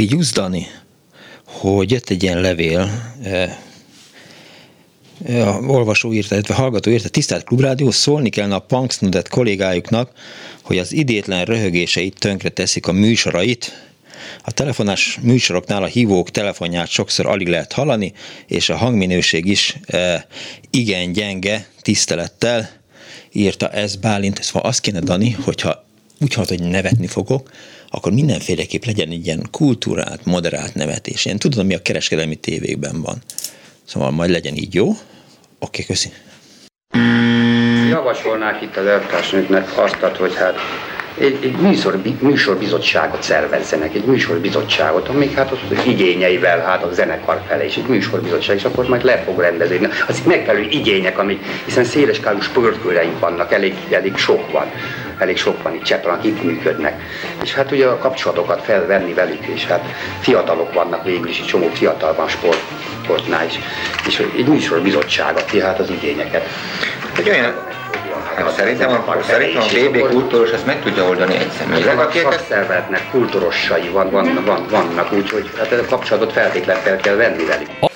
Figyelsz, Dani, hogy jött egy ilyen levél, a olvasó írta, illetve hallgató írta, tisztelt Klubrádió, szólni kellene a Punksnudet kollégájuknak, hogy az idétlen röhögéseit tönkre teszik a műsorait, a telefonás műsoroknál a hívók telefonját sokszor alig lehet hallani, és a hangminőség is e, igen gyenge, tisztelettel írta ez Bálint. Ez van, azt kéne, Dani, hogyha úgy halt, hogy nevetni fogok, akkor mindenféleképp legyen egy ilyen kultúrált, moderált nevetés. Én tudom, mi a kereskedelmi tévékben van. Szóval majd legyen így, jó? Oké, okay, köszi. Javasolnák itt az elvtársnőknek azt, hogy hát egy, egy műsor, műsorbizottságot szervezzenek, egy műsorbizottságot, amik hát az igényeivel, hát a zenekar fele is egy műsorbizottság, és akkor majd le fog rendezni. Az megfelelő igények, amik, hiszen széleskálú sportkőreink vannak, elég, elég sok van elég sok van itt Csepelen, akik működnek. És hát ugye a kapcsolatokat felvenni velük, és hát fiatalok vannak végül is, egy csomó fiatal van sport, sportnál is. És egy műsorbizottság adja hát az igényeket. Egy olyan Hát szerintem a, szerintem a BB kultúros ezt meg tudja oldani egy személy. A szakszervezetnek kultúrossai van, van, van, vannak, úgyhogy hát a kapcsolatot feltétlenül fel kell venni velük.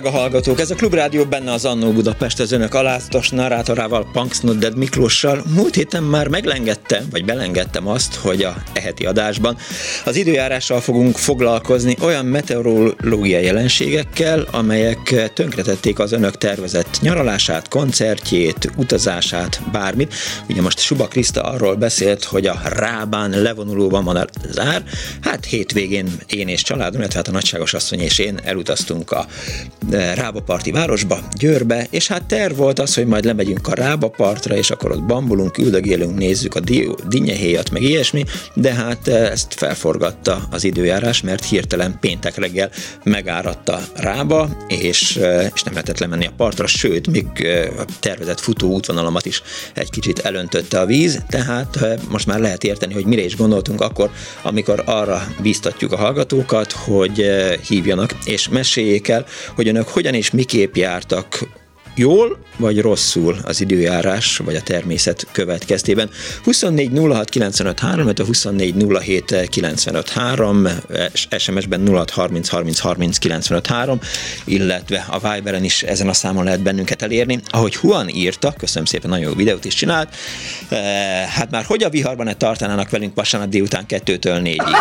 Drága hallgatók! Ez a Klubrádió benne az Annó Budapest az önök alázatos narrátorával, Punksnodded Miklóssal. Múlt héten már meglengedtem, vagy belengedtem azt, hogy a eheti adásban az időjárással fogunk foglalkozni olyan meteorológiai jelenségekkel, amelyek tönkretették az önök tervezett nyaralását, koncertjét, utazását, bármit. Ugye most Suba Kriszta arról beszélt, hogy a Rábán levonulóban van a zár. Hát hétvégén én és családom, illetve hát a nagyságos asszony és én elutaztunk a Rábaparti városba, Győrbe, és hát terv volt az, hogy majd lemegyünk a Rábapartra, és akkor ott bambulunk, üldögélünk, nézzük a dinnyehéjat, meg ilyesmi, de hát ezt felforgatta az időjárás, mert hirtelen péntek reggel megáradta Rába, és, és nem lehetett lemenni a partra, sőt, még a tervezett futó útvonalamat is egy kicsit elöntötte a víz, tehát most már lehet érteni, hogy mire is gondoltunk akkor, amikor arra bíztatjuk a hallgatókat, hogy hívjanak és meséljék el, hogy önök hogyan és miképp jártak jól vagy rosszul az időjárás vagy a természet következtében. 24 06 95 3, a 24 07 95 3, SMS-ben 06 30 30 30 95 3, illetve a Viberen is ezen a számon lehet bennünket elérni. Ahogy Juan írta, köszönöm szépen, nagyon jó videót is csinált, eh, hát már hogy a viharban ne tartanának velünk vasárnap délután 2-től 4-ig?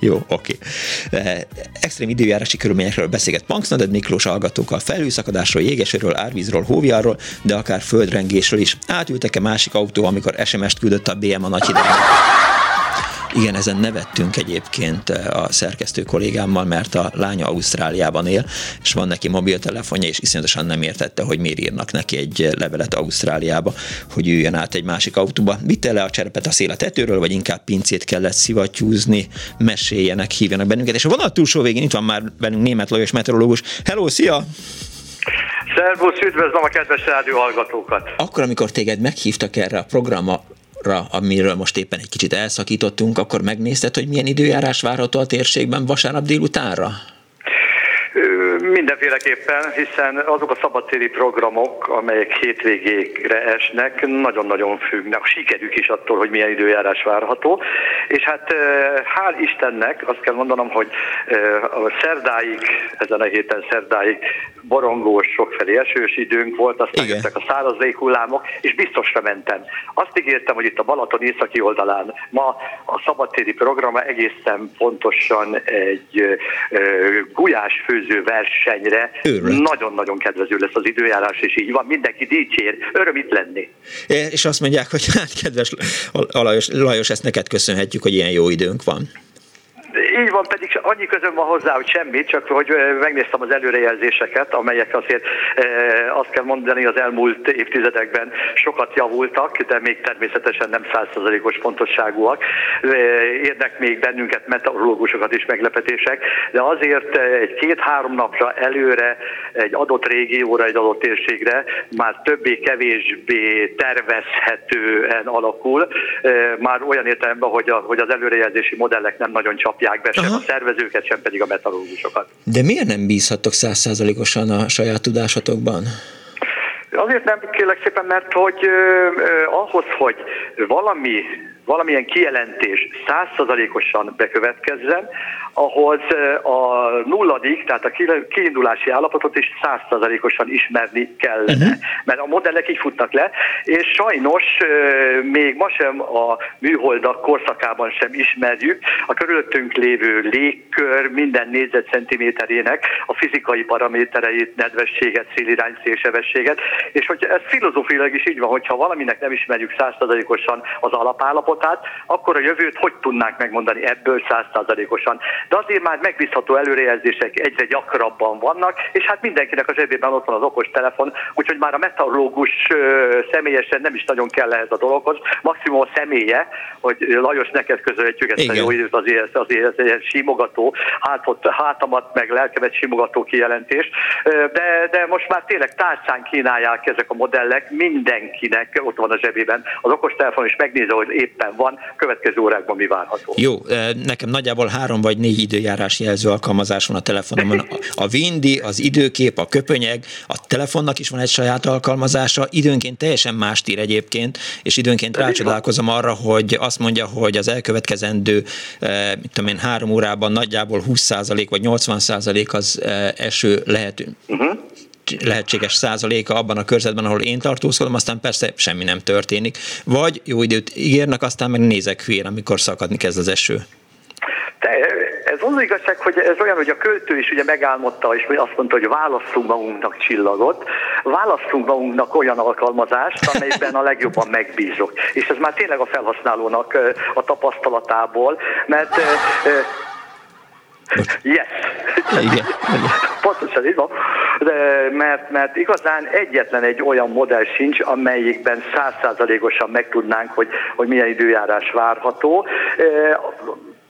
Jó, oké. Okay. Extrém időjárási körülményekről beszélget Punksnaded Miklós hallgatókkal, felhőszakadásról, jégesőről, árvízról, hóviarról, de akár földrengésről is. Átültek-e másik autó, amikor SMS-t küldött a BM a nagy hidegben? Igen, ezen nevettünk egyébként eh, a szerkesztő kollégámmal, mert a lánya Ausztráliában él, és van neki mobiltelefonja, és iszonyatosan nem értette, hogy miért írnak neki egy levelet Ausztráliába, hogy üljön át egy másik autóba. Vitte le a cserepet a szél a tetőről, vagy inkább pincét kellett szivattyúzni, meséljenek, hívjanak bennünket. És a vonat túlsó végén itt van már bennünk német Lajos meteorológus. Hello, szia! Szervusz, üdvözlöm a kedves rádió hallgatókat! Akkor, amikor téged meghívtak erre a programra, amiről most éppen egy kicsit elszakítottunk, akkor megnézted, hogy milyen időjárás várható a térségben vasárnap délutánra? Mindenféleképpen, hiszen azok a szabadtéri programok, amelyek hétvégékre esnek, nagyon-nagyon függnek. A sikerük is attól, hogy milyen időjárás várható. És hát hál' Istennek azt kell mondanom, hogy a szerdáig, ezen a héten szerdáig borongós, sokfelé esős időnk volt, aztán Igen. jöttek a száraz hullámok, és biztosra mentem. Azt ígértem, hogy itt a Balaton északi oldalán ma a szabadtéri programa egészen pontosan egy gulyás főző versenyre nagyon-nagyon kedvező lesz az időjárás, és így van, mindenki dicsér, öröm itt lenni. És azt mondják, hogy hát kedves Lajos, Lajos ezt neked köszönhetjük, hogy ilyen jó időnk van. Így van, pedig annyi közön van hozzá, hogy semmi, csak hogy megnéztem az előrejelzéseket, amelyek azért azt kell mondani, az elmúlt évtizedekben sokat javultak, de még természetesen nem százszerzalékos pontosságúak. Érnek még bennünket meteorológusokat is meglepetések, de azért egy két-három napra előre egy adott régióra, egy adott térségre már többé-kevésbé tervezhetően alakul, már olyan értelemben, hogy, hogy az előrejelzési modellek nem nagyon csapják be sem Aha. a szervezőket, sem pedig a meteorológusokat. De miért nem bízhattok százszázalékosan a saját tudásatokban? Azért nem kérlek szépen, mert hogy eh, ahhoz, hogy valami valamilyen kijelentés százszerzalékosan bekövetkezzen, ahhoz a nulladik, tehát a kiindulási állapotot is százszerzalékosan ismerni kellene. Uh-huh. Mert a modellek így futnak le, és sajnos még ma sem a műholdak korszakában sem ismerjük a körülöttünk lévő légkör minden négyzetcentiméterének a fizikai paramétereit, nedvességet, szélirány, szélsebességet, és hogy ez filozófiailag is így van, hogyha valaminek nem ismerjük százszerzalékosan az alapállapotát, akkor a jövőt hogy tudnánk megmondani ebből százszerzalékosan de azért már megbízható előrejelzések egyre gyakrabban vannak, és hát mindenkinek a zsebében ott van az okos telefon, úgyhogy már a meteorológus személyesen nem is nagyon kell ehhez a dologhoz, maximum a személye, hogy Lajos neked közölhetjük ezt a jó időt, azért, azért ez egy simogató, hátot, hátamat meg lelkemet simogató kijelentés, de, de most már tényleg tárcán kínálják ezek a modellek, mindenkinek ott van a zsebében. Az okostelefon is megnézi, hogy éppen van, következő órákban mi várható. Jó, nekem nagyjából három vagy négy időjárás jelző alkalmazás van a telefonomon. A Vindi, az időkép, a köpönyeg, a telefonnak is van egy saját alkalmazása, időnként teljesen más ír egyébként, és időnként rácsodálkozom arra, hogy azt mondja, hogy az elkövetkezendő, eh, mit tudom én, három órában nagyjából 20% vagy 80% az eh, eső lehető. Uh-huh lehetséges százaléka abban a körzetben, ahol én tartózkodom, aztán persze semmi nem történik. Vagy jó időt ígérnek, aztán meg nézek hülyén, amikor szakadni kezd az eső. De ez az igazság, hogy ez olyan, hogy a költő is ugye megálmodta, és azt mondta, hogy válasszunk magunknak csillagot, válasszunk magunknak olyan alkalmazást, amelyben a legjobban megbízok. És ez már tényleg a felhasználónak a tapasztalatából, mert Yes. Igen. Pontosan így van. De, mert, mert igazán egyetlen egy olyan modell sincs, amelyikben százszázalékosan megtudnánk, hogy, hogy milyen időjárás várható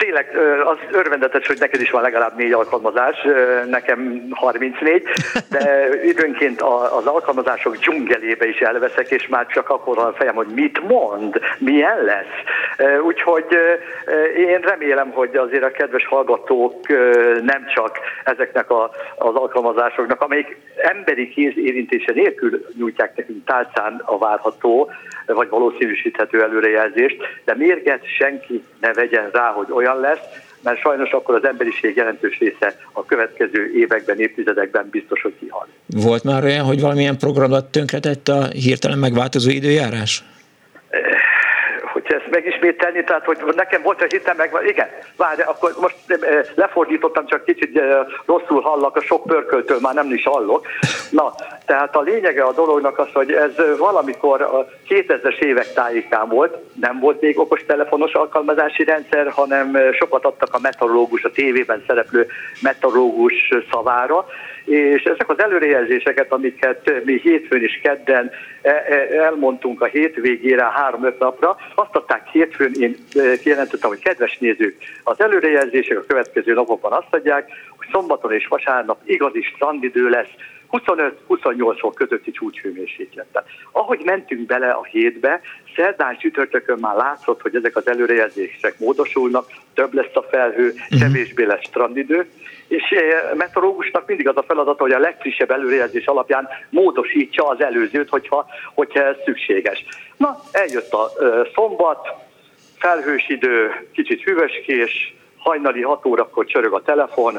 tényleg az örvendetes, hogy neked is van legalább négy alkalmazás, nekem 34, de időnként az alkalmazások dzsungelébe is elveszek, és már csak akkor a fejem, hogy mit mond, milyen lesz. Úgyhogy én remélem, hogy azért a kedves hallgatók nem csak ezeknek a, az alkalmazásoknak, amelyik emberi kéz érintése nélkül nyújtják nekünk tálcán a várható, vagy valószínűsíthető előrejelzést, de mérget senki ne vegyen rá, hogy olyan lesz, mert sajnos akkor az emberiség jelentős része a következő években, évtizedekben biztos, hogy kihal. Volt már olyan, hogy valamilyen programot tönkretett a hirtelen megváltozó időjárás? Ezt megismételni, tehát hogy nekem volt egy hitem, meg igen, várj, akkor most eh, lefordítottam, csak kicsit eh, rosszul hallak, a sok pörköltől már nem is hallok. Na, tehát a lényege a dolognak az, hogy ez valamikor a 2000-es évek tájékán volt, nem volt még okos telefonos alkalmazási rendszer, hanem eh, sokat adtak a meteorológus, a tévében szereplő meteorológus szavára, és ezek az előrejelzéseket, amiket mi hétfőn és kedden e, e, elmondtunk a hétvégére három-öt napra, azt adták hétfőn, én e, kijelentettem, hogy kedves nézők, az előrejelzések a következő napokban azt adják, hogy szombaton és vasárnap igazi strandidő lesz, 25-28 fok közötti csúcshőmérséklettel. Ahogy mentünk bele a hétbe, szerdán csütörtökön már látszott, hogy ezek az előrejelzések módosulnak, több lesz a felhő, mhm. kevésbé lesz strandidő, és eh, meteorológusnak mindig az a feladata, hogy a legfrissebb előrejelzés alapján módosítsa az előzőt, hogyha, hogyha ez szükséges. Na, eljött a uh, szombat, felhős idő, kicsit hűvöskés, hajnali 6 órakor csörög a telefon,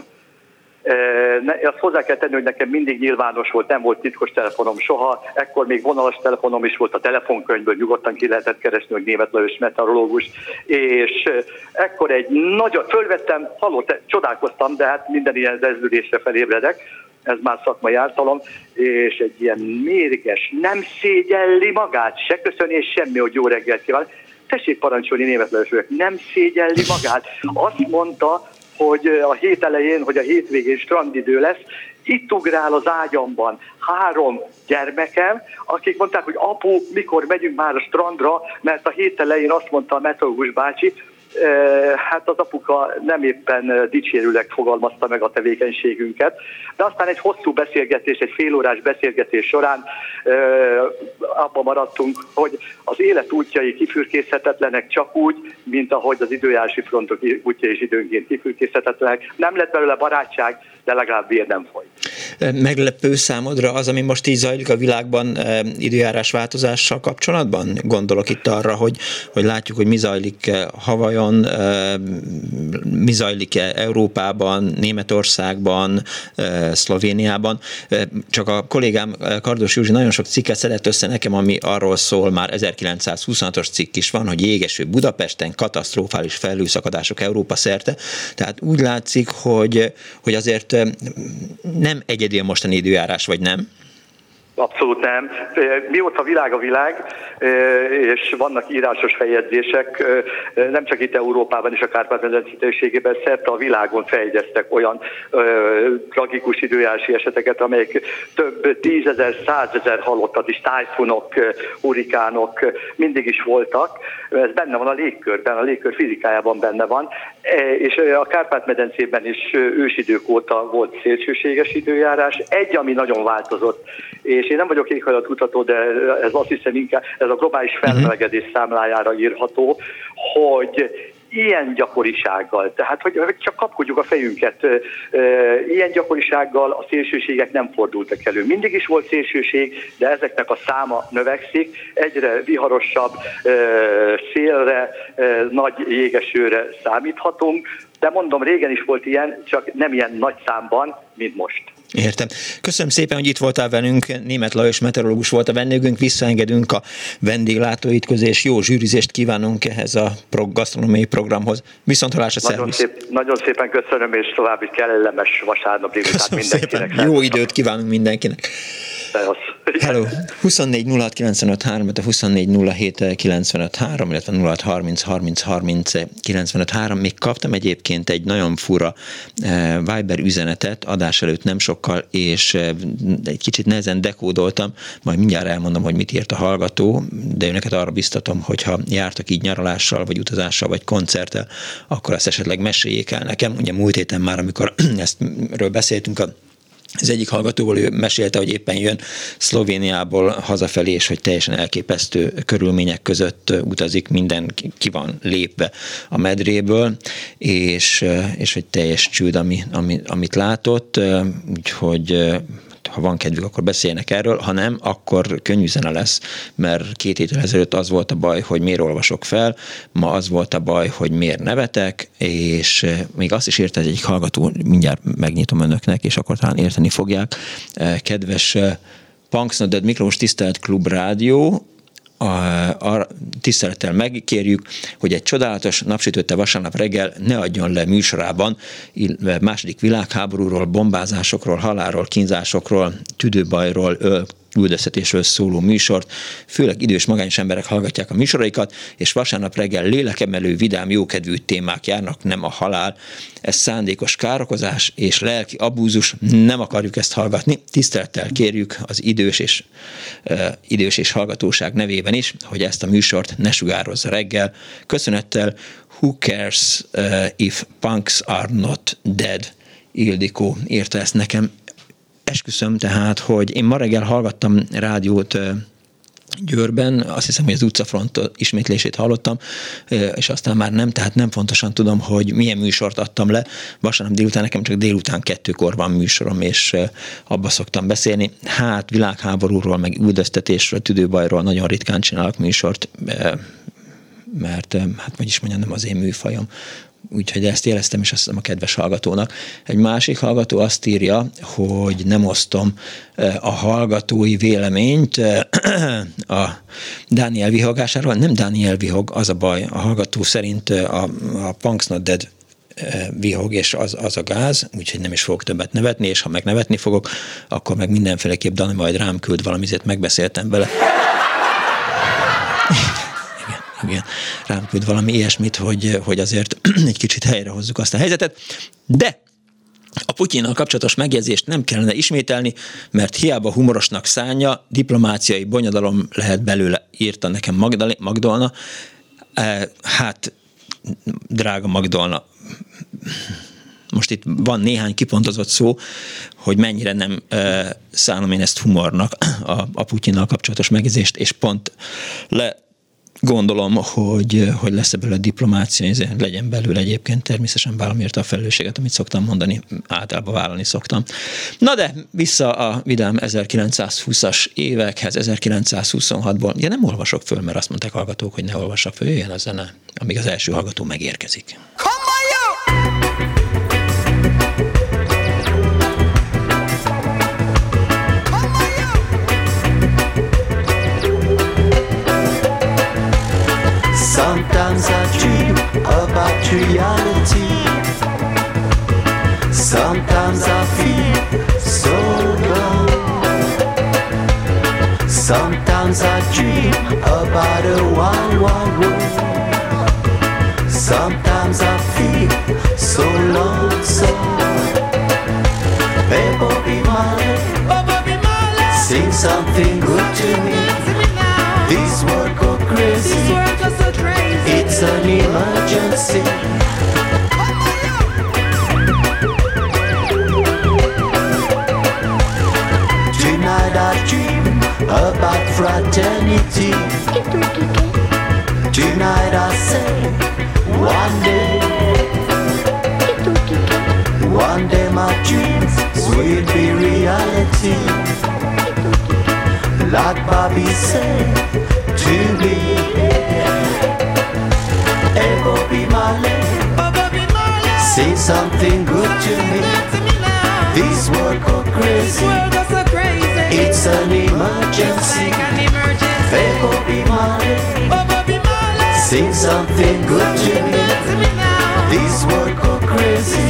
azt hozzá kell tenni, hogy nekem mindig nyilvános volt, nem volt titkos telefonom soha, ekkor még vonalas telefonom is volt a telefonkönyvből, nyugodtan ki lehetett keresni, hogy német Lajos meteorológus, és ekkor egy nagyon, fölvettem, halott, csodálkoztam, de hát minden ilyen rezdülésre felébredek, ez már szakmai ártalom, és egy ilyen mérges, nem szégyelli magát, se. Köszönés, semmi, hogy jó reggelt kíván. Tessék parancsolni német Lajos, nem szégyelli magát. Azt mondta, hogy a hét elején, hogy a hétvégén strandidő lesz, itt ugrál az ágyamban három gyermekem, akik mondták, hogy apu, mikor megyünk már a strandra, mert a hét elején azt mondta a meteorológus bácsi, hát az apuka nem éppen dicsérőleg fogalmazta meg a tevékenységünket, de aztán egy hosszú beszélgetés, egy félórás beszélgetés során abban maradtunk, hogy az élet útjai kifürkészhetetlenek csak úgy, mint ahogy az időjárási frontok útja is időnként kifürkészhetetlenek. Nem lett belőle barátság, de legalább vér nem folyt. Meglepő számodra az, ami most így zajlik a világban időjárás változással kapcsolatban? Gondolok itt arra, hogy, hogy látjuk, hogy mi zajlik Havajon, mi zajlik Európában, Németországban, Szlovéniában. Csak a kollégám Kardos Józsi nagyon sok cikket szedett össze nekem, ami arról szól, már 1926-os cikk is van, hogy jégeső Budapesten katasztrofális felhőszakadások Európa szerte. Tehát úgy látszik, hogy, hogy azért nem egyedi a mostani időjárás, vagy nem? Abszolút nem. Mióta világ a világ, és vannak írásos feljegyzések, nem csak itt Európában és a Kárpát-medence térségében, szerte a világon fejegyeztek olyan tragikus időjárási eseteket, amelyek több tízezer, százezer halottat is, tájfunok, hurikánok mindig is voltak. Ez benne van a légkörben, a légkör fizikájában benne van, és a Kárpát-medencében is ősidők óta volt szélsőséges időjárás. Egy, ami nagyon változott, és én nem vagyok éghajlatkutató, de ez azt hiszem inkább, ez a globális mhm. felmelegedés számlájára írható, hogy ilyen gyakorisággal, tehát hogy csak kapkodjuk a fejünket, ilyen gyakorisággal a szélsőségek nem fordultak elő. Mindig is volt szélsőség, de ezeknek a száma növekszik, egyre viharosabb szélre, nagy jégesőre számíthatunk, de mondom, régen is volt ilyen, csak nem ilyen nagy számban, mint most. Értem. Köszönöm szépen, hogy itt voltál velünk. Német Lajos meteorológus volt a vendégünk. Visszaengedünk a vendéglátóit közé, és jó zsűrizést kívánunk ehhez a gasztronómiai programhoz. Viszont hallásra, nagyon, szép, nagyon szépen köszönöm, és további kellemes vasárnap délután mindenkinek. Szépen. Jó időt kívánunk mindenkinek. Hello. 24 06 95 3, a 24 07 95 3, illetve 06 30 30 30 95 3. Még kaptam egyébként egy nagyon fura eh, Viber üzenetet adás előtt nem sokkal, és eh, egy kicsit nehezen dekódoltam, majd mindjárt elmondom, hogy mit írt a hallgató, de önöket arra biztatom, hogyha jártak így nyaralással, vagy utazással, vagy koncerttel, akkor ezt esetleg meséljék el nekem. Ugye múlt héten már, amikor ezt ről beszéltünk a az egyik hallgatóból ő mesélte, hogy éppen jön Szlovéniából hazafelé, és hogy teljesen elképesztő körülmények között utazik, minden ki van lépve a medréből, és, és hogy teljes csőd, ami, ami, amit látott, úgyhogy ha van kedvük, akkor beszéljenek erről, ha nem, akkor könnyű zene lesz, mert két héttel ezelőtt az volt a baj, hogy miért olvasok fel, ma az volt a baj, hogy miért nevetek, és eh, még azt is érte egy hallgató, mindjárt megnyitom önöknek, és akkor talán érteni fogják. Eh, kedves eh, Punks Dead Miklós Tisztelt Klub Rádió, a, a tisztelettel megkérjük, hogy egy csodálatos napsütötte vasárnap reggel ne adjon le műsorában második világháborúról, bombázásokról, halálról, kínzásokról, tüdőbajról, öl, üldöztetésről szóló műsort. Főleg idős magányos emberek hallgatják a műsoraikat, és vasárnap reggel lélekemelő, vidám, jókedvű témák járnak, nem a halál. Ez szándékos károkozás és lelki abúzus, nem akarjuk ezt hallgatni. Tisztelettel kérjük az idős és, uh, idős és hallgatóság nevében is, hogy ezt a műsort ne sugározza reggel. Köszönettel Who cares if punks are not dead? Ildikó írta ezt nekem esküszöm tehát, hogy én ma reggel hallgattam rádiót Győrben, azt hiszem, hogy az utcafront ismétlését hallottam, és aztán már nem, tehát nem fontosan tudom, hogy milyen műsort adtam le. Vasárnap délután nekem csak délután kettőkor van műsorom, és abba szoktam beszélni. Hát világháborúról, meg üldöztetésről, tüdőbajról nagyon ritkán csinálok műsort, mert hát hogy is mondjam, nem az én műfajom úgyhogy ezt jeleztem is azt hiszem a kedves hallgatónak. Egy másik hallgató azt írja, hogy nem osztom a hallgatói véleményt a Dániel vihogásáról. Nem Dániel vihog, az a baj. A hallgató szerint a, a Punks Not Dead vihog, és az, az a gáz, úgyhogy nem is fogok többet nevetni, és ha meg nevetni fogok, akkor meg mindenféleképp Dani majd rám küld valamit, megbeszéltem vele. Igen, rám küld valami ilyesmit, hogy, hogy azért egy kicsit helyrehozzuk azt a helyzetet. De a Putyinnal kapcsolatos megjegyzést nem kellene ismételni, mert hiába humorosnak szánja, diplomáciai bonyodalom lehet belőle, írta nekem Magdolna. E, hát, drága Magdolna, most itt van néhány kipontozott szó, hogy mennyire nem e, szánom én ezt humornak, a, a Putyinnal kapcsolatos megjegyzést, és pont le gondolom, hogy, hogy lesz a diplomácia, legyen belőle egyébként természetesen valamiért a felelősséget, amit szoktam mondani, általában vállalni szoktam. Na de, vissza a vidám 1920-as évekhez, 1926-ból. Ja, nem olvasok föl, mert azt mondták hallgatók, hogy ne olvassak föl, jöjjön a zene, amíg az első hallgató megérkezik. Come Sometimes I dream about reality. Sometimes I feel so low. Sometimes I dream about a one one world. Sometimes I feel so lonesome. Bobby Marley, sing something good to me. This world go crazy it's an emergency. Tonight I dream about fraternity. Tonight I say, one day, one day my dreams will be reality. Like Bobby said to me. Hey, Bobby Marley, say something good to me. This world go crazy. It's an emergency. Hey, Bobby Marley, say something good to me. This world go crazy.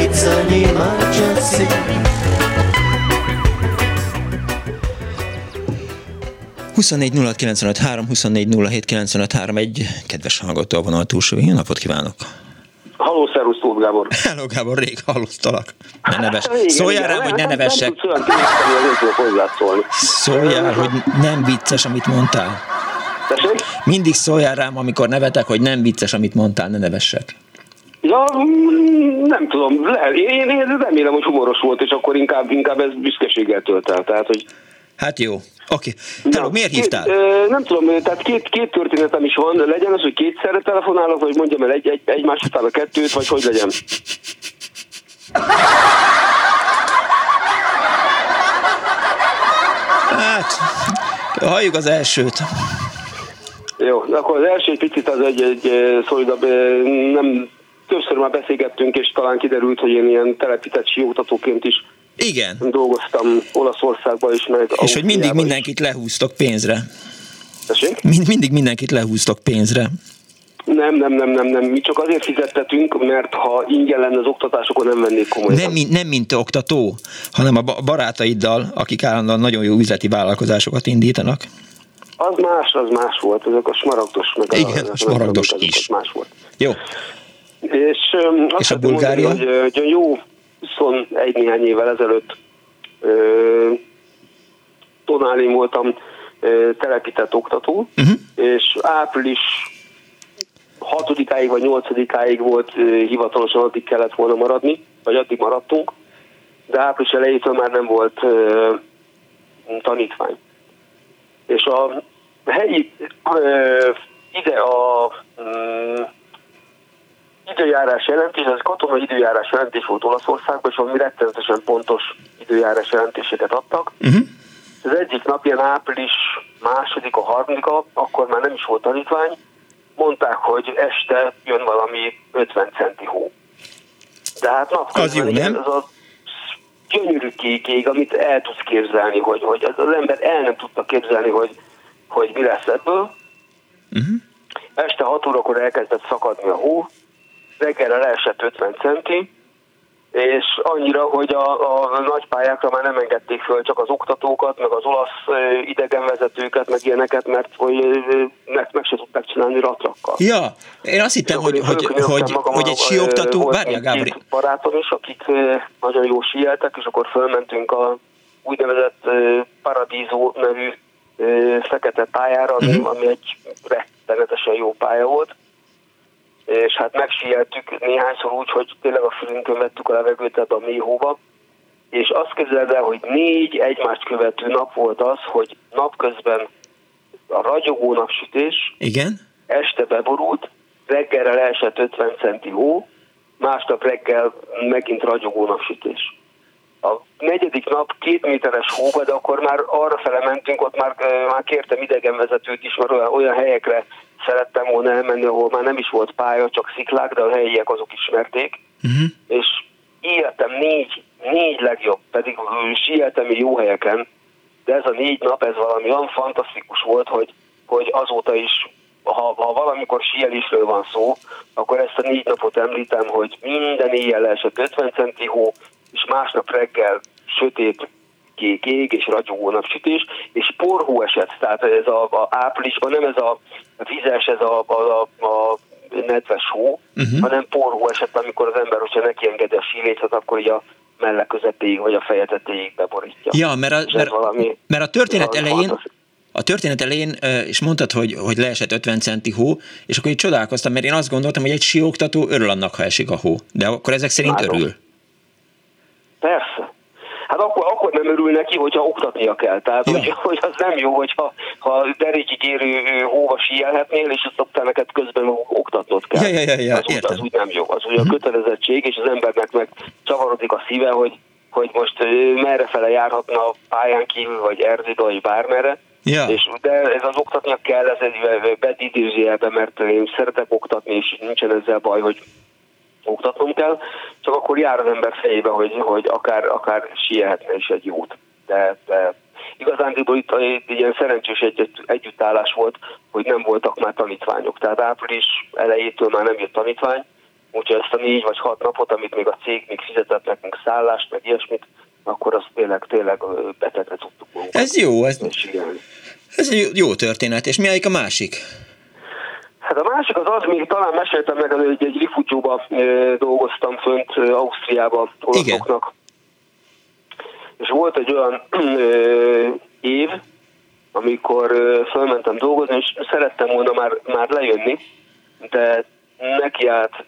It's an emergency. 24 egy kedves hallgató a vonal túlsó. Jó napot kívánok! Halló, szervusz, Tóth Gábor! Hello, Gábor, rég hallottalak. Ne neves. Szóljál rám, hogy ne nevessek. Szóljál, hogy nem vicces, amit mondtál. Tessék? Mindig szóljál rám, amikor nevetek, hogy nem vicces, amit mondtál, ne nevessek. Ja, mm, nem tudom, le, én, én remélem, hogy humoros volt, és akkor inkább, inkább ez büszkeséggel tölt el. Tehát, hogy Hát jó. Oké. Okay. Hello, miért hívtál? Két, ö, nem tudom, tehát két, két történetem is van. Legyen az, hogy kétszerre telefonálok, vagy mondjam el egy, egy, egymás után a kettőt, vagy hogy legyen? Hát, halljuk az elsőt. Jó, akkor az első picit az egy, egy szolidabb, nem többször már beszélgettünk, és talán kiderült, hogy én ilyen telepített siótatóként is igen. Dolgoztam Olaszországban is, meg És hogy mindig mindenkit is. lehúztok pénzre. Tessék? Mind, mindig mindenkit lehúztok pénzre. Nem, nem, nem, nem, nem. Mi csak azért fizettetünk, mert ha ingyen lenne az oktatás, akkor nem vennék komolyan. Nem, nem mint te oktató, hanem a barátaiddal, akik állandóan nagyon jó üzleti vállalkozásokat indítanak. Az más, az más volt, ezek a smaragdos, meg Igen, a, a smaragdos is. Más volt. Jó. És, um, és a Bulgária? Mondani, hogy, hogy jó 21 néhány évvel ezelőtt Tonálin voltam ö, telepített oktató, uh-huh. és április 6-áig vagy 8-áig volt hivatalosan, addig kellett volna maradni, vagy addig maradtunk, de április elejétől már nem volt tanítvány. És a helyi ide a időjárás jelentés, ez katonai időjárás jelentés volt Olaszországban, és valami rettenetesen pontos időjárás jelentéseket adtak. Uh-huh. Az egyik nap, ilyen április második, a harmadika, akkor már nem is volt tanítvány, mondták, hogy este jön valami 50 centi hó. De hát napközben az, jó, nem? az a gyönyörű kék ég, amit el tudsz képzelni, hogy, hogy az, az ember el nem tudta képzelni, hogy, hogy mi lesz ebből. Uh-huh. Este 6 órakor elkezdett szakadni a hó, reggelre leesett 50 centi, és annyira, hogy a, a nagy pályákra már nem engedték föl csak az oktatókat, meg az olasz idegenvezetőket, meg ilyeneket, mert hogy meg, meg se tudták csinálni ratrakkal. Ja, én azt hittem, hogy, hogy, hogy, hogy egy síoktató, várja Gábor. barátom is, akik nagyon jó síeltek, és akkor fölmentünk a úgynevezett Paradiso nevű fekete pályára, ami, uh-huh. ami egy rettenetesen jó pálya volt és hát megsieltük néhányszor úgy, hogy tényleg a fülünkön vettük a levegőt ebbe a mély hóba, és azt képzeld el, hogy négy egymást követő nap volt az, hogy napközben a ragyogó napsütés, Igen? este beborult, reggelre leesett 50 centi hó, másnap reggel megint ragyogó napsütés. A negyedik nap két méteres hóba, de akkor már arra fele mentünk, ott már, már kértem idegenvezetőt is, mert olyan, olyan helyekre szerettem volna elmenni, ahol már nem is volt pálya, csak sziklák, de a helyiek azok ismerték. Uh-huh. És éltem négy, négy legjobb, pedig síeltem jó helyeken, de ez a négy nap, ez valami olyan fantasztikus volt, hogy, hogy azóta is, ha, ha valamikor síelésről van szó, akkor ezt a négy napot említem, hogy minden éjjel esett 50 centi hó, és másnap reggel sötét kék ég és ragyogó napsütés, és porhó esett, tehát ez a, a áprilisban nem ez a vizes, ez a, a, a, a nedves hó, uh-huh. hanem porhó esett, amikor az ember, hogyha neki engedi a sílécet, akkor így a melle közepéig vagy a feje tetejéig beborítja. Ja, mert a, mert, valami, mert a történet elején, a történet elején is mondtad, hogy, hogy leesett 50 centi hó, és akkor így csodálkoztam, mert én azt gondoltam, hogy egy sióktató örül annak, ha esik a hó. De akkor ezek szerint Látom. örül. Persze. Hát akkor, akkor nem örül neki, hogyha oktatnia kell. Tehát, ja. hogy, hogy az nem jó, hogyha ha derékig érő hóva síelhetnél, és azt neked közben oktatnod kell. Ja, ja, ja, ja, az, úgy, az úgy nem jó. Az úgy a mhm. kötelezettség, és az embernek meg csavarodik a szíve, hogy, hogy most merre fele járhatna a pályán kívül, vagy erdőbe, vagy bármerre. Ja. És, de ez az oktatnia kell, ez egy bedidőzőjelben, mert én szeretek oktatni, és nincsen ezzel baj, hogy oktatnom kell, csak akkor jár az ember fejébe, hogy, hogy akár, akár sielhetne is egy jót. De, de igazán itt egy ilyen szerencsés egy, együttállás volt, hogy nem voltak már tanítványok. Tehát április elejétől már nem jött tanítvány, úgyhogy ezt a négy vagy hat napot, amit még a cég még fizetett nekünk szállást, meg ilyesmit, akkor azt tényleg, tényleg betegre tudtuk magunkat. Ez jó, ez, ez jó történet. És mi a másik? Hát a másik az az, még talán meséltem meg, hogy egy rifutyóba dolgoztam fönt Ausztriába olaszoknak. És volt egy olyan ö, év, amikor fölmentem dolgozni, és szerettem volna már, már lejönni, de neki állt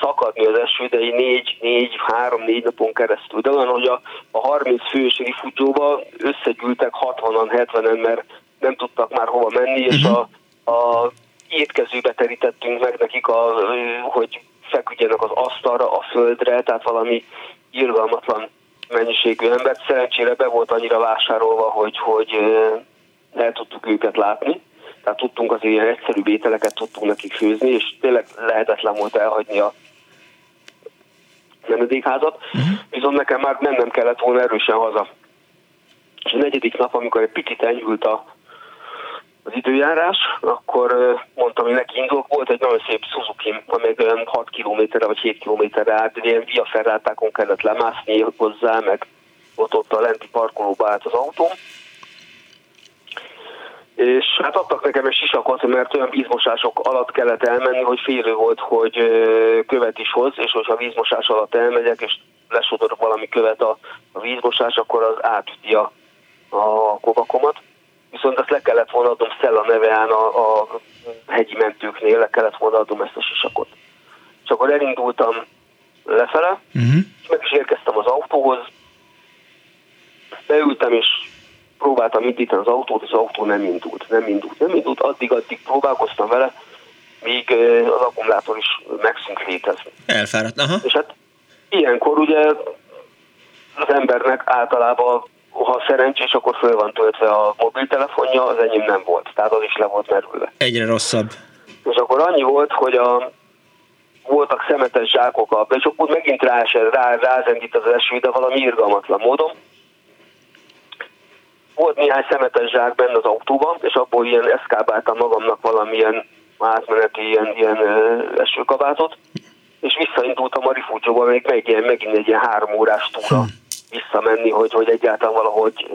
szakadni az eső, de négy, négy, három, négy napon keresztül. De olyan, hogy a, a 30 fős rifutyóba összegyűltek 60-an, 70-en, mert nem tudtak már hova menni, és mhm. a, a étkezőbe terítettünk meg nekik, a, hogy feküdjenek az asztalra, a földre, tehát valami irgalmatlan mennyiségű embert. Szerencsére be volt annyira vásárolva, hogy, hogy el tudtuk őket látni. Tehát tudtunk az ilyen egyszerű ételeket tudtunk nekik főzni, és tényleg lehetetlen volt elhagyni a menedékházat. Uh-huh. Viszont nekem már mennem kellett volna erősen haza. És a negyedik nap, amikor egy picit enyhült a, az időjárás, akkor mondtam, hogy neki indulok, volt egy nagyon szép Suzuki, amely olyan 6 kilométerre vagy 7 kilométerre állt, ilyen via ferrátákon kellett lemászni hozzá, meg ott ott a lenti parkolóba állt az autóm. És hát adtak nekem egy sisakot, mert olyan vízmosások alatt kellett elmenni, hogy félő volt, hogy követ is hoz, és hogyha vízmosás alatt elmegyek, és lesodorok valami követ a, vízmosás, akkor az átüti a, a viszont azt le kellett volna adnom Szella neveán a, a hegyi mentőknél, le kellett volna adnom ezt a sisakot. És akkor elindultam lefele, uh-huh. és meg is érkeztem az autóhoz, beültem, és próbáltam indítani az autót, az autó nem indult, nem indult, nem indult, addig-addig próbálkoztam vele, míg az akkumulátor is megszűnt létezni. Elfáradt, aha. És hát ilyenkor ugye az embernek általában ha szerencsés, akkor föl van töltve a mobiltelefonja, az enyém nem volt, tehát az is le volt merülve. Egyre rosszabb. És akkor annyi volt, hogy a, voltak szemetes zsákok a, és akkor megint rá, rá, rázendít az eső, de valami irgalmatlan módon. Volt néhány szemetes zsák benne az autóban, és abból ilyen eszkábáltam magamnak valamilyen átmeneti ilyen, ilyen esőkabátot, és visszaindultam a Rifugyóba, még megint, megint egy ilyen három órás túra hm. Visszamenni, hogy, hogy egyáltalán valahogy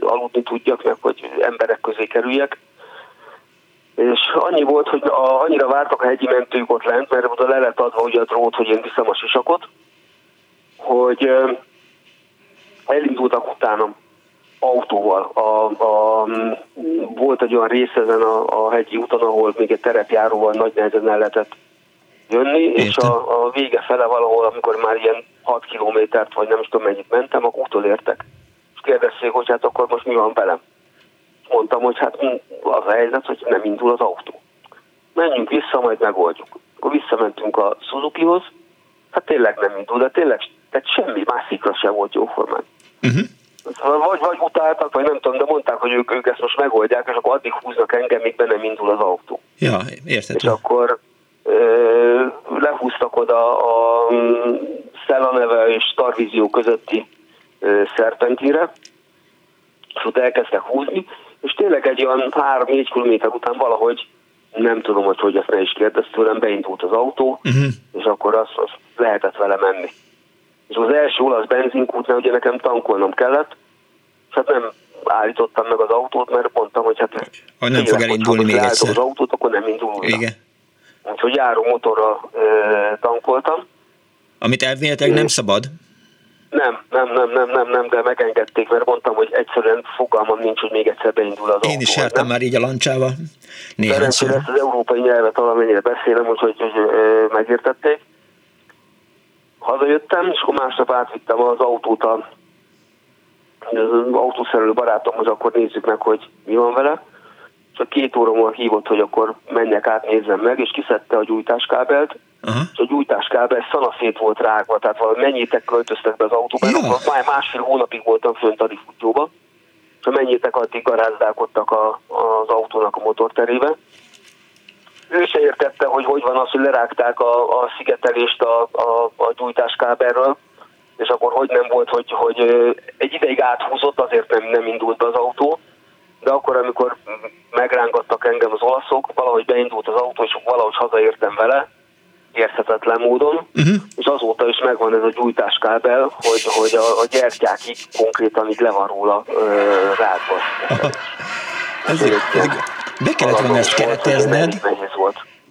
aludni tudjak, meg hogy emberek közé kerüljek. És annyi volt, hogy a, annyira vártak a hegyi mentők ott lent, mert oda le lett adva ugye a drót, hogy én viszem a sisakot, hogy elindultak utánam autóval. A, a, volt egy olyan rész ezen a, a hegyi úton, ahol még egy terepjáróval nagy nehezen el lehetett jönni, Értem. és a, a vége fele valahol, amikor már ilyen 6 kilométert, vagy nem is tudom mennyit mentem, akkor utolértek. És kérdezték, hogy hát akkor most mi van velem. Mondtam, hogy hát az a helyzet, hogy nem indul az autó. Menjünk vissza, majd megoldjuk. Akkor visszamentünk a Suzukihoz, hát tényleg nem indul, de tényleg tehát semmi más szikra sem volt jóformán. Uh-huh. Szóval vagy, vagy utáltak, vagy nem tudom, de mondták, hogy ők, ők ezt most megoldják, és akkor addig húznak engem, míg be nem indul az autó. Ja, érted. És akkor lehúztak oda a Szellaneve és Tarvízió közötti szerpentire, és ott elkezdtek húzni, és tényleg egy olyan 3-4 kilométer után valahogy nem tudom, hogy hogy ezt ne is kérdezt tőlem, beindult az autó, uh-huh. és akkor azt, azt lehetett vele menni. És az első olasz benzinkútnál ugye nekem tankolnom kellett, és hát nem állítottam meg az autót, mert mondtam, hogy hát ha nem fog elindulni még egyszer. az autót, akkor nem indul. Igen. Úgyhogy járó motorra tankoltam. Amit elvileg nem szabad? Nem, nem, nem, nem, nem, nem, de megengedték, mert mondtam, hogy egyszerűen fogalmam nincs, hogy még egyszer beindul az Én is jártam már így a lancsával. Szerencsére ezt az európai nyelvet valamennyire beszélem, úgyhogy hogy, hogy, megértették hazajöttem, és akkor másnap átvittem az autót a az autószerelő barátomhoz, akkor nézzük meg, hogy mi van vele. És a két óra múlva hívott, hogy akkor menjek át, nézzem meg, és kiszedte a gyújtáskábelt, uh-huh. és a gyújtáskábel szanaszét volt rágva, tehát valami mennyitek költöztek be az autóba, már másfél hónapig voltam fönt a rifutyóba, mennyitek addig garázdálkodtak a, az autónak a motorterébe ő se értette, hogy hogy van az, hogy lerágták a, a szigetelést a, a, a gyújtáskábelről, és akkor hogy nem volt, hogy, hogy egy ideig áthúzott, azért nem, nem indult be az autó, de akkor, amikor megrángattak engem az olaszok, valahogy beindult az autó, és valahogy hazaértem vele, érthetetlen módon, uh-huh. és azóta is megvan ez a gyújtáskábel, hogy, hogy a, a gyertyákig konkrétan így le van róla rágva. Ez, ez, ez, be kellett volna ezt keretezned.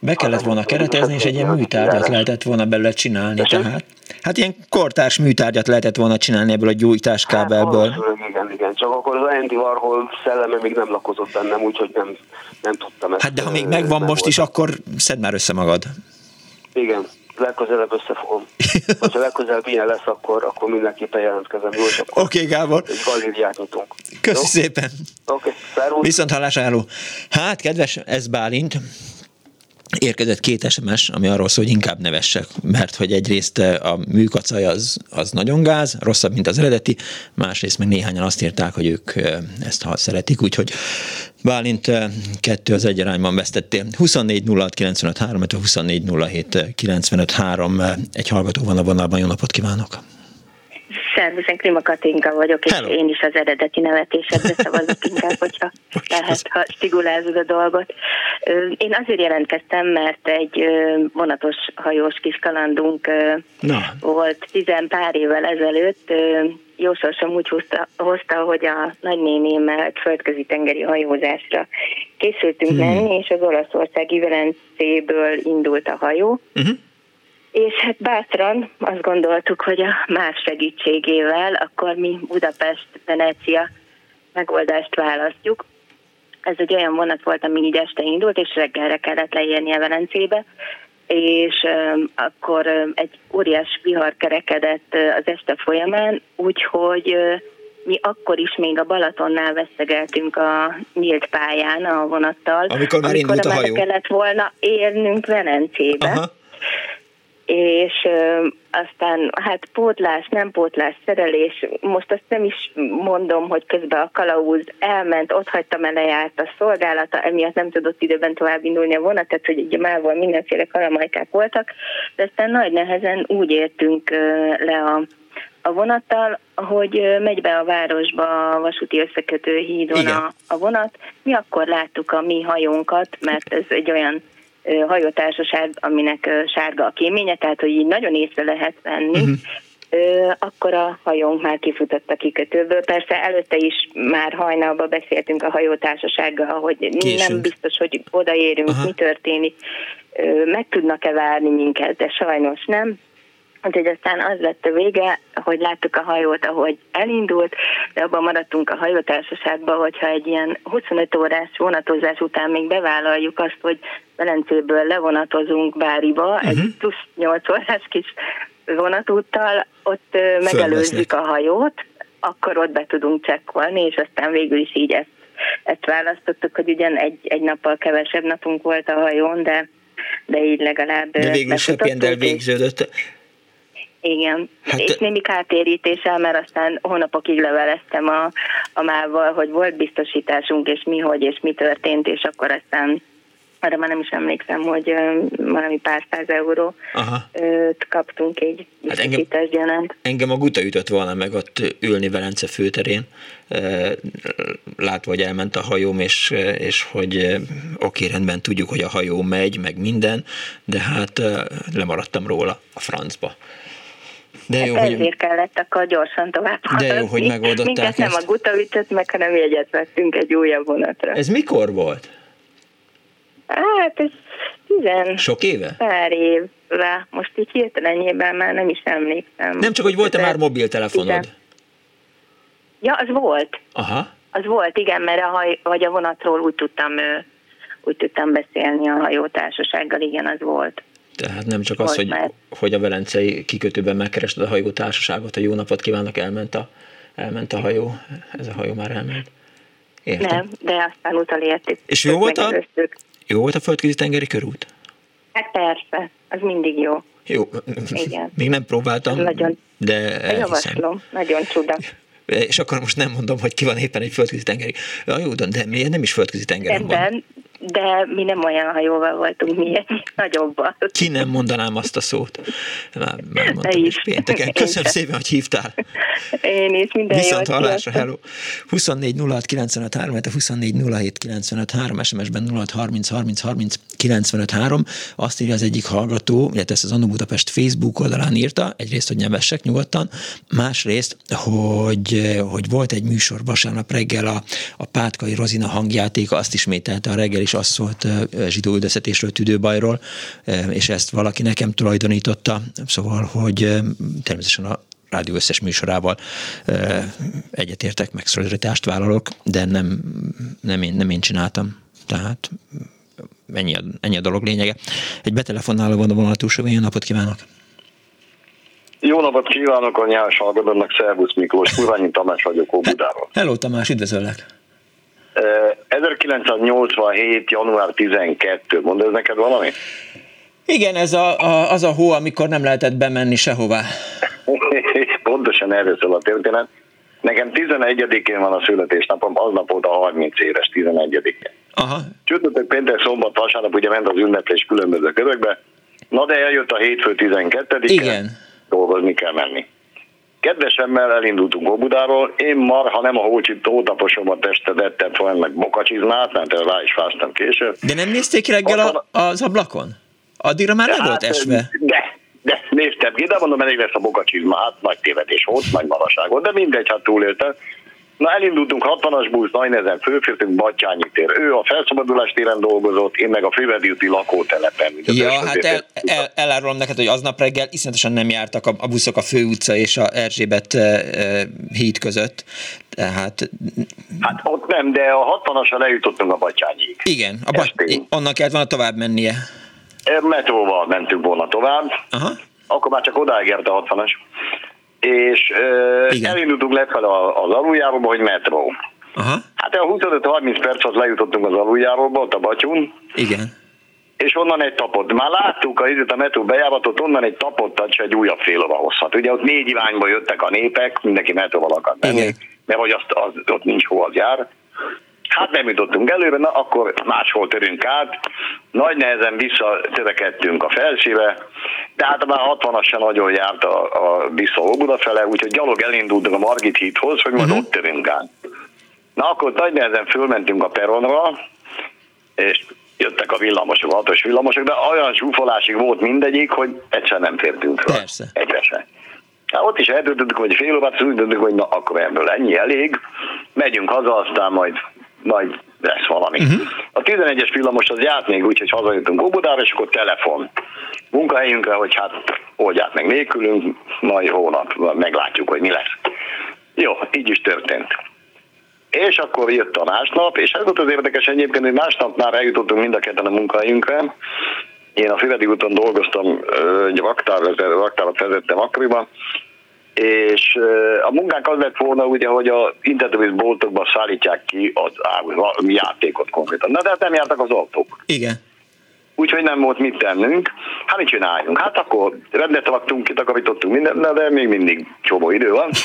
Be kellett volna keretezni, és egy ilyen műtárgyat lehetett volna belőle csinálni, tehát. Hát ilyen kortárs műtárgyat lehetett volna csinálni ebből a gyújtáskábelből. Hát, igen, igen, csak akkor az Andy Warhol szelleme még nem lakozott bennem, úgyhogy nem, nem tudtam ezt. Hát de ha még megvan most is, akkor szedd már össze magad. Igen, legközelebb összefogom. Ha legközelebb ilyen lesz, akkor, akkor mindenképpen jelentkezem. Oké, okay, Gábor. Egy galériát nyitunk. Köszi Jó? szépen. Oké, okay, Viszont hallásra Hát, kedves, ez Bálint, érkezett két SMS, ami arról szól, hogy inkább nevessek, mert hogy egyrészt a műkacaj az, az nagyon gáz, rosszabb, mint az eredeti, másrészt meg néhányan azt írták, hogy ők ezt ha szeretik, úgyhogy Bálint kettő az egy arányban vesztettél. 24 06 95 3, 24 07 95 3, egy hallgató van a vonalban, jó napot kívánok! Szervusz, én Klima Katinka vagyok, és Hello. én is az eredeti nevetésedre szavazok inkább, hogyha lehet, ha stigulázod a dolgot. Én azért jelentkeztem, mert egy vonatos hajós kis kalandunk Na. volt tizen pár évvel ezelőtt, jósorsom úgy hozta, hozta, hogy a nagynénémmel egy földközi tengeri hajózásra készültünk hmm. menni, és az olaszországi Velencéből indult a hajó, uh-huh és hát bátran azt gondoltuk, hogy a más segítségével akkor mi Budapest-Venecia megoldást választjuk. Ez egy olyan vonat volt, ami így este indult, és reggelre kellett leérni a Velencébe, és akkor egy óriás vihar kerekedett az este folyamán, úgyhogy mi akkor is még a Balatonnál veszegeltünk a nyílt pályán a vonattal. Amikor már amikor indult a hajó. kellett volna érnünk Velencébe. Aha és aztán hát pótlás, nem pótlás, szerelés, most azt nem is mondom, hogy közben a kalauz elment, ott hagytam el lejárt a szolgálata, emiatt nem tudott időben tovább indulni a vonat, tehát hogy ugye mával mindenféle kalamajkák voltak, de aztán nagy nehezen úgy értünk le a a vonattal, hogy megy be a városba a vasúti összekötő hídon a, a vonat. Mi akkor láttuk a mi hajónkat, mert ez egy olyan hajótársaság, aminek sárga a kéménye, tehát hogy így nagyon észre lehet venni, uh-huh akkor a hajónk már kifutott a kikötőből. Persze előtte is már hajnalban beszéltünk a hajótársasággal, hogy Késünk. nem biztos, hogy odaérünk, Aha. mi történik, meg tudnak-e várni minket, de sajnos nem. Úgyhogy aztán az lett a vége, hogy láttuk a hajót, ahogy elindult, de abban maradtunk a hajótársaságban, hogyha egy ilyen 25 órás vonatozás után még bevállaljuk azt, hogy Velencéből levonatozunk Báriba, uh-huh. egy mhm. plusz 8 órás kis vonatúttal, ott megelőzzük a hajót, akkor ott be tudunk csekkolni, és aztán végül is így ezt, ezt választottuk, hogy ugyan egy, egy nappal kevesebb napunk volt a hajón, de, de így legalább De végül is happy végződött. Igen, hát, és némi kártérítéssel, mert aztán hónapokig leveleztem a, a mával, hogy volt biztosításunk, és mi, hogy, és mi történt, és akkor aztán arra már nem is emlékszem, hogy valami pár száz euró kaptunk egy hát engem, gyanánt. Engem a guta ütött volna meg ott ülni Velence főterén, látva, hogy elment a hajóm, és, és hogy oké, rendben tudjuk, hogy a hajó megy, meg minden, de hát lemaradtam róla a francba. De jó, hát ezért hogy... kellett akkor gyorsan tovább De jó, hogy megoldották Minket nem a guta ütött meg, hanem jegyet vettünk egy újabb vonatra. Ez mikor volt? Hát ez tizen... Sok éve? Pár évve. Most így hirtelenjében már nem is emlékszem. Nem csak, hogy volt-e már mobiltelefonod? Tizen. Ja, az volt. Aha. Az volt, igen, mert a, haj, vagy a vonatról úgy tudtam, úgy tudtam beszélni a hajótársasággal, igen, az volt. Tehát nem csak az, hogy, hogy a Velencei kikötőben megkerested a hajótársaságot, a jó napot kívánok, elment a, elment a hajó, ez a hajó már elment. Értem. Nem, de aztán utalértük. És jó volt, a, jó volt a földközi tengeri körút? Hát persze, az mindig jó. Jó, Igen. még nem próbáltam, nagyon, de. Javaslom, nagyon csuda. És akkor most nem mondom, hogy ki van éppen egy földközi tengeri. Ja, jó, de miért nem is földközi tengeri van? De mi nem olyan hajóval voltunk, mi egy nagyobban. Ki nem mondanám azt a szót? Már, már mondtam is. Pénteken. Köszönöm Én szépen, hogy hívtál. Én is, minden Viszont jót, hallásra, hello. 24 06 95 3, 24 07 95 3, SMS-ben 06 30 30 30 95 3. Azt írja az egyik hallgató, illetve ezt az Annu Budapest Facebook oldalán írta, egyrészt, hogy nem vessek nyugodtan, másrészt, hogy, hogy volt egy műsor vasárnap reggel a, a Pátkai Rozina hangjátéka, azt ismételte a reggel is azt szólt zsidó üldöztetésről, tüdőbajról, és ezt valaki nekem tulajdonította, szóval, hogy természetesen a rádió összes műsorával egyetértek, meg szolidaritást vállalok, de nem, nem, én, nem én csináltam. Tehát ennyi a, ennyi a dolog lényege. Egy betelefonnáló van a vonal túlsó, jó napot kívánok! Jó napot kívánok a nyárs hallgatónak, Szervusz Miklós, Kurványi Tamás vagyok Óbudáról. Hello Tamás, üdvözöllek! 1987. január 12. Mond ez neked valami? Igen, ez a, a, az a hó, amikor nem lehetett bemenni sehová. Pontosan erről szól a történet. Nekem 11-én van a születésnapom, aznap volt a 30 éves, 11-én. Aha. Csütörtök, péntek, szombat, vasárnap ugye ment az ünneplés különböző körökbe. Na de eljött a hétfő 12 Igen. Dolgozni kell menni. Kedvesemmel elindultunk Óbudáról, én mar, ha nem a hócsit tótaposom a testet, ettem fel meg mokacsizmát, mert rá is fáztam később. De nem nézték ki reggel a, az ablakon? Addigra már nem volt esve? De, de néztem ki, de mondom, elég lesz a mokacsizma, hát nagy tévedés volt, nagy maraság volt, de mindegy, hát túlélte. Na elindultunk 60-as busz, nagy nehezen fölfértünk Batyányi tér. Ő a felszabadulás téren dolgozott, én meg a Fővedi úti lakótelepen. Ja, hát el, el, elárulom neked, hogy aznap reggel iszonyatosan nem jártak a, a buszok a főutca és a Erzsébet e, e, híd között. Tehát... Hát ott nem, de a 60-asra eljutottunk a Batyányig. Igen, a Baty- onnan kellett volna tovább mennie. Metróval mentünk volna tovább. Aha. Akkor már csak odáig a 60-as és uh, elindultunk lefelé az aluljáróba, hogy metró. Aha. Hát a 25-30 perc az lejutottunk az aluljáróba, ott a Batyún. Igen. És onnan egy tapot. Már láttuk a, a metró bejáratot, onnan egy tapot és egy újabb fél óra hosszat. Ugye ott négy irányba jöttek a népek, mindenki metróval akart menni, mert vagy azt, az, ott nincs hova az jár. Hát nem jutottunk előre, na akkor máshol törünk át. Nagy nehezen visszatörekedtünk a felsébe, de hát már 60-as se nagyon járt a, a vissza Óbuda fele, úgyhogy gyalog elindultunk a Margit hídhoz, hogy majd uh-huh. ott törünk át. Na akkor nagy nehezen fölmentünk a peronra, és jöttek a villamosok, a hatos villamosok, de olyan zsúfolásig volt mindegyik, hogy egyszer nem fértünk fel. Persze. Egyre se. Hát ott is eldöntöttük, hogy fél órát, úgy döntöttük, hogy na, akkor ebből ennyi elég, megyünk haza, aztán majd, majd lesz valami. Uh-huh. A 11-es villamos az járt még úgy, hogy hazajöttünk Óbudára, és akkor telefon munkahelyünkre, hogy hát oldják meg nélkülünk, majd hónap meglátjuk, hogy mi lesz. Jó, így is történt. És akkor jött a másnap, és ez volt az érdekes egyébként, hogy másnap már eljutottunk mind a ketten a munkahelyünkre. Én a Füredi úton dolgoztam, egy vaktárat vezettem akkoriban, és a munkánk az lett volna, ugye, hogy a internetes boltokban szállítják ki az játékot konkrétan. Na de hát nem jártak az autók. Igen. Úgyhogy nem volt mit tennünk. Hát mit csináljunk? Hát akkor rendet raktunk, kitakarítottunk mindent, de még mindig csomó idő van.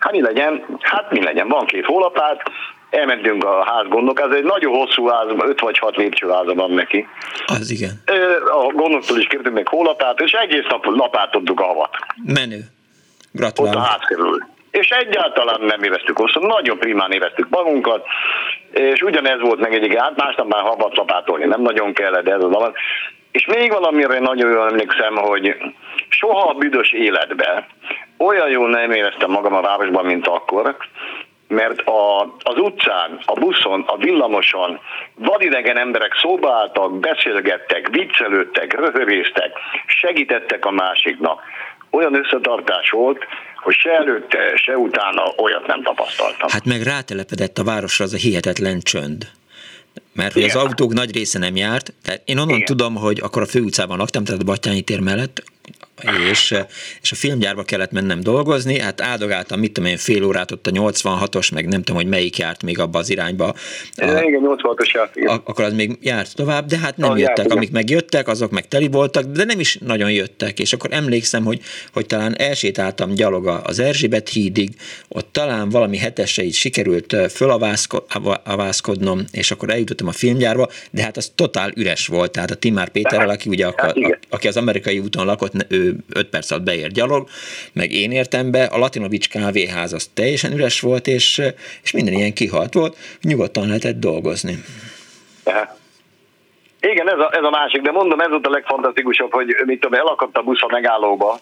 Hát mi legyen? Hát mi legyen? Van két hólapát, elmentünk a ház gondok, ez egy nagyon hosszú ház, 5 vagy 6 lépcsőháza van neki. Az igen. A gondoktól is kértünk meg hólapát, és egész nap lapátottuk a havat. Menő. Gratulálok. Ott a ház. És egyáltalán nem éreztük hosszú, nagyon primán éreztük magunkat, és ugyanez volt meg egyik, hát másnap már havat lapátolni nem nagyon kellett, ez az És még valamire nagyon jól emlékszem, hogy soha a büdös életbe olyan jól nem éreztem magam a városban, mint akkor, mert a, az utcán, a buszon, a villamoson vadidegen emberek szóba álltak, beszélgettek, viccelődtek, röhörésztek, segítettek a másiknak. Olyan összetartás volt, hogy se előtte, se utána olyat nem tapasztaltam. Hát meg rátelepedett a városra az a hihetetlen csönd. Mert hogy az autók nagy része nem járt, tehát én onnan Igen. tudom, hogy akkor a főutcában laktam, tehát a Batyányi tér mellett, és, és a filmgyárba kellett mennem dolgozni, hát áldogáltam, mit tudom én, fél órát ott a 86-os, meg nem tudom, hogy melyik járt még abba az irányba. A, igen, 86-os járt, igen. Akkor az még járt tovább, de hát nem ah, jöttek, járt, amik megjöttek, azok meg teli voltak, de nem is nagyon jöttek, és akkor emlékszem, hogy, hogy talán elsétáltam gyalog az Erzsébet hídig, ott talán valami hetesre így sikerült fölavázkodnom, és akkor eljutottam a filmgyárba, de hát az totál üres volt, tehát a Timár Péterrel, aki ugye, a, hát a, aki az amerikai úton lakott, ő 5 perc alatt beér gyalog, meg én értem be, a Latinovics kávéház az teljesen üres volt, és, és minden ilyen kihalt volt, nyugodtan lehetett dolgozni. Igen, ez a, ez a másik, de mondom, ez volt a legfantasztikusabb, hogy mit tudom, elakadt a busz a megállóba,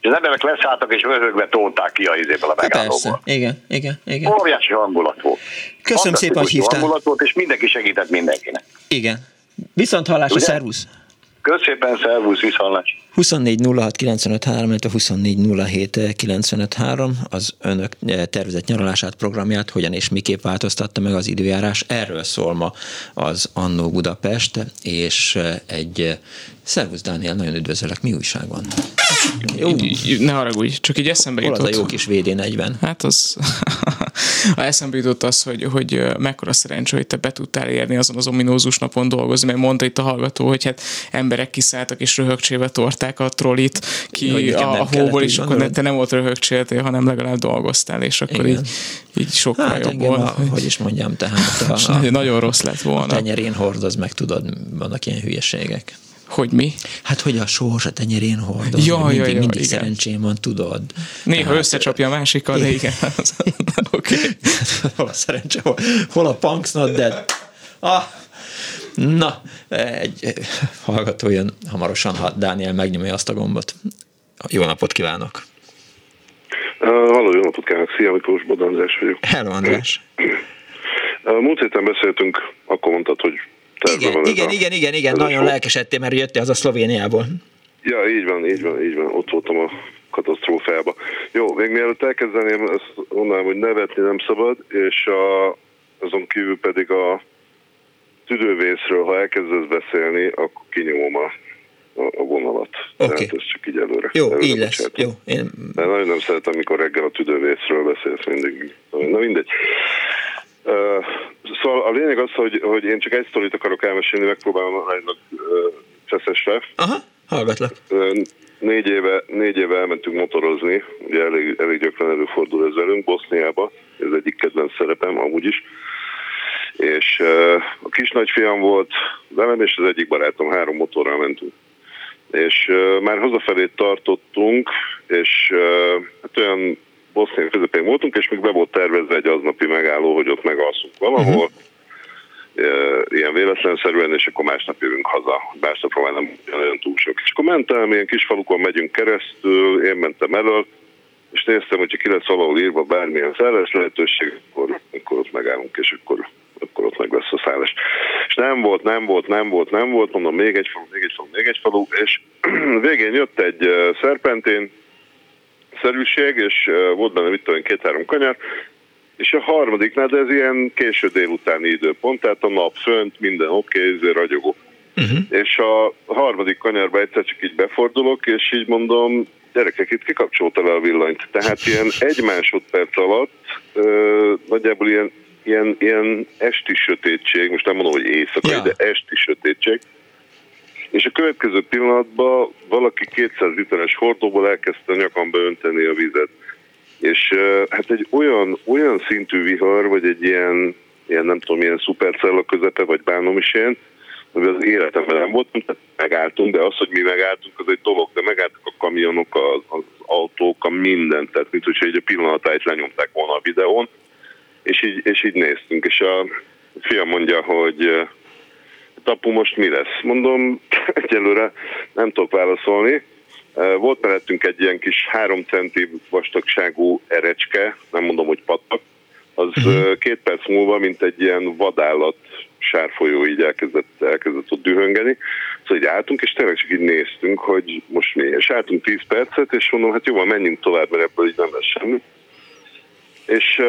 és az emberek leszálltak és röhögve tolták ki a izéből a megállóba. Persze, igen, igen, igen. Óriási hangulat volt. Köszönöm szépen, hogy hívtál. hangulat volt, és mindenki segített mindenkinek. Igen. Viszont hallásra, szervusz! Köszépen, szervusz, viszontlás. 24 06 95 3, 24 07 95 3, az önök eh, tervezett nyaralását, programját hogyan és miképp változtatta meg az időjárás. Erről szól ma az Annó Budapest, és eh, egy eh, Szervusz Dániel, nagyon üdvözöllek, mi újság van? Jó. Ne haragudj, csak így eszembe Hol jutott. az a jó kis VD40? Hát az, a eszembe jutott az, hogy, hogy mekkora szerencsé, hogy te be tudtál érni azon az ominózus napon dolgozni, mert mondta itt a hallgató, hogy hát emberek kiszálltak és röhögcsébe torták a trollit ki Jó, a, a hóból, és akkor ne, te nem volt röhögcséltél, hanem legalább dolgoztál, és akkor Igen. így, így sokkal hát jobb volt. A, hogy is mondjam, tehát a, a, nagyon rossz lett volna. A tenyerén hordoz meg, tudod, vannak ilyen hülyeségek. Hogy mi? Hát, hogy a sós a tenyerén hordom. Ja, mindig, ja, ja, mindig igen. szerencsém van, tudod. Néha Tehát, összecsapja a másikkal, de igen. Oké. Okay. hol a szerencse, hol, hol a punks not dead. Ah, na, egy hallgató jön hamarosan, ha Dániel megnyomja azt a gombot. Jó napot kívánok! Uh, halló, jó napot kívánok! Szia, Miklós Boda András vagyok. Hello, András! Uh, múlt héten beszéltünk, akkor mondtad, hogy igen, van igen, a, igen, igen, igen, nagyon lelkesedtél, mert jöttél az a Szlovéniából. Ja, így van, így van, így van, ott voltam a katasztrófába. Jó, még mielőtt elkezdeném, azt mondanám, hogy nevetni nem szabad, és a, azon kívül pedig a tüdővészről, ha elkezdesz beszélni, akkor kinyomom a, a, a vonalat. Okay. Tehát ez csak így előre. Jó, előre így lesz. Jó, én... De nagyon nem szeretem, amikor reggel a tüdővészről beszélsz mindig. Na mindegy. Szóval a lényeg az, hogy, hogy én csak egy sztorit akarok elmesélni, megpróbálom aránylag feszesre. Aha, hallgatlak. Négy éve, négy éve elmentünk motorozni, ugye elég, elég gyakran előfordul ez velünk, Boszniába, ez egyik kedvenc szerepem amúgy is. És a kis nagyfiam volt velem, és az egyik barátom, három motorral mentünk. És már hazafelé tartottunk, és hát olyan Bosznia közepén voltunk, és még be volt tervezve egy aznapi megálló, hogy ott megalszunk valahol. Uh-huh. ilyen véletlenszerűen, és akkor másnap jövünk haza. Másnapra már nem olyan túl sok. És akkor mentem, ilyen kis falukon megyünk keresztül, én mentem elől, és néztem, hogyha ki lesz valahol írva bármilyen szállás lehetőség, akkor, akkor ott megállunk, és akkor, akkor ott meg lesz a szállás. És nem volt, nem volt, nem volt, nem volt, mondom, még egy falu, még egy falu, még egy falu, és végén jött egy szerpentén szerűség, és volt benne, mit tudom, két-három kanyar, és a harmadiknál, de ez ilyen késő délutáni időpont, tehát a nap fönt, minden oké, okay, ragyogó. Uh-huh. És a harmadik kanyarba egyszer csak így befordulok, és így mondom, gyerekek, itt kikapcsolta le a villanyt. Tehát ilyen egy másodperc alatt ö, nagyjából ilyen, ilyen, ilyen esti sötétség, most nem mondom, hogy éjszakai, ja. de esti sötétség, és a következő pillanatban valaki 200 literes hordóból elkezdte nyakamba önteni a vizet. És hát egy olyan, olyan szintű vihar, vagy egy ilyen, ilyen nem tudom, ilyen szupercella közepe, vagy bánom is én, ami az életemben nem volt, tehát megálltunk, de az, hogy mi megálltunk, az egy dolog, de megálltak a kamionok, az, az autók, a mindent, tehát mint hogyha egy a pillanatáit lenyomták volna a videón, és így, és így néztünk, és a fiam mondja, hogy tapu most mi lesz? Mondom, egyelőre nem tudok válaszolni, volt mellettünk egy ilyen kis három centi vastagságú erecske, nem mondom, hogy patak, az uh-huh. két perc múlva, mint egy ilyen vadállat sárfolyó így elkezdett, elkezdett ott dühöngeni. Szóval így álltunk, és tényleg csak így néztünk, hogy most mi. És álltunk 10 percet, és mondom, hát jó, menjünk tovább, mert ebből így nem lesz semmi. És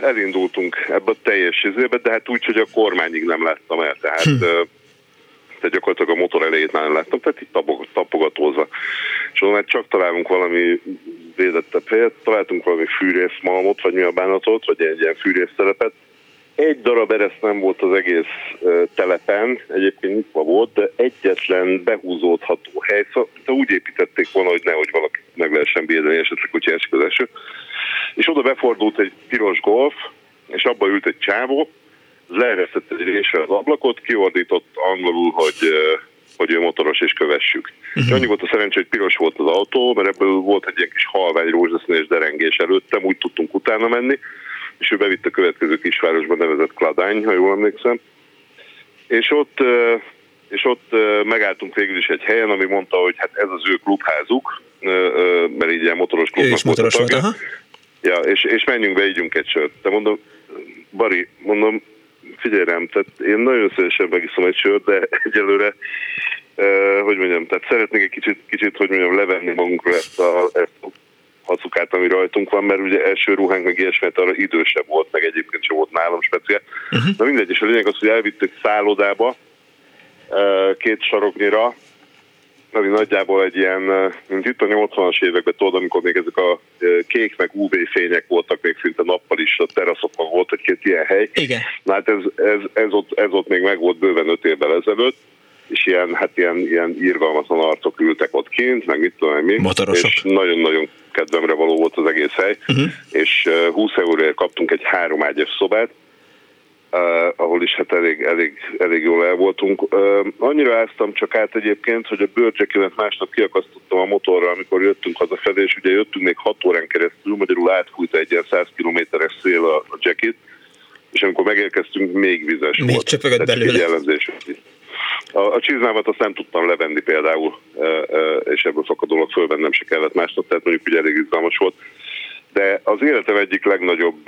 elindultunk ebbe a teljes izébe, de hát úgy, hogy a kormányig nem láttam el. Tehát hm. tehát gyakorlatilag a motor elejét már nem láttam, tehát itt tapogatózva. És onnan csak találunk valami védettebb helyet, találtunk valami fűrészmalmot, vagy mi a bánatot, vagy egy ilyen fűrésztelepet. Egy darab ereszt nem volt az egész telepen, egyébként nyitva volt, de egyetlen behúzódható hely, szóval úgy építették volna, hogy nehogy valaki meg lehessen védeni, esetleg, hogyha esik az eső. És oda befordult egy piros golf, és abba ült egy csávó, leeresztett egy résre az ablakot, kiordított angolul, hogy hogy ő motoros és kövessük. Uh-huh. És annyi volt a szerencsé, hogy piros volt az autó, mert ebből volt egy ilyen kis halvány rózsaszínes derengés előttem, úgy tudtunk utána menni, és ő bevitt a következő kisvárosba nevezett Kladány, ha jól emlékszem. És ott, és ott megálltunk végül is egy helyen, ami mondta, hogy hát ez az ő klubházuk, mert így ilyen motoros klubnak volt tagja. Volt, ja, és, és menjünk be, ígyunk egy sört. De mondom, Bari, mondom, figyelj rám, tehát én nagyon szívesen megiszom egy sört, de egyelőre, uh, hogy mondjam, tehát szeretnék egy kicsit, kicsit hogy mondjam, levenni magunkra ezt a, ezt a hacukát, ami rajtunk van, mert ugye első ruhánk meg ilyesmi, arra idősebb volt, meg egyébként sem volt nálam speciál. Uh-huh. Na mindegy, és a lényeg az, hogy elvittük szállodába, két saroknyira, ami nagyjából egy ilyen, mint itt a 80-as években, tudod, amikor még ezek a kék meg UV fények voltak még szinte nappal is, a teraszokon volt egy-két ilyen hely. Igen. Na hát ez, ez, ez, ott, ez ott még meg volt bőven öt évvel ezelőtt, és ilyen, hát ilyen, ilyen írgalmatlan arcok ültek ott kint, meg mit tudom mi. Motorosok. És nagyon-nagyon kedvemre való volt az egész hely, uh-huh. és 20 euróért kaptunk egy három ágyas szobát, Uh, ahol is hát elég, elég, elég jól el voltunk. Uh, annyira áztam csak át egyébként, hogy a bőrcsekimet másnap kiakasztottam a motorra, amikor jöttünk hazafelé, és ugye jöttünk még 6 órán keresztül, magyarul átfújta egy ilyen 100 kilométeres szél a, a jacket, és amikor megérkeztünk, még vizes még volt. csöpögött belőle. A, a csizmámat azt nem tudtam levenni például, uh, és ebből fakadólag fölvennem se kellett másnap, tehát mondjuk ugye elég izgalmas volt de az életem egyik legnagyobb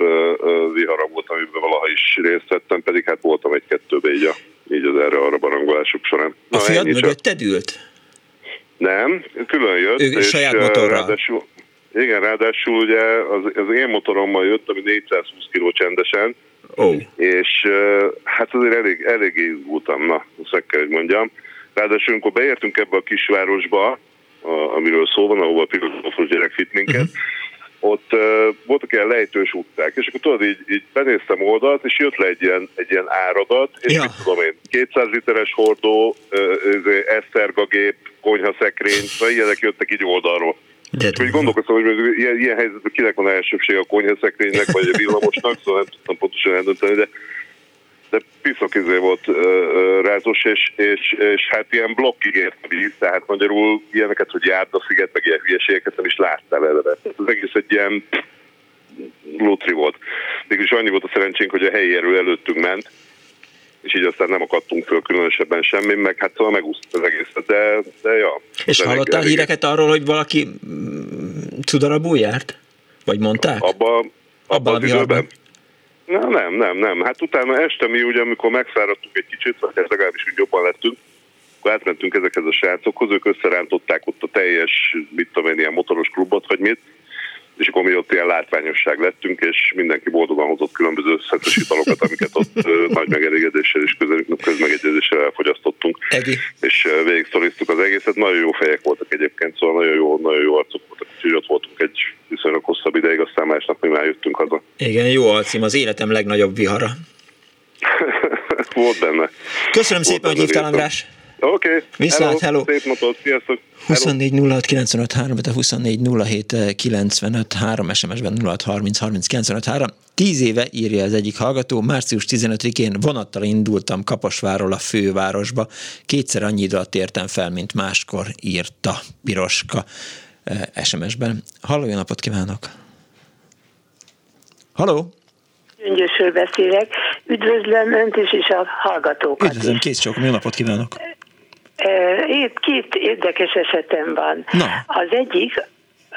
vihara volt, amiben valaha is részt vettem, pedig hát voltam egy-kettőbe így, a, így az erre-arra barangolások során. A Na, fiad mögötted ült? Nem, külön jött. Ő és saját motorral? Ráadásul, igen, ráadásul ugye az, az én motorommal jött, ami 420 kg csendesen, oh. és hát azért elég, elég izgultam, na, azt meg kell, hogy mondjam. Ráadásul, amikor beértünk ebbe a kisvárosba, a, amiről szó van, ahol a piros gyerek vitt minket, uh-huh ott uh, voltak ilyen lejtős utcák, és akkor tudod, így, így benéztem oldalt, és jött le egy ilyen, egy ilyen áradat, és ja. mit tudom én, 200 literes hordó, uh, esztergagép, konyhaszekrény, szóval ilyenek jöttek így oldalról. De és úgy gondolkoztam, hogy ilyen, ilyen helyzetben kinek van elsőbség a konyhaszekrénynek, vagy a villamosnak, szóval nem tudtam pontosan eldönteni, de de piszok izé volt uh, rázos, és, és, és, hát ilyen blokkig ért a víz, tehát magyarul ilyeneket, hogy járt a sziget, meg ilyen hülyeségeket nem is láttál eleve. Az egész egy ilyen lótri volt. Mégis annyi volt a szerencsénk, hogy a helyi erő előttünk ment, és így aztán nem akadtunk föl különösebben semmi, meg hát szóval megúsztuk az egészet, de, de ja. És hallottál híreket arról, hogy valaki cudarabul járt? Vagy mondták? Abba, abba, abba az időben? Na, nem, nem, nem. Hát utána este mi ugye, amikor megfáradtunk egy kicsit, vagy ez legalábbis úgy jobban lettünk, akkor átmentünk ezekhez a srácokhoz, ők összerántották ott a teljes, mit tudom én, ilyen motoros klubot, vagy mit, és akkor mi ott ilyen látványosság lettünk, és mindenki boldogan hozott különböző szetes italokat, amiket ott nagy megelégedéssel és közmegegyezéssel elfogyasztottunk. Egi. És végig az egészet. Nagyon jó fejek voltak egyébként, szóval nagyon jó, nagyon jó arcok voltak. Úgyhogy ott voltunk egy viszonylag hosszabb ideig, aztán másnap mi már jöttünk haza. Igen, jó alcím, az életem legnagyobb vihara. Volt benne. Köszönöm Volt szépen, hogy hívtál, András. Oké. Okay. Viszlát, hello. Szép napot, sziasztok. 24 06 95 3, de 24 07 95 3, SMS-ben 06 30 30 95 3. Tíz éve írja az egyik hallgató, március 15-én vonattal indultam Kaposváról a fővárosba. Kétszer annyi idő alatt értem fel, mint máskor írta Piroska eh, SMS-ben. Halló, jó napot kívánok! Halló! Gyöngyösről beszélek. Üdvözlöm Önt is, és a hallgatókat Üdvözlöm, kész csak, jó napot kívánok! Két érdekes esetem van. Na. Az egyik,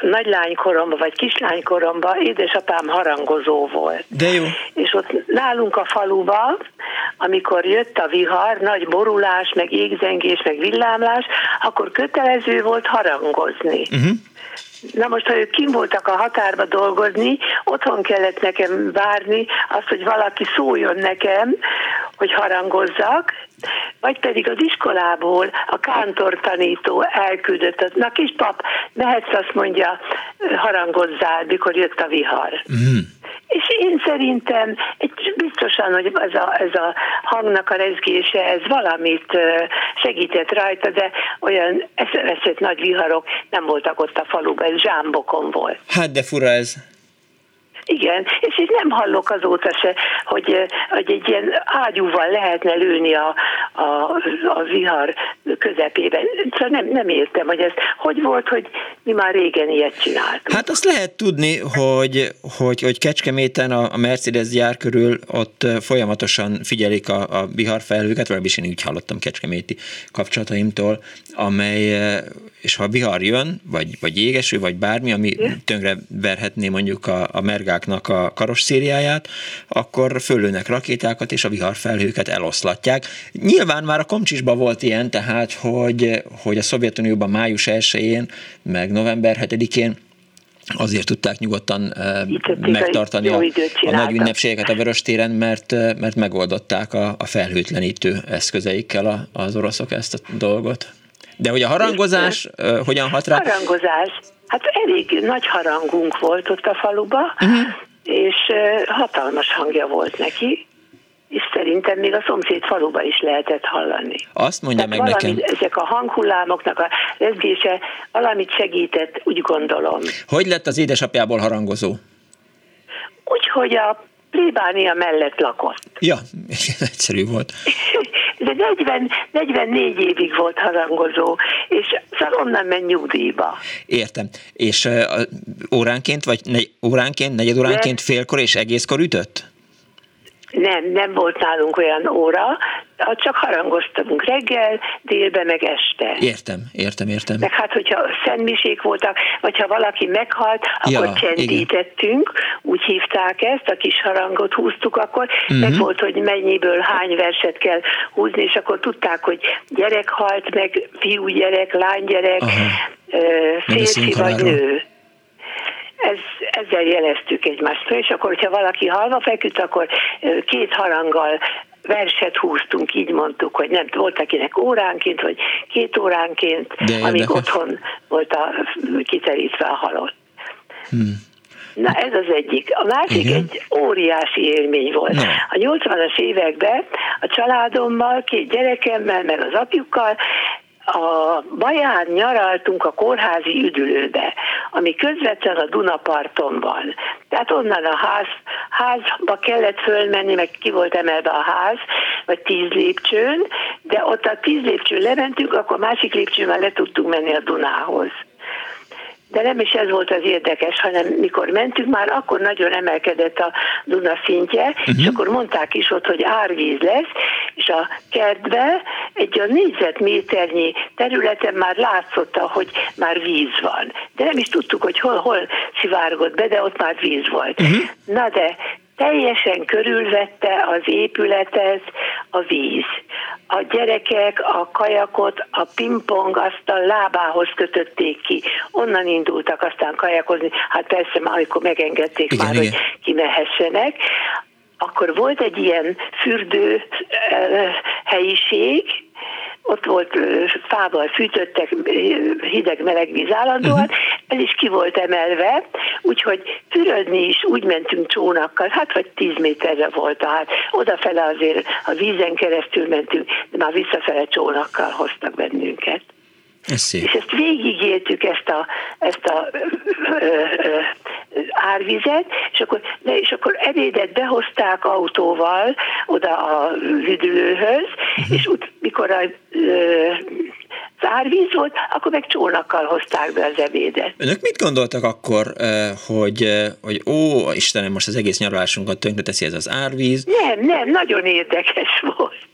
nagylánykoromban vagy kislánykoromban édesapám harangozó volt. De jó. És ott nálunk a faluba, amikor jött a vihar, nagy borulás, meg égzengés, meg villámlás, akkor kötelező volt harangozni. Uh-huh. Na most, ha ők kim voltak a határba dolgozni, otthon kellett nekem várni azt, hogy valaki szóljon nekem, hogy harangozzak, vagy pedig az iskolából a kántor tanító elküldött, na kis pap, mehetsz azt mondja, harangozzál, mikor jött a vihar. Mm. És én szerintem biztosan, hogy ez a, ez a hangnak a rezgése, ez valamit segített rajta, de olyan eszeveszett nagy viharok nem voltak ott a faluban, ez zsámbokon volt. Hát de fura ez. Igen, és így nem hallok azóta se, hogy, hogy egy ilyen ágyúval lehetne lőni a, a, a vihar közepében. Szóval nem, nem értem, hogy ez hogy volt, hogy mi már régen ilyet csináltunk. Hát azt lehet tudni, hogy, hogy, hogy Kecskeméten a Mercedes gyár körül ott folyamatosan figyelik a, a viharfelhőket, vagy én úgy hallottam Kecskeméti kapcsolataimtól, amely és ha vihar jön, vagy, vagy jégeső, vagy bármi, ami tönkre verhetné mondjuk a, a mergáknak a karosszériáját, akkor fölőnek rakétákat, és a viharfelhőket eloszlatják. Nyilván már a Komcsisban volt ilyen, tehát, hogy, hogy a Szovjetunióban május 1-én, meg november 7-én azért tudták nyugodtan uh, megtartani a, a nagy ünnepségeket a Vöröstéren, mert, mert megoldották a, a felhőtlenítő eszközeikkel a, az oroszok ezt a dolgot. De hogy a harangozás uh, hogyan hat rá? Harangozás. Hát elég nagy harangunk volt ott a faluba, uh-huh. és uh, hatalmas hangja volt neki, és szerintem még a szomszéd faluba is lehetett hallani. Azt mondja Tehát meg valami, nekem. Ezek a hanghullámoknak a rezgése valamit segített, úgy gondolom. Hogy lett az édesapjából harangozó? Úgyhogy a plébánia mellett lakott. Ja, egyszerű volt. De 40, 44 évig volt harangozó, és szóval onnan ment nyugdíjba. Értem. És uh, óránként, vagy negy, óránként, negyed óránként, De... félkor és egészkor ütött? Nem, nem volt nálunk olyan óra, csak harangoztunk reggel, délbe, meg este. Értem, értem, értem. Meg hát, hogyha szentmisék voltak, vagy ha valaki meghalt, akkor ja, csendítettünk, igen. úgy hívták ezt, a kis harangot húztuk akkor, uh-huh. meg volt, hogy mennyiből hány verset kell húzni, és akkor tudták, hogy gyerek halt, meg fiúgyerek, lánygyerek, férfi vagy nő ez, ezzel jeleztük egymást. És akkor, hogyha valaki halva feküdt, akkor két haranggal verset húztunk, így mondtuk, hogy nem volt akinek óránként, vagy két óránként, De amíg otthon volt a, kiterítve a halott. Hmm. Na ez az egyik. A másik Igen. egy óriási élmény volt. Na. A 80-as években a családommal, két gyerekemmel, meg az apjukkal a Baján nyaraltunk a kórházi üdülőbe, ami közvetlen a Dunaparton van. Tehát onnan a ház, házba kellett fölmenni, meg ki volt emelve a ház, vagy tíz lépcsőn, de ott a tíz lépcsőn lementünk, akkor másik lépcsőn le tudtunk menni a Dunához. De nem is ez volt az érdekes, hanem mikor mentünk, már akkor nagyon emelkedett a Duna szintje, uh-huh. és akkor mondták is ott, hogy árvíz lesz, és a kertbe egy a négyzetméternyi területen már látszott, hogy már víz van. De nem is tudtuk, hogy hol, hol szivárgott be, de ott már víz volt. Uh-huh. Na de teljesen körülvette az épületet a víz. A gyerekek a kajakot a pingpong a lábához kötötték ki. Onnan indultak aztán kajakozni. Hát persze amikor megengedték igen, már, igen. hogy kimehessenek. Akkor volt egy ilyen fürdő helyiség, ott volt fával fűtöttek, hideg-meleg víz állandóan, uh-huh. ez is ki volt emelve, úgyhogy fürödni is úgy mentünk csónakkal, hát vagy tíz méterre volt, tehát odafele azért a vízen keresztül mentünk, de már visszafele csónakkal hoztak bennünket. Ez szép. És ezt végigéltük, ezt a, ezt a ö, ö, árvizet, és akkor, de, és akkor ebédet behozták autóval oda a üdülőhöz, uh-huh. és úgy, mikor a ö, az árvíz volt, akkor meg csónakkal hozták be az ebédet. Önök mit gondoltak akkor, hogy, hogy ó, Istenem, most az egész nyaralásunkat tönkreteszi ez az árvíz? Nem, nem, nagyon érdekes volt.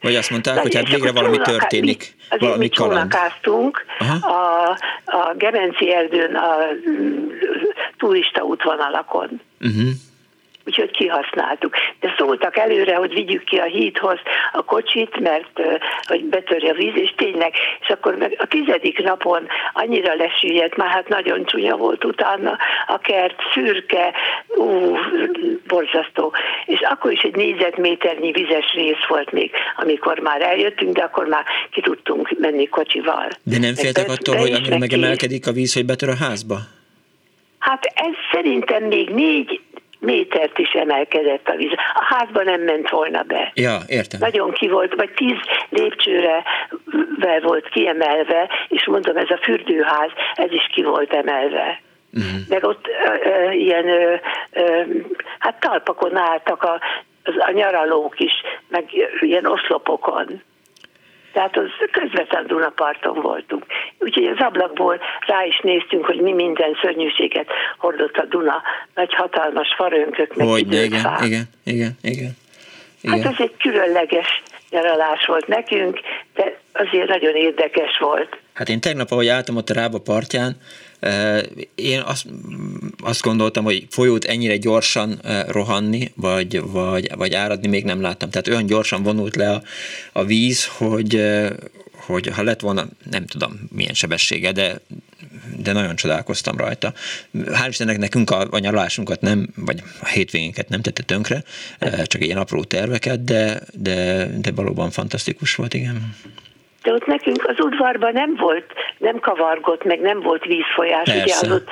Vagy azt mondták, hogy hát végre valami történik. Azért valami mi csónakáztunk a, a Gemenci erdőn a turista útvonalakon. Uh-huh úgyhogy kihasználtuk. De szóltak előre, hogy vigyük ki a hídhoz a kocsit, mert hogy betörje a víz, és tényleg, és akkor meg a tizedik napon annyira lesüllyedt, már hát nagyon csúnya volt utána a kert, szürke, ú, borzasztó. És akkor is egy négyzetméternyi vizes rész volt még, amikor már eljöttünk, de akkor már ki tudtunk menni kocsival. De nem féltek attól, hogy annyira megemelkedik a víz, hogy betör a házba? Hát ez szerintem még négy métert is emelkedett a víz. A házba nem ment volna be. Ja, értem. Nagyon ki volt, vagy tíz lépcsőre volt kiemelve, és mondom, ez a fürdőház, ez is ki volt emelve. Uh-huh. Meg ott ö, ö, ilyen, ö, ö, hát talpakon álltak a, a nyaralók is, meg ilyen oszlopokon. Tehát az közvetlen Dunaparton voltunk. Úgyhogy az ablakból rá is néztünk, hogy mi minden szörnyűséget hordott a Duna. Nagy hatalmas farönkök, meg hogy, igen, igen, igen, igen, igen. Hát ez egy különleges nyaralás volt nekünk, de azért nagyon érdekes volt. Hát én tegnap, ahogy álltam ott a Rába partján, én azt, azt gondoltam, hogy folyót ennyire gyorsan rohanni, vagy, vagy, vagy áradni még nem láttam. Tehát olyan gyorsan vonult le a, a víz, hogy, hogy ha lett volna, nem tudom milyen sebessége, de, de nagyon csodálkoztam rajta. Hál' Istennek nekünk a, a nyaralásunkat nem, vagy a hétvégénket nem tette tönkre, csak ilyen apró terveket, de, de, de valóban fantasztikus volt, igen de ott nekünk az udvarban nem volt, nem kavargott, meg nem volt vízfolyás, Persze. ugye az ott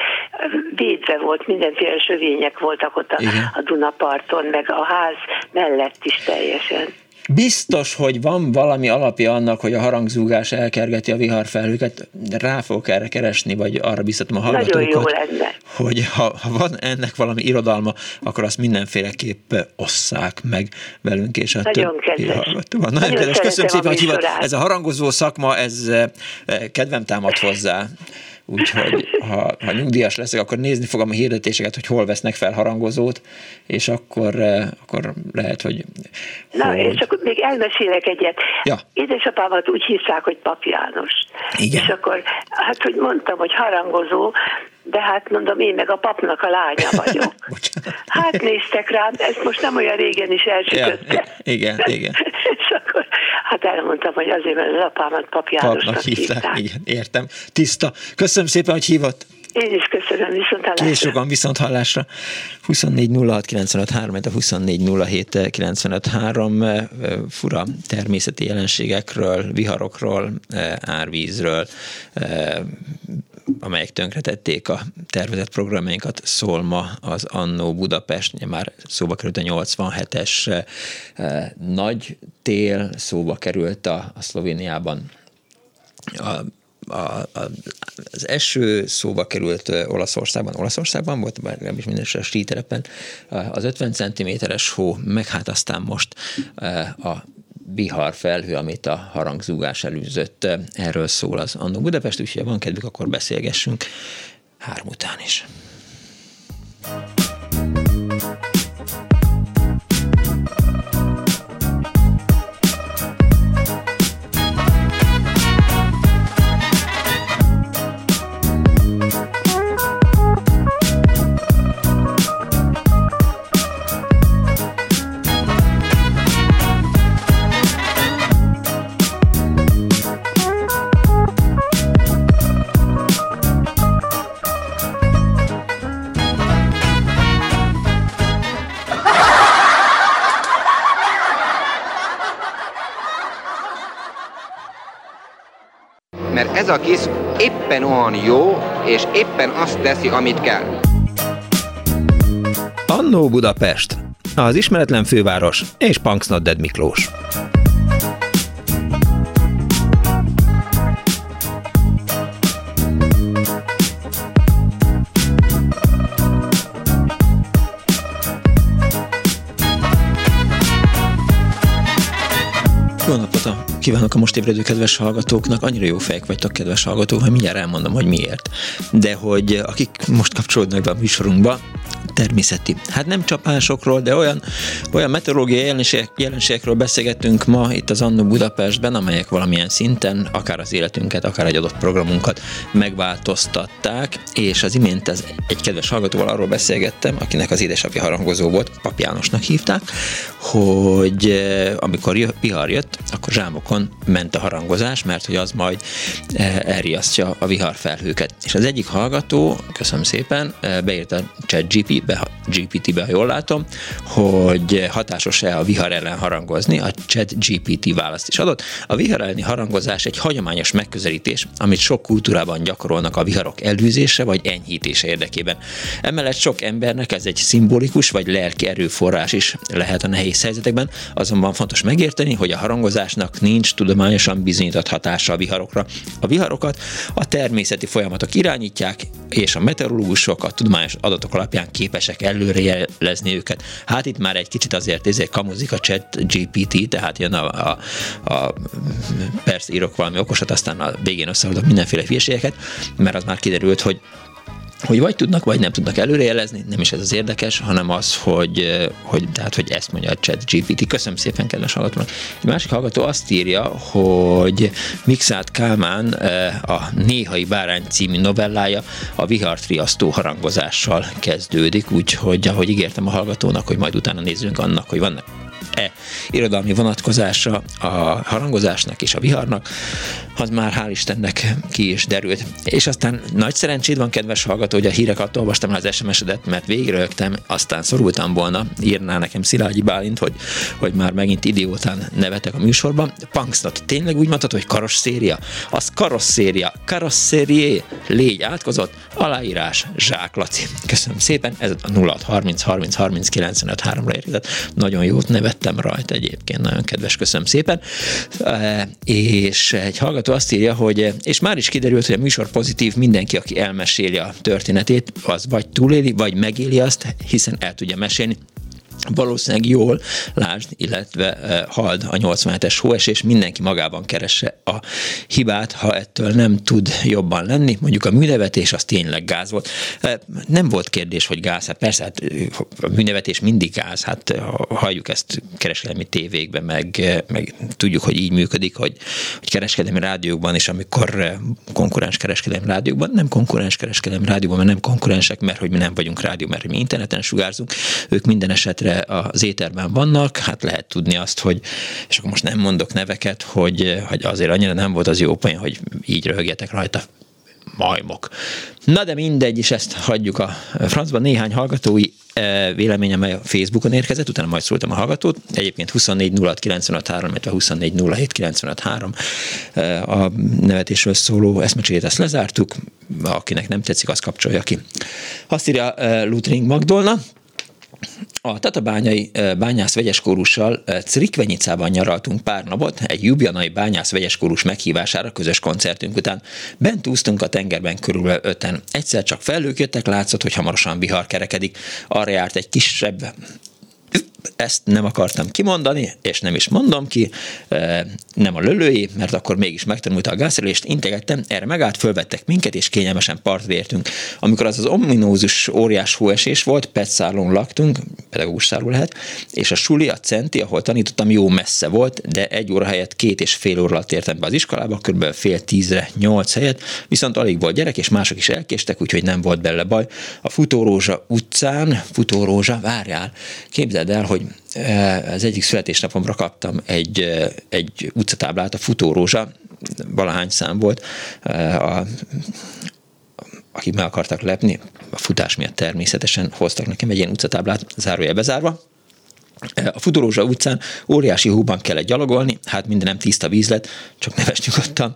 védve volt, mindenféle sövények voltak ott a, a Dunaparton, meg a ház mellett is teljesen. Biztos, hogy van valami alapja annak, hogy a harangzúgás elkergeti a viharfelhőket, de rá fogok erre keresni, vagy arra biztatom a hallgatókat, hogy ha, ha van ennek valami irodalma, akkor azt mindenféleképp osszák meg velünk, és a Nagyon többi hallgatóval. Nagyon, Nagyon kedves, köszönöm szépen, hogy hívott. Ez a harangozó szakma, ez eh, kedvem támad hozzá. Úgyhogy ha, ha nyugdíjas leszek, akkor nézni fogom a hirdetéseket, hogy hol vesznek fel harangozót, és akkor, eh, akkor lehet, hogy... Na, hogy... és akkor még elmesélek egyet. Ja. Édesapámat úgy hívták, hogy Pap János. Igen. És akkor, hát, hogy mondtam, hogy harangozó, de hát mondom, én meg a papnak a lánya vagyok. hát néztek rám, ezt most nem olyan régen is elsütötte. Ja, igen, igen. és akkor hát elmondtam, hogy azért, mert az apámat Pap Jánosnak hívták. hívták. Igen, értem. Tiszta. Köszönöm szépen, hogy hívott. Én is köszönöm, viszont hallásra. Kész sokan, viszont hallásra. 24 06 95 3, a 24 07 95 3 fura természeti jelenségekről, viharokról, e, árvízről, e, amelyek tönkretették a tervezett programjainkat, szól ma az Annó Budapest, már szóba került a 87-es eh, nagy tél, szóba került a, a Szlovéniában a a, a, az eső szóba került Olaszországban, Olaszországban volt, bár nem is minden a síterepen, az 50 cm-es hó, meg hát aztán most a bihar felhő, amit a harangzúgás előzött. Erről szól az Annó Budapest, úgyhogy van kedvük, akkor beszélgessünk három után is. Mert ez a kis éppen olyan jó, és éppen azt teszi, amit kell. Annó Budapest, az ismeretlen főváros és Punksnodded Miklós. Jó napot a kívánok a most ébredő kedves hallgatóknak. Annyira jó fejek vagytok, kedves hallgatók, hogy mindjárt elmondom, hogy miért. De hogy akik most kapcsolódnak be a műsorunkba, természeti. Hát nem csapásokról, de olyan, olyan meteorológiai jelenségek, jelenségekről beszélgetünk ma itt az Annó Budapestben, amelyek valamilyen szinten akár az életünket, akár egy adott programunkat megváltoztatták, és az imént ez egy kedves hallgatóval arról beszélgettem, akinek az édesapja harangozó volt, Pap Jánosnak hívták, hogy eh, amikor vihar jött, akkor zsámokon ment a harangozás, mert hogy az majd eh, elriasztja a viharfelhőket. És az egyik hallgató, köszönöm szépen, eh, beírta ChatGPT, be, GPT-be, ha jól látom, hogy hatásos-e a vihar ellen harangozni, a chat GPT választ is adott. A vihar elleni harangozás egy hagyományos megközelítés, amit sok kultúrában gyakorolnak a viharok elűzése vagy enyhítése érdekében. Emellett sok embernek ez egy szimbolikus vagy lelki erőforrás is lehet a nehéz helyzetekben, azonban fontos megérteni, hogy a harangozásnak nincs tudományosan bizonyított hatása a viharokra. A viharokat a természeti folyamatok irányítják, és a meteorológusok a tudományos adatok alapján képesek képesek előrejelezni őket. Hát itt már egy kicsit azért ezért kamuzik a chat GPT, tehát jön a, a, a persze írok valami okosat, aztán a végén összeadok mindenféle hülyeségeket, mert az már kiderült, hogy hogy vagy tudnak, vagy nem tudnak előrejelezni, nem is ez az érdekes, hanem az, hogy, hogy, tehát, hogy ezt mondja a chat GPT. Köszönöm szépen, kedves hallgatónak. Egy másik hallgató azt írja, hogy Mixát Kálmán a Néhai Bárány című novellája a vihartriasztó harangozással kezdődik, úgyhogy ahogy ígértem a hallgatónak, hogy majd utána nézzünk annak, hogy vannak e irodalmi vonatkozása a harangozásnak és a viharnak, az már hál' Istennek ki is derült. És aztán nagy szerencséd van, kedves hallgató, hogy a híreket olvastam az SMS-edet, mert végrölögtem, aztán szorultam volna, írná nekem Szilágyi Bálint, hogy, hogy már megint idiótán nevetek a műsorban. Punksnot, tényleg úgy mondhatod, hogy karosszéria? Az karosszéria, karosszérié, légy átkozott, aláírás, Zsák Laci. Köszönöm szépen, ez a 06 30 30 30 95 3 ra érkezett. Nagyon jót nevettem rajta egyébként, nagyon kedves, köszönöm szépen. E, és egy hallgató azt írja, hogy és már is kiderült, hogy a műsor pozitív, mindenki, aki elmeséli a történetét, az vagy túléli, vagy megéli azt, hiszen el tudja mesélni valószínűleg jól lásd, illetve uh, hald a 87-es hóesés, mindenki magában keresse a hibát, ha ettől nem tud jobban lenni. Mondjuk a műnevetés az tényleg gáz volt. Uh, nem volt kérdés, hogy gáz, hát persze, hát a műnevetés mindig gáz, hát halljuk ezt kereskedelmi tévékben, meg, meg tudjuk, hogy így működik, hogy, hogy kereskedelmi rádiókban, és amikor konkurens kereskedelmi rádiókban, nem konkurens kereskedelmi rádiókban, mert nem konkurensek, mert hogy mi nem vagyunk rádió, mert mi interneten sugárzunk, ők minden esetre az éterben vannak, hát lehet tudni azt, hogy, és akkor most nem mondok neveket, hogy, hogy azért annyira nem volt az jó poén, hogy így röhögjetek rajta majmok. Na de mindegy, és ezt hagyjuk a francban. Néhány hallgatói e, véleményem a Facebookon érkezett, utána majd szóltam a hallgatót. Egyébként 24 06 illetve 24 e, a nevetésről szóló eszmecserét ezt lezártuk. Akinek nem tetszik, az kapcsolja ki. Azt írja e, Lutring Magdolna, a tatabányai bányász vegyeskórussal Crikvenyicában nyaraltunk pár napot, egy jubjanai bányász vegyeskórus meghívására közös koncertünk után. Bent úsztunk a tengerben körülbelül öten. Egyszer csak felők jöttek, látszott, hogy hamarosan vihar kerekedik. Arra járt egy kisebb ezt nem akartam kimondani, és nem is mondom ki, nem a lölői, mert akkor mégis megtanulta a gázszerelést, integettem, erre megállt, fölvettek minket, és kényelmesen partra értünk. Amikor az az ominózus óriás hóesés volt, petszálon laktunk, pedagógus szálló lehet, és a suli, a centi, ahol tanítottam, jó messze volt, de egy óra helyett két és fél óra alatt értem be az iskolába, kb. fél tízre, nyolc helyet, viszont alig volt gyerek, és mások is elkéstek, úgyhogy nem volt bele baj. A Futórózsa utcán, Futórózsa, várjál, képzeld el, hogy eh, az egyik születésnapomra kaptam egy, eh, egy utcatáblát, a Futórózsa, valahány szám volt, eh, a, akik meg akartak lepni, a futás miatt természetesen hoztak nekem egy ilyen utcatáblát, zárójel bezárva, A Futurózsa utcán óriási hóban kellett gyalogolni, hát minden nem tiszta víz lett, csak neves nyugodtan.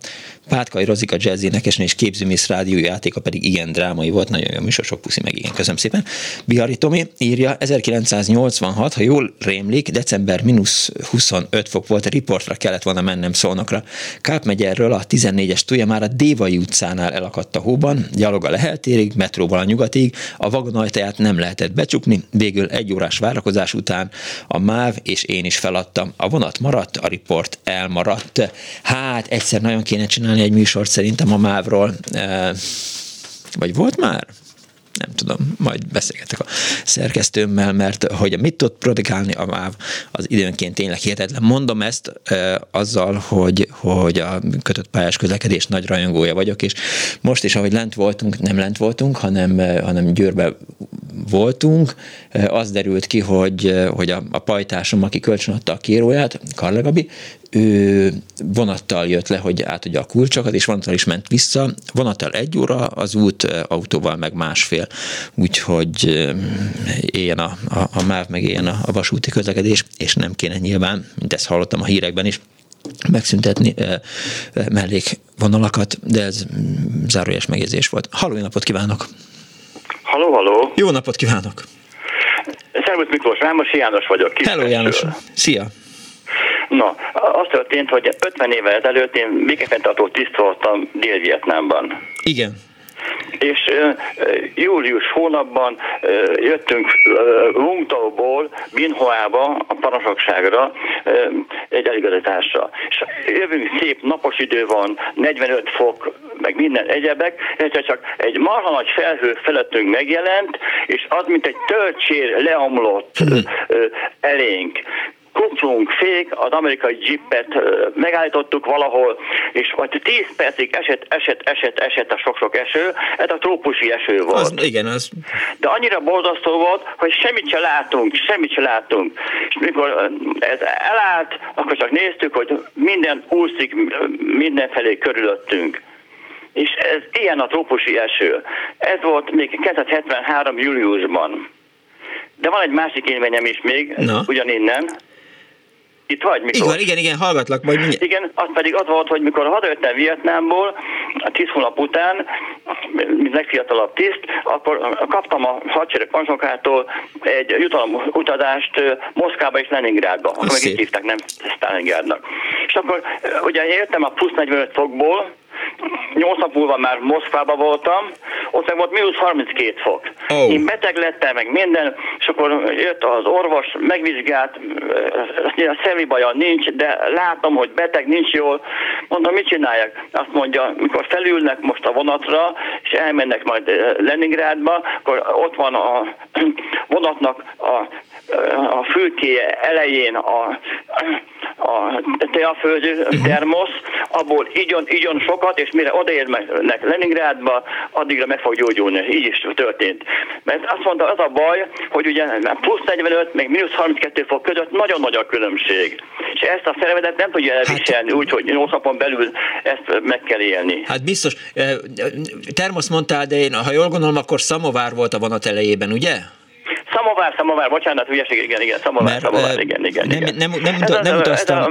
Pátkai Rozika jazz énekesnő és képzőmész játéka pedig igen drámai volt, nagyon jó műsor, sok puszi meg igen, köszönöm szépen. Bihari Tomi írja, 1986, ha jól rémlik, december mínusz 25 fok volt, a riportra kellett volna mennem Szolnokra. Káp megyerről a 14-es túlja már a Dévai utcánál elakadt a hóban, gyalog a Leheltérig, metróval a nyugatig, a vagon ajtaját nem lehetett becsukni, végül egy órás várakozás után a MÁV és én is feladtam. A vonat maradt, a riport elmaradt. Hát egyszer nagyon kéne csinálni egy műsort szerintem a MÁV-ról. Vagy volt már? Nem tudom, majd beszélgetek a szerkesztőmmel, mert hogy mit tud produkálni a MÁV, az időnként tényleg hihetetlen. Mondom ezt e, azzal, hogy, hogy a kötött pályás közlekedés nagy rajongója vagyok, és most is, ahogy lent voltunk, nem lent voltunk, hanem, hanem Győrbe voltunk, az derült ki, hogy, hogy a, a pajtásom, aki kölcsönadta a kéróját, Karlegabi, ő vonattal jött le, hogy átadja a kulcsokat, és vonattal is ment vissza. Vonattal egy óra az út, autóval meg másfél. Úgyhogy éljen a, a, a MÁV, meg éljen a, a vasúti közlekedés, és nem kéne nyilván, mint ezt hallottam a hírekben is, megszüntetni mellékvonalakat, de ez zárójeles megjegyzés volt. Halló, napot kívánok! Halló, halló! Jó napot kívánok! Szervusz Miklós, Rámos János vagyok. Hello János, szia! Na, az történt, hogy 50 évvel ezelőtt én békefenntartó tiszt voltam Dél-Vietnámban. Igen és július hónapban jöttünk Lungtauból Binhoába a parancsnokságra egy eligazításra. És jövünk szép napos idő van, 45 fok, meg minden egyebek, egyszer csak egy marha nagy felhő felettünk megjelent, és az, mint egy töltsér leomlott hmm. elénk kuplunk, fék, az amerikai jeepet megállítottuk valahol, és vagy 10 percig esett, esett, esett, esett a sok-sok eső, ez a trópusi eső volt. Az, igen, az... De annyira borzasztó volt, hogy semmit se látunk, semmit se látunk. És mikor ez elállt, akkor csak néztük, hogy minden úszik mindenfelé körülöttünk. És ez ilyen a trópusi eső. Ez volt még 1973. júliusban. De van egy másik élményem is még, Na. ugyaninnen. Itt vagy, mikor? Igen, igen, igen, hallgatlak majd mindjárt. Igen, az pedig az volt, hogy mikor hazajöttem Vietnámból, a tíz hónap után, mint legfiatalabb tiszt, akkor kaptam a hadsereg parancsnokától egy jutalom utazást Moszkvába és Leningrádba. Akkor meg itt hívták, nem Stalingradnak. És akkor ugye értem a plusz 45 fokból, Nyolc nap múlva már Moszkvában voltam, ott meg volt mínusz 32 fok. Oh. Én beteg lettem, meg minden, és akkor jött az orvos, megvizsgált, a szemi baja nincs, de látom, hogy beteg, nincs jól. Mondom, mit csinálják? Azt mondja, mikor felülnek most a vonatra, és elmennek majd Leningrádba, akkor ott van a vonatnak a a fülkéje elején a, a teafőző termosz, abból igyon, igyon sokat, és mire odaérnek Leningrádba, addigra meg fog gyógyulni. Így is történt. Mert azt mondta, az a baj, hogy ugye plusz 45, meg mínusz 32 fok között nagyon nagy a különbség. És ezt a szervezet nem tudja elviselni, hát, úgy, hogy 8 napon belül ezt meg kell élni. Hát biztos. Termosz mondtál, de én, ha jól gondolom, akkor szamovár volt a vonat elejében, ugye? Samovár, Samovár, bocsánat, hülyeség, igen, igen, Samovár, Mert, Samovár, igen, igen. Nem, igen. nem, nem, nem, nem utaztam. Ez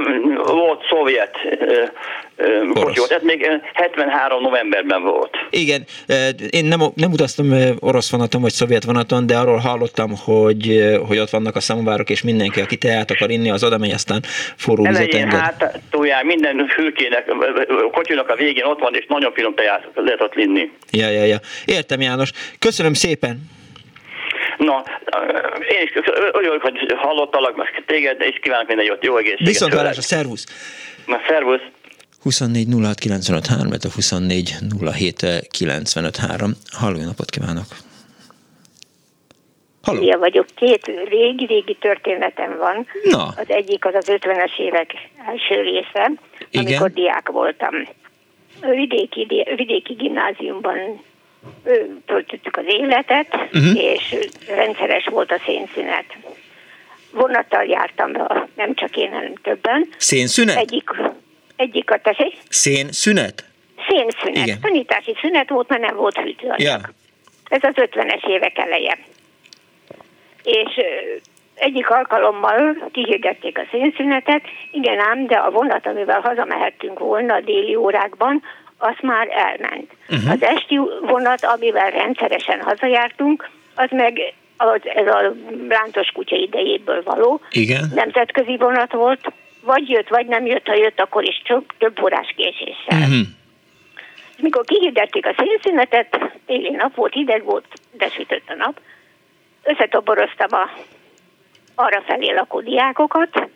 a, volt szovjet kocsi volt, ez még 73 novemberben volt. Igen, én nem, nem utaztam orosz vonaton vagy szovjet vonaton, de arról hallottam, hogy, hogy ott vannak a szamovárok, és mindenki, aki teát akar inni, az oda megy, aztán forró vizet enged. hát túlján minden fülkének, kocsinak a végén ott van, és nagyon finom teát lehet ott inni. Ja, ja, ja. Értem, János. Köszönöm szépen. Na, én is örülök, hogy hallottalak, most téged, és kívánok minden jót, jó egészséget. Viszont a szervusz! Na, szervusz! 24 06 95 3, 24 07 95 3. Halló, napot kívánok! Halló. Szia vagyok. Két régi-régi történetem van. Na. Az egyik az az 50-es évek első része, Igen? amikor diák voltam. Vidéki, vidéki gimnáziumban töltöttük az életet, uh-huh. és rendszeres volt a szénszünet. Vonattal jártam, nem csak én, hanem többen. Szénszünet? Egyik, egyik a tessék. Szénszünet? Szénszünet. Igen. Tanítási szünet volt, mert nem volt hűtőanyag. Ja. Ez az 50-es évek eleje. És egyik alkalommal kihirdették a szénszünetet, igen ám, de a vonat, amivel hazamehettünk volna a déli órákban, az már elment. Uh-huh. Az esti vonat, amivel rendszeresen hazajártunk, az meg az, ez a lántos kutya idejéből való. Igen. Nemzetközi vonat volt, vagy jött, vagy nem jött, ha jött, akkor is csak több órás késéssel. Uh-huh. Mikor kihirdették a szénszünetet, téli nap volt, hideg volt, de sütött a nap, összetoboroztam a arra felé lakó diákokat,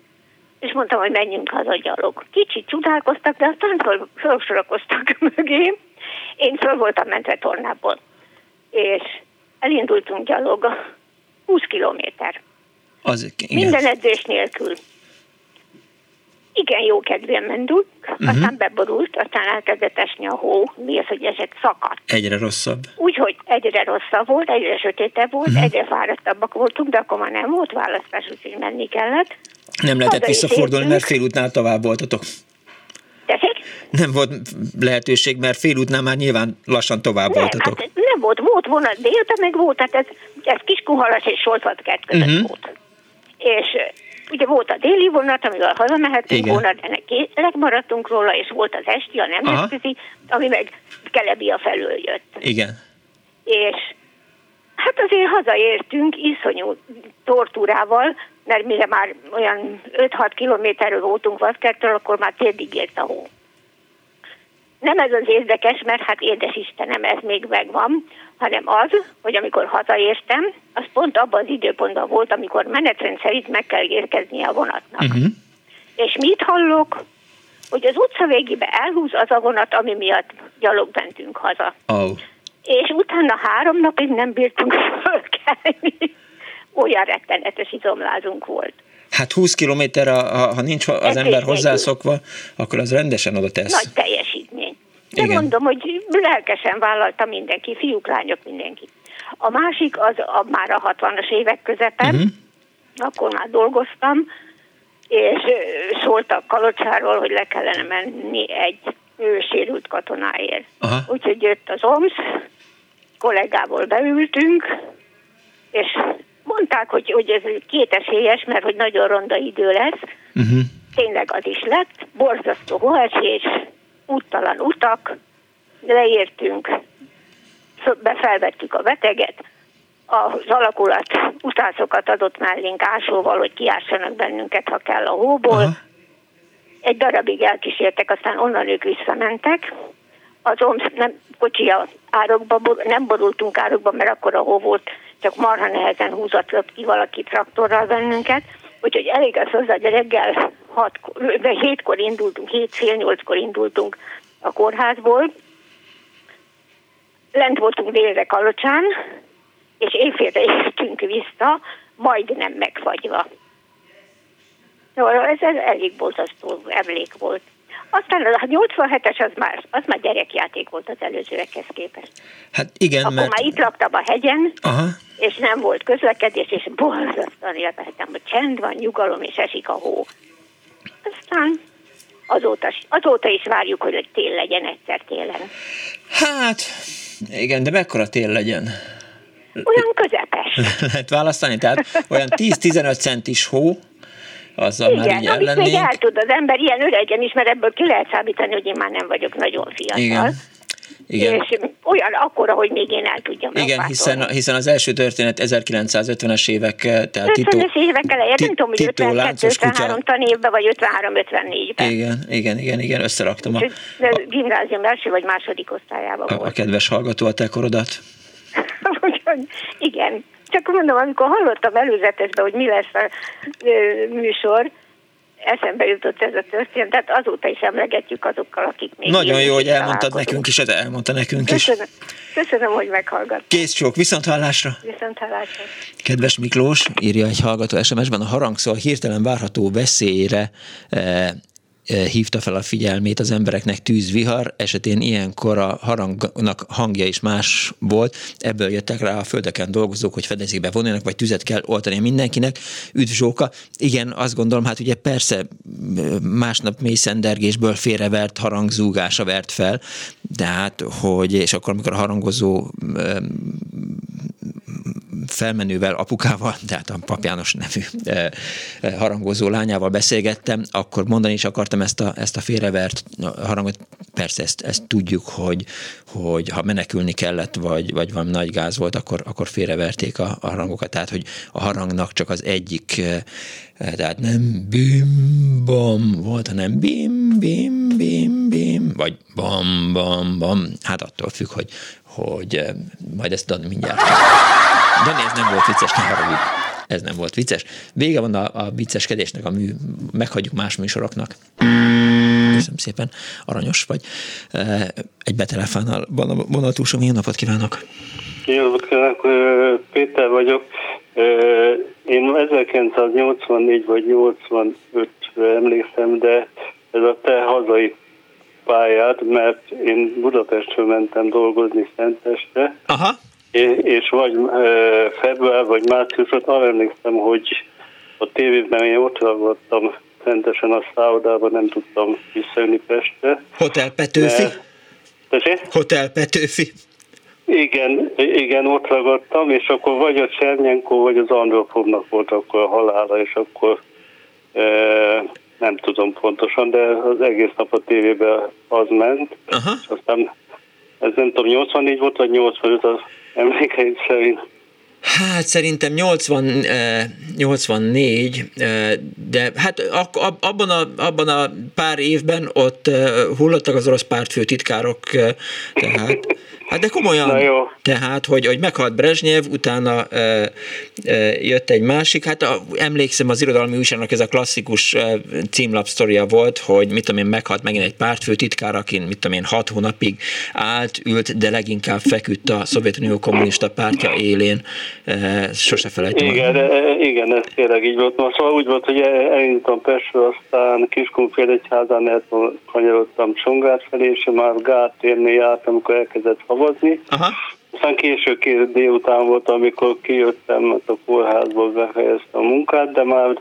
és mondtam, hogy menjünk haza gyalog. Kicsit csodálkoztak, de aztán föl, felsorakoztak mögé. Én föl voltam mentve tornából. És elindultunk gyalog 20 kilométer. Az, igen. Minden edzés nélkül igen jó kedvén mentünk, uh-huh. aztán beborult, aztán elkezdett esni a hó, mi az, hogy ezek szakadt. Egyre rosszabb. Úgyhogy egyre rosszabb volt, egyre sötétebb volt, uh-huh. egyre fáradtabbak voltunk, de akkor már nem volt választás, úgyhogy menni kellett. Nem lehetett visszafordulni, mert félútnál tovább voltatok. Tessék? Nem volt lehetőség, mert félútnál már nyilván lassan tovább nem, voltatok. Hát nem volt, volt vonat délután, meg volt, tehát ez, ez Kiskunhalas és Soltvatkert között uh-huh. volt. És Ugye volt a déli vonat, amivel hazamehettünk volna, de neki legmaradtunk róla, és volt az esti, a nemzetközi, ami meg Kelebia felől jött. Igen. És hát azért hazaértünk iszonyú tortúrával, mert mire már olyan 5-6 kilométerről voltunk Vaszkertől, akkor már térdig ért a hó. Nem ez az érdekes, mert hát édes Istenem, ez még megvan, hanem az, hogy amikor hazaértem, az pont abban az időpontban volt, amikor menetrend szerint meg kell érkezni a vonatnak. Uh-huh. És mit hallok? Hogy az utca végébe elhúz az a vonat, ami miatt gyalog mentünk haza. Oh. És utána három napig nem bírtunk fölkelni. Olyan rettenetes izomlázunk volt. Hát 20 kilométer, ha, ha nincs az Ez ember hozzászokva, akkor az rendesen oda tesz. Nagy teljesítmény. De Igen. mondom, hogy lelkesen vállalta mindenki, fiúk, lányok, mindenki. A másik az a, már a 60-as évek közepen, uh-huh. akkor már dolgoztam, és szóltak Kalocsáról, hogy le kellene menni egy sérült katonáért. Aha. Úgyhogy jött az OMS, kollégából beültünk, és mondták, hogy, hogy ez kétesélyes, mert hogy nagyon ronda idő lesz. Uh-huh. Tényleg az is lett. Borzasztó hóesés, úttalan utak, leértünk, befelvettük a beteget, az alakulat utászokat adott mellénk ásóval, hogy kiássanak bennünket, ha kell a hóból. Aha. Egy darabig elkísértek, aztán onnan ők visszamentek. Az OMS nem, kocsia árokba, nem borultunk árokba, mert akkor a hó volt, csak marha nehezen húzott ki valaki traktorral bennünket. Úgyhogy elég az hozzá, hogy reggel hat, de hétkor indultunk, hét fél nyolckor indultunk a kórházból. Lent voltunk délre Kalocsán, és éjfélre értünk vissza, majdnem megfagyva. No, ez, ez elég borzasztó emlék volt. Aztán a 87-es az már, az már gyerekjáték volt az előzőekhez képest. Hát igen, Akkor mert... már itt laktam a hegyen, Aha. és nem volt közlekedés, és borzasztóan élveztem, hogy csend van, nyugalom, és esik a hó. Aztán azóta, azóta is várjuk, hogy, tél legyen egyszer télen. Hát, igen, de mekkora tél legyen? Olyan közepes. Lehet választani, tehát olyan 10-15 centis hó, azzal Igen, már így amit még el tud az ember ilyen öregen is, mert ebből ki lehet számítani, hogy én már nem vagyok nagyon fiatal. Igen. Igen. És olyan akkora, hogy még én el tudjam Igen, hiszen, hiszen az első történet 1950-es évek, tehát 50-es évek elején, nem tudom, hogy 52-53 tanévben, vagy 53-54-ben. Igen, igen, igen, igen, összeraktam. A, a, gimnázium első vagy második osztályában a, volt. A kedves hallgató a te korodat. igen, csak mondom, amikor hallottam előzetesben, hogy mi lesz a műsor, eszembe jutott ez a történet, tehát azóta is emlegetjük azokkal, akik még... Nagyon jó, hogy elmondtad nekünk is, ez elmondta nekünk köszönöm, is. Köszönöm, hogy meghallgat. Kész csók, viszont hallásra. Viszont hallásra. Kedves Miklós, írja egy hallgató SMS-ben, a harangszó hirtelen várható veszélyre eh, hívta fel a figyelmét az embereknek tűzvihar, esetén ilyenkor a harangnak hangja is más volt, ebből jöttek rá a földeken dolgozók, hogy fedezékbe vonuljanak, vagy tüzet kell oltani mindenkinek. Üdv Zsóka! Igen, azt gondolom, hát ugye persze másnap mély szendergésből félrevert harangzúgása vert fel, de hát, hogy, és akkor, amikor a harangozó felmenővel, apukával, tehát a Pap János nevű harangozó lányával beszélgettem, akkor mondani is akartam ezt a, ezt a félrevert harangot. Persze ezt, ezt tudjuk, hogy, hogy ha menekülni kellett, vagy, vagy valami nagy gáz volt, akkor, akkor félreverték a, a harangokat. Tehát, hogy a harangnak csak az egyik, tehát nem bim bam volt, hanem bim bim bim bim, vagy bam bam bam. Hát attól függ, hogy, hogy majd ezt Dani mindjárt. Dani, ez nem volt vicces, ne haragudj. Ez nem volt vicces. Vége van a, a vicceskedésnek, a mű, meghagyjuk más műsoroknak. Köszönöm szépen, aranyos vagy. Egy betelefonál vonal túlsó, jó napot kívánok! Jó napot kívánok, Péter vagyok. Én 1984 vagy 85-re emlékszem, de ez a te hazai pályát, mert én Budapestről mentem dolgozni Szenteste, Aha. és vagy február vagy márciusban arra emlékszem, hogy a tévében én ott ragadtam Szentesen a szállodában, nem tudtam visszajönni Pestre. Hotel Petőfi? De, Hotel Petőfi? Igen, igen, ott ragadtam, és akkor vagy a Csernyenko, vagy az Andropovnak volt akkor a halála, és akkor e, nem tudom pontosan, de az egész nap a tévében az ment, Aha. és aztán ez nem tudom, 84 volt, vagy 85 az emlékeim szerint. Hát szerintem 80, 84, de hát abban a, abban a pár évben ott hullottak az orosz pártfő titkárok, tehát Hát de komolyan, Na jó. tehát, hogy, hogy meghalt Brezsnyev, utána e, e, jött egy másik, hát a, emlékszem az irodalmi újságnak ez a klasszikus e, címlapsztoria volt, hogy mit tudom én, meghalt megint egy pártfő titkár, akin mit tudom én, hat hónapig állt, ült, de leginkább feküdt a Szovjetunió kommunista pártja élén. E, sose felejtem. Igen, e, igen, ez tényleg így volt. Most szóval úgy volt, hogy elindultam Pestről, aztán Kiskunfél egyházán kanyarodtam Csongár felé, és már Gátérnél jártam, amikor elkezdett szavazni. Aha. Aztán késő két délután volt, amikor kijöttem, mert a kórházból befejeztem a munkát, de már,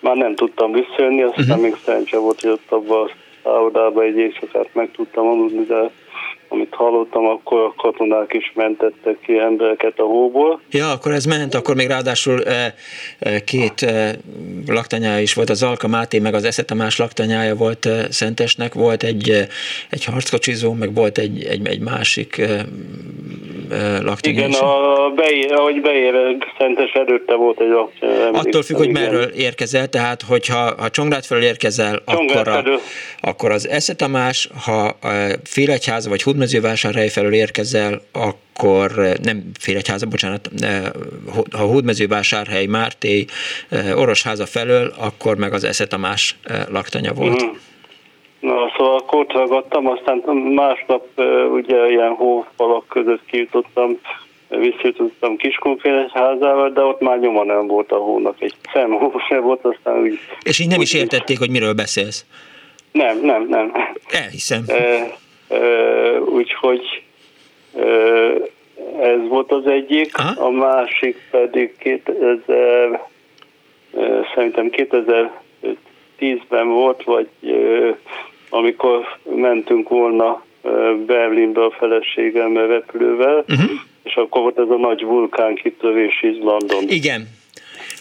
már nem tudtam visszajönni, aztán uh-huh. még szerencse volt, hogy ott abban a szállodában egy éjszakát meg tudtam aludni, de amit hallottam, akkor a katonák is mentettek ki embereket a hóból. Ja, akkor ez ment, akkor még ráadásul két laktanyája is volt, az Alka Máté, meg az Esze Tamás laktanyája volt Szentesnek, volt egy, egy harckocsizó, meg volt egy, egy, egy másik laktanya Igen, a beér, ahogy beér, Szentes előtte volt egy laktanya. Attól függ, hogy merről érkezel, tehát hogyha ha Csongrád felől érkezel, akkor, a, akkor az Esze Tamás, ha Félegyháza vagy Hud hódmezővásárhely felől érkezel, akkor eh, nem Félegyháza, bocsánat, eh, ha hódmezővásárhely, Márté, eh, Orosháza felől, akkor meg az Esze Tamás laktanya volt. Mm. Na, szóval akkor ragadtam, aztán másnap ugye ilyen hófalak között kijutottam, visszajutottam Kiskunfélegyházával, de ott már nyoma nem volt a hónak, egy szemhó se volt, aztán úgy... És így nem is értették, hogy miről beszélsz? Nem, nem, nem. Elhiszem. E, úgyhogy ez volt az egyik, Aha. a másik pedig 2000, szerintem 2010-ben volt, vagy amikor mentünk volna Berlinbe a feleségemmel repülővel, uh-huh. és akkor volt ez a nagy vulkán kitörés Izlandon. Igen,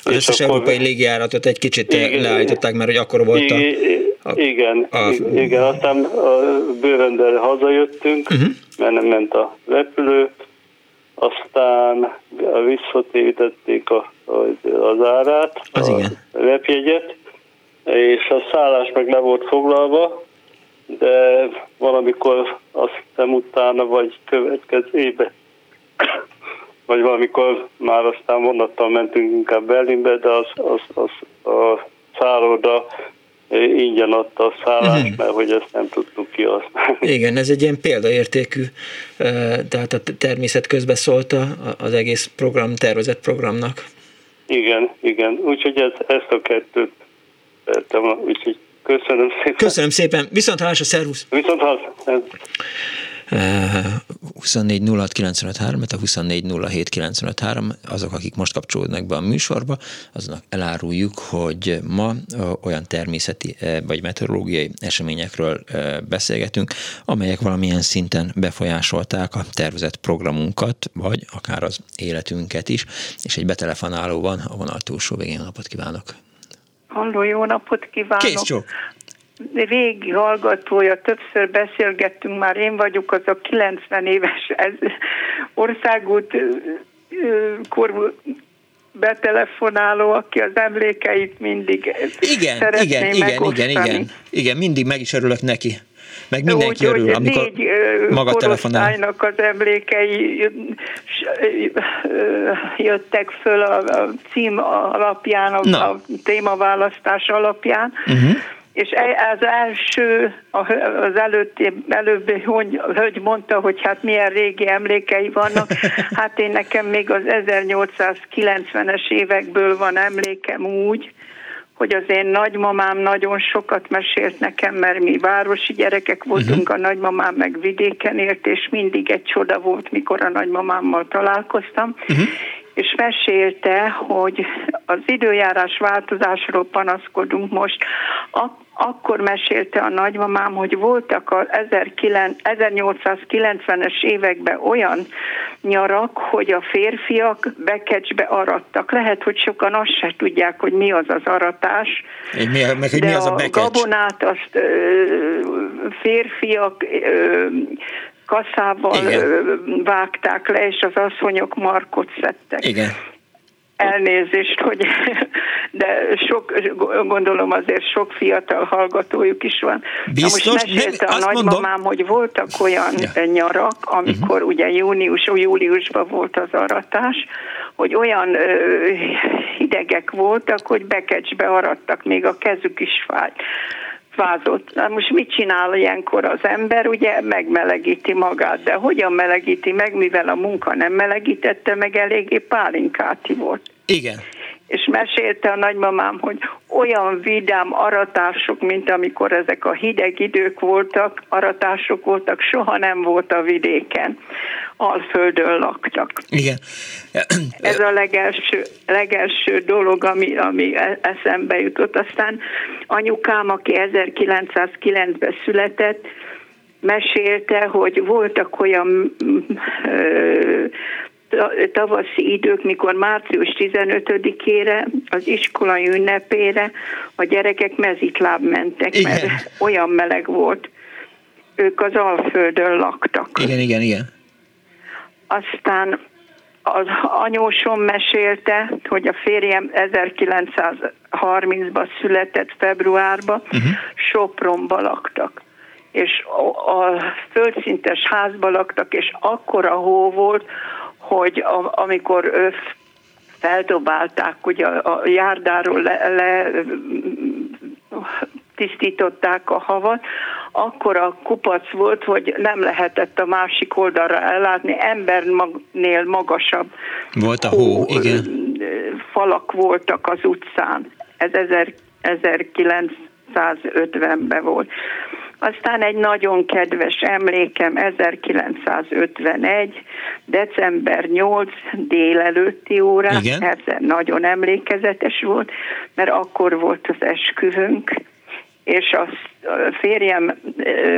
az összes akkor, európai légijáratot egy kicsit igen, leállították, mert hogy akkor volt a... a igen, a, igen, aztán a bőven hazajöttünk, uh-huh. mert nem ment a repülő, aztán visszatérítették a, az árát, az a igen. repjegyet, és a szállás meg le volt foglalva, de valamikor azt hiszem utána, vagy következő évben vagy valamikor már aztán vonattal mentünk inkább Berlinbe, de az, az, az a szálloda ingyen adta a szállást, uh-huh. mert hogy ezt nem tudtuk kihasználni. Igen, ez egy ilyen példaértékű, tehát a természet közbeszólt az egész program, tervezett programnak. Igen, igen, úgyhogy ez, ezt a kettőt úgyhogy köszönöm szépen. Köszönöm szépen, viszont hallás a szervusz! Viszont hallás! 24 06 a 24 azok, akik most kapcsolódnak be a műsorba, aznak eláruljuk, hogy ma olyan természeti vagy meteorológiai eseményekről beszélgetünk, amelyek valamilyen szinten befolyásolták a tervezett programunkat, vagy akár az életünket is, és egy betelefonáló van a vonal túlsó végén. Napot kívánok! Halló, jó napot kívánok! Kész csók! Régi hallgatója, többször beszélgettünk már, én vagyok az a 90 éves ez, országút korú betelefonáló, aki az emlékeit mindig igen, igen, igen, igen, igen, igen, mindig meg is örülök neki. Meg mindenki Úgy, örül, amikor négy maga telefonál. az emlékei jöttek föl a, a cím alapján, a, a témaválasztás alapján, uh-huh és e, az első, az előtti, előbbi hölgy mondta, hogy hát milyen régi emlékei vannak. Hát én nekem még az 1890-es évekből van emlékem úgy, hogy az én nagymamám nagyon sokat mesélt nekem, mert mi városi gyerekek voltunk, uh-huh. a nagymamám meg vidéken élt, és mindig egy csoda volt, mikor a nagymamámmal találkoztam. Uh-huh és mesélte, hogy az időjárás változásról panaszkodunk most. Ak- akkor mesélte a nagymamám, hogy voltak a 1890-es években olyan nyarak, hogy a férfiak bekecsbe arattak. Lehet, hogy sokan azt se tudják, hogy mi az az aratás. Mi, meg, hogy de mi az a, a gabonát azt ö, férfiak ö, kaszával Igen. vágták le, és az asszonyok markot szedtek. Igen elnézést, hogy de sok, gondolom azért sok fiatal hallgatójuk is van. Biztos, Na most mesélte a nagymamám, mondom. hogy voltak olyan ja. nyarak, amikor uh-huh. ugye június, júliusban volt az aratás, hogy olyan ö, hidegek voltak, hogy bekecsbe arattak, még a kezük is fájt vázott. Na most mit csinál ilyenkor az ember? Ugye megmelegíti magát, de hogyan melegíti meg, mivel a munka nem melegítette meg, eléggé pálinkáti volt. Igen és mesélte a nagymamám, hogy olyan vidám aratások, mint amikor ezek a hideg idők voltak, aratások voltak, soha nem volt a vidéken. Alföldön laktak. Igen. Ez a legelső, legelső dolog, ami, ami e- eszembe jutott. Aztán anyukám, aki 1909-ben született, mesélte, hogy voltak olyan ö, tavaszi idők, mikor március 15-ére az iskolai ünnepére a gyerekek mezitláb mentek, igen. mert olyan meleg volt. Ők az Alföldön laktak. Igen, igen, igen. Aztán az anyósom mesélte, hogy a férjem 1930-ban született februárban, uh-huh. Sopronba laktak és a földszintes házba laktak, és akkora hó volt, hogy a, amikor ő feldobálták, ugye a, a járdáról le, le tisztították a havat, akkor a kupac volt, hogy nem lehetett a másik oldalra ellátni, embernél magasabb volt a hó, hó igen. falak voltak az utcán. Ez 1950-ben volt. Aztán egy nagyon kedves emlékem 1951. december 8 délelőtti órán, ez nagyon emlékezetes volt, mert akkor volt az esküvőnk, és a férjem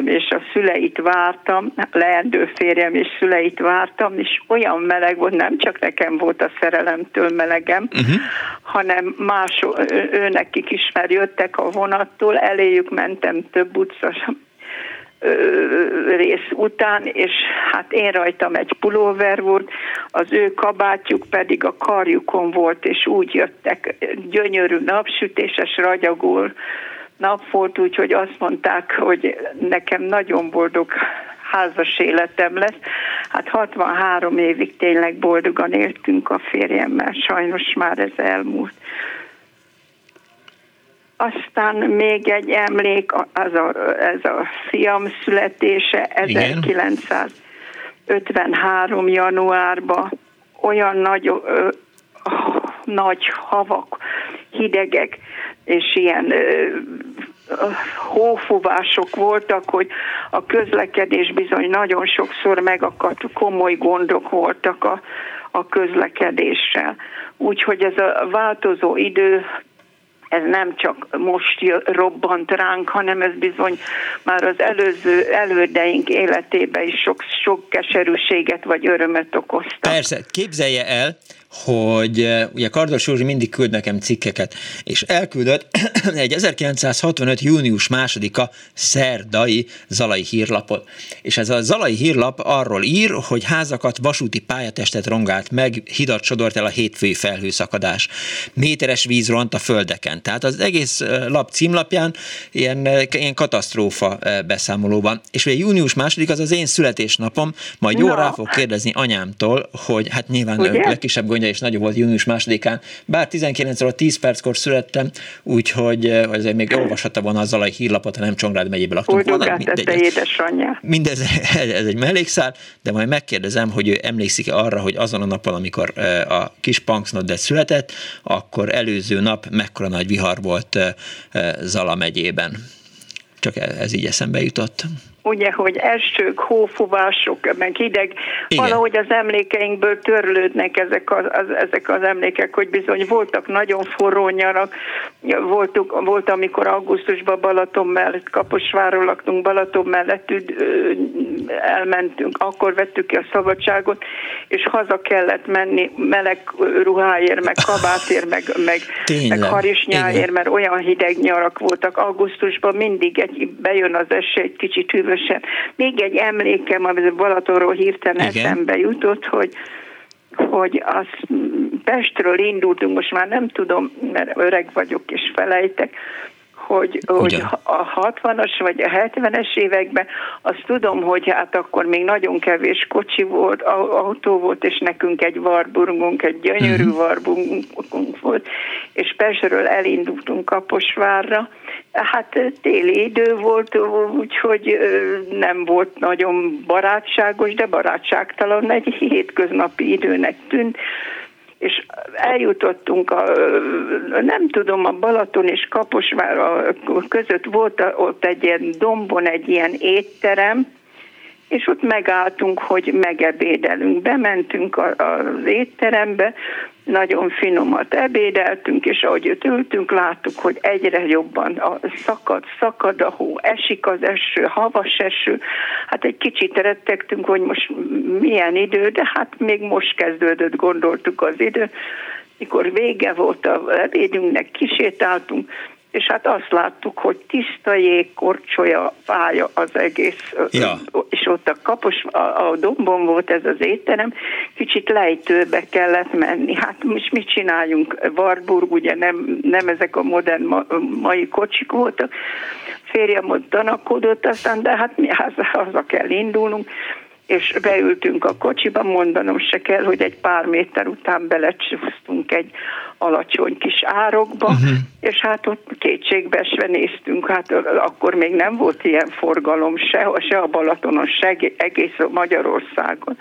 és a szüleit vártam, leendő férjem és szüleit vártam, és olyan meleg volt, nem csak nekem volt a szerelemtől melegem, uh-huh. hanem más, őnekik is, mert jöttek a vonattól, eléjük mentem több utca rész után, és hát én rajtam egy pulóver volt, az ő kabátjuk pedig a karjukon volt, és úgy jöttek gyönyörű napsütéses ragyagul nap volt, úgyhogy azt mondták, hogy nekem nagyon boldog házas életem lesz. Hát 63 évig tényleg boldogan éltünk a férjemmel, sajnos már ez elmúlt. Aztán még egy emlék, az a, ez a fiam születése 1953. januárban olyan nagy, ö, nagy havak, hidegek, és ilyen ö, hófúvások voltak, hogy a közlekedés bizony nagyon sokszor megakadt, komoly gondok voltak a, a közlekedéssel. Úgyhogy ez a változó idő ez nem csak most robbant ránk, hanem ez bizony már az előző elődeink életében is sok, sok keserűséget vagy örömet okozta. Persze, képzelje el, hogy eh, ugye Kardos Józsi mindig küld nekem cikkeket, és elküldött egy 1965. június másodika szerdai Zalai hírlapot. És ez a Zalai hírlap arról ír, hogy házakat, vasúti pályatestet rongált meg, hidat sodort el a hétfői felhőszakadás. Méteres víz ront a földeken. Tehát az egész eh, lap címlapján ilyen, eh, ilyen katasztrófa beszámolóban. És ugye június második az az én születésnapom, majd jól rá fog kérdezni anyámtól, hogy hát nyilván Ugye? legkisebb gondja és nagyobb volt június másodikán, bár 19 óra 10 perckor születtem, úgyhogy azért még olvashatta volna azzal a hírlapot, ha nem Csongrád megyében laktunk volna. Mindez ez egy mellékszál, de majd megkérdezem, hogy ő emlékszik arra, hogy azon a napon, amikor a kis Punksnodet született, akkor előző nap mekkora nagy vihar volt Zala megyében. Csak ez így eszembe jutott ugye, hogy esők, hófúvások, meg hideg, Igen. valahogy az emlékeinkből törlődnek ezek az, az, ezek az emlékek, hogy bizony voltak nagyon forró nyarak, voltuk, volt, amikor augusztusban Balaton mellett, Kaposváról laktunk, Balaton mellett elmentünk, akkor vettük ki a szabadságot, és haza kellett menni meleg ruháért, meg kabátért, meg, meg, meg harisnyáért, mert olyan hideg nyarak voltak. Augusztusban mindig egy, bejön az eső, egy kicsit hűvös különösen. Még egy emlékem, ami Balatonról hirtelen Igen. eszembe jutott, hogy hogy az Pestről indultunk, most már nem tudom, mert öreg vagyok és felejtek, hogy, hogy a 60-as vagy a 70-es években azt tudom, hogy hát akkor még nagyon kevés kocsi volt, autó volt, és nekünk egy Warburgunk, egy gyönyörű uh-huh. Warburgunk volt, és Pesről elindultunk Kaposvárra, Hát téli idő volt, úgyhogy nem volt nagyon barátságos, de barátságtalan egy hétköznapi időnek tűnt és eljutottunk a, nem tudom, a Balaton és Kaposvár között volt ott egy ilyen dombon egy ilyen étterem, és ott megálltunk, hogy megebédelünk. Bementünk az étterembe, nagyon finomat ebédeltünk, és ahogy ott ültünk, láttuk, hogy egyre jobban a szakad, szakad a hó, esik az eső, havas eső. Hát egy kicsit rettegtünk, hogy most milyen idő, de hát még most kezdődött, gondoltuk az idő. Mikor vége volt a ebédünknek, kisétáltunk, és hát azt láttuk, hogy tiszta jég, korcsolya, fája az egész, ja. és ott a kapos, a, a dombon volt ez az étterem, kicsit lejtőbe kellett menni. Hát most mit csináljunk? Warburg, ugye nem, nem ezek a modern ma, mai kocsik voltak, férjem ott danakodott, aztán de hát mi haza, haza kell indulnunk, és beültünk a kocsiba, mondanom se kell, hogy egy pár méter után belecsúsztunk egy alacsony kis árokba, uh-huh. és hát ott kétségbeesve néztünk, hát akkor még nem volt ilyen forgalom se, se a Balatonon, se egész Magyarországon.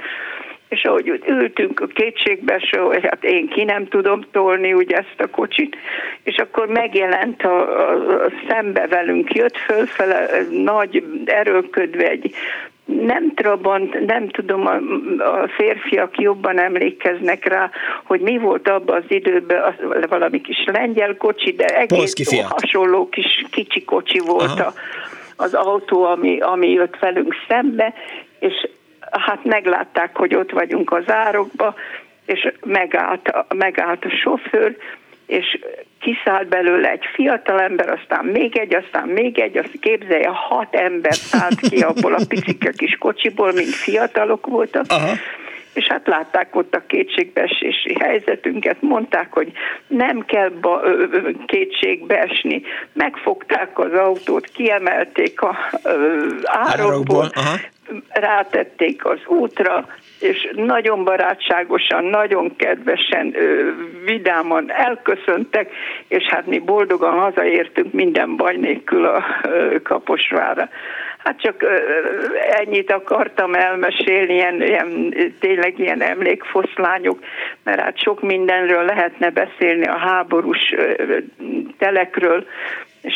És ahogy ültünk a kétségbe, hogy hát én ki nem tudom tolni ugye ezt a kocsit, és akkor megjelent a, a, a szembe velünk, jött fölfele nagy erőködve egy nem Trabant, nem tudom, a, a férfiak jobban emlékeznek rá, hogy mi volt abban az időben, az, valami kis lengyel kocsi, de egész hasonló kis kicsi kocsi volt a, az autó, ami, ami jött velünk szembe, és hát meglátták, hogy ott vagyunk az árokba, és megállt, megállt a sofőr, és kiszállt belőle egy fiatal ember, aztán még egy, aztán még egy, azt képzelje, hat ember szállt ki abból a picike kis kocsiból, mint fiatalok voltak. Aha. És hát látták ott a kétségbeesési helyzetünket, mondták, hogy nem kell ba, ö, kétségbeesni. Megfogták az autót, kiemelték a ö, árokból, rátették az útra, és nagyon barátságosan, nagyon kedvesen, vidáman elköszöntek, és hát mi boldogan hazaértünk minden baj nélkül a Kaposvára. Hát csak ennyit akartam elmesélni, ilyen, ilyen, tényleg ilyen emlékfoszlányok, mert hát sok mindenről lehetne beszélni a háborús telekről,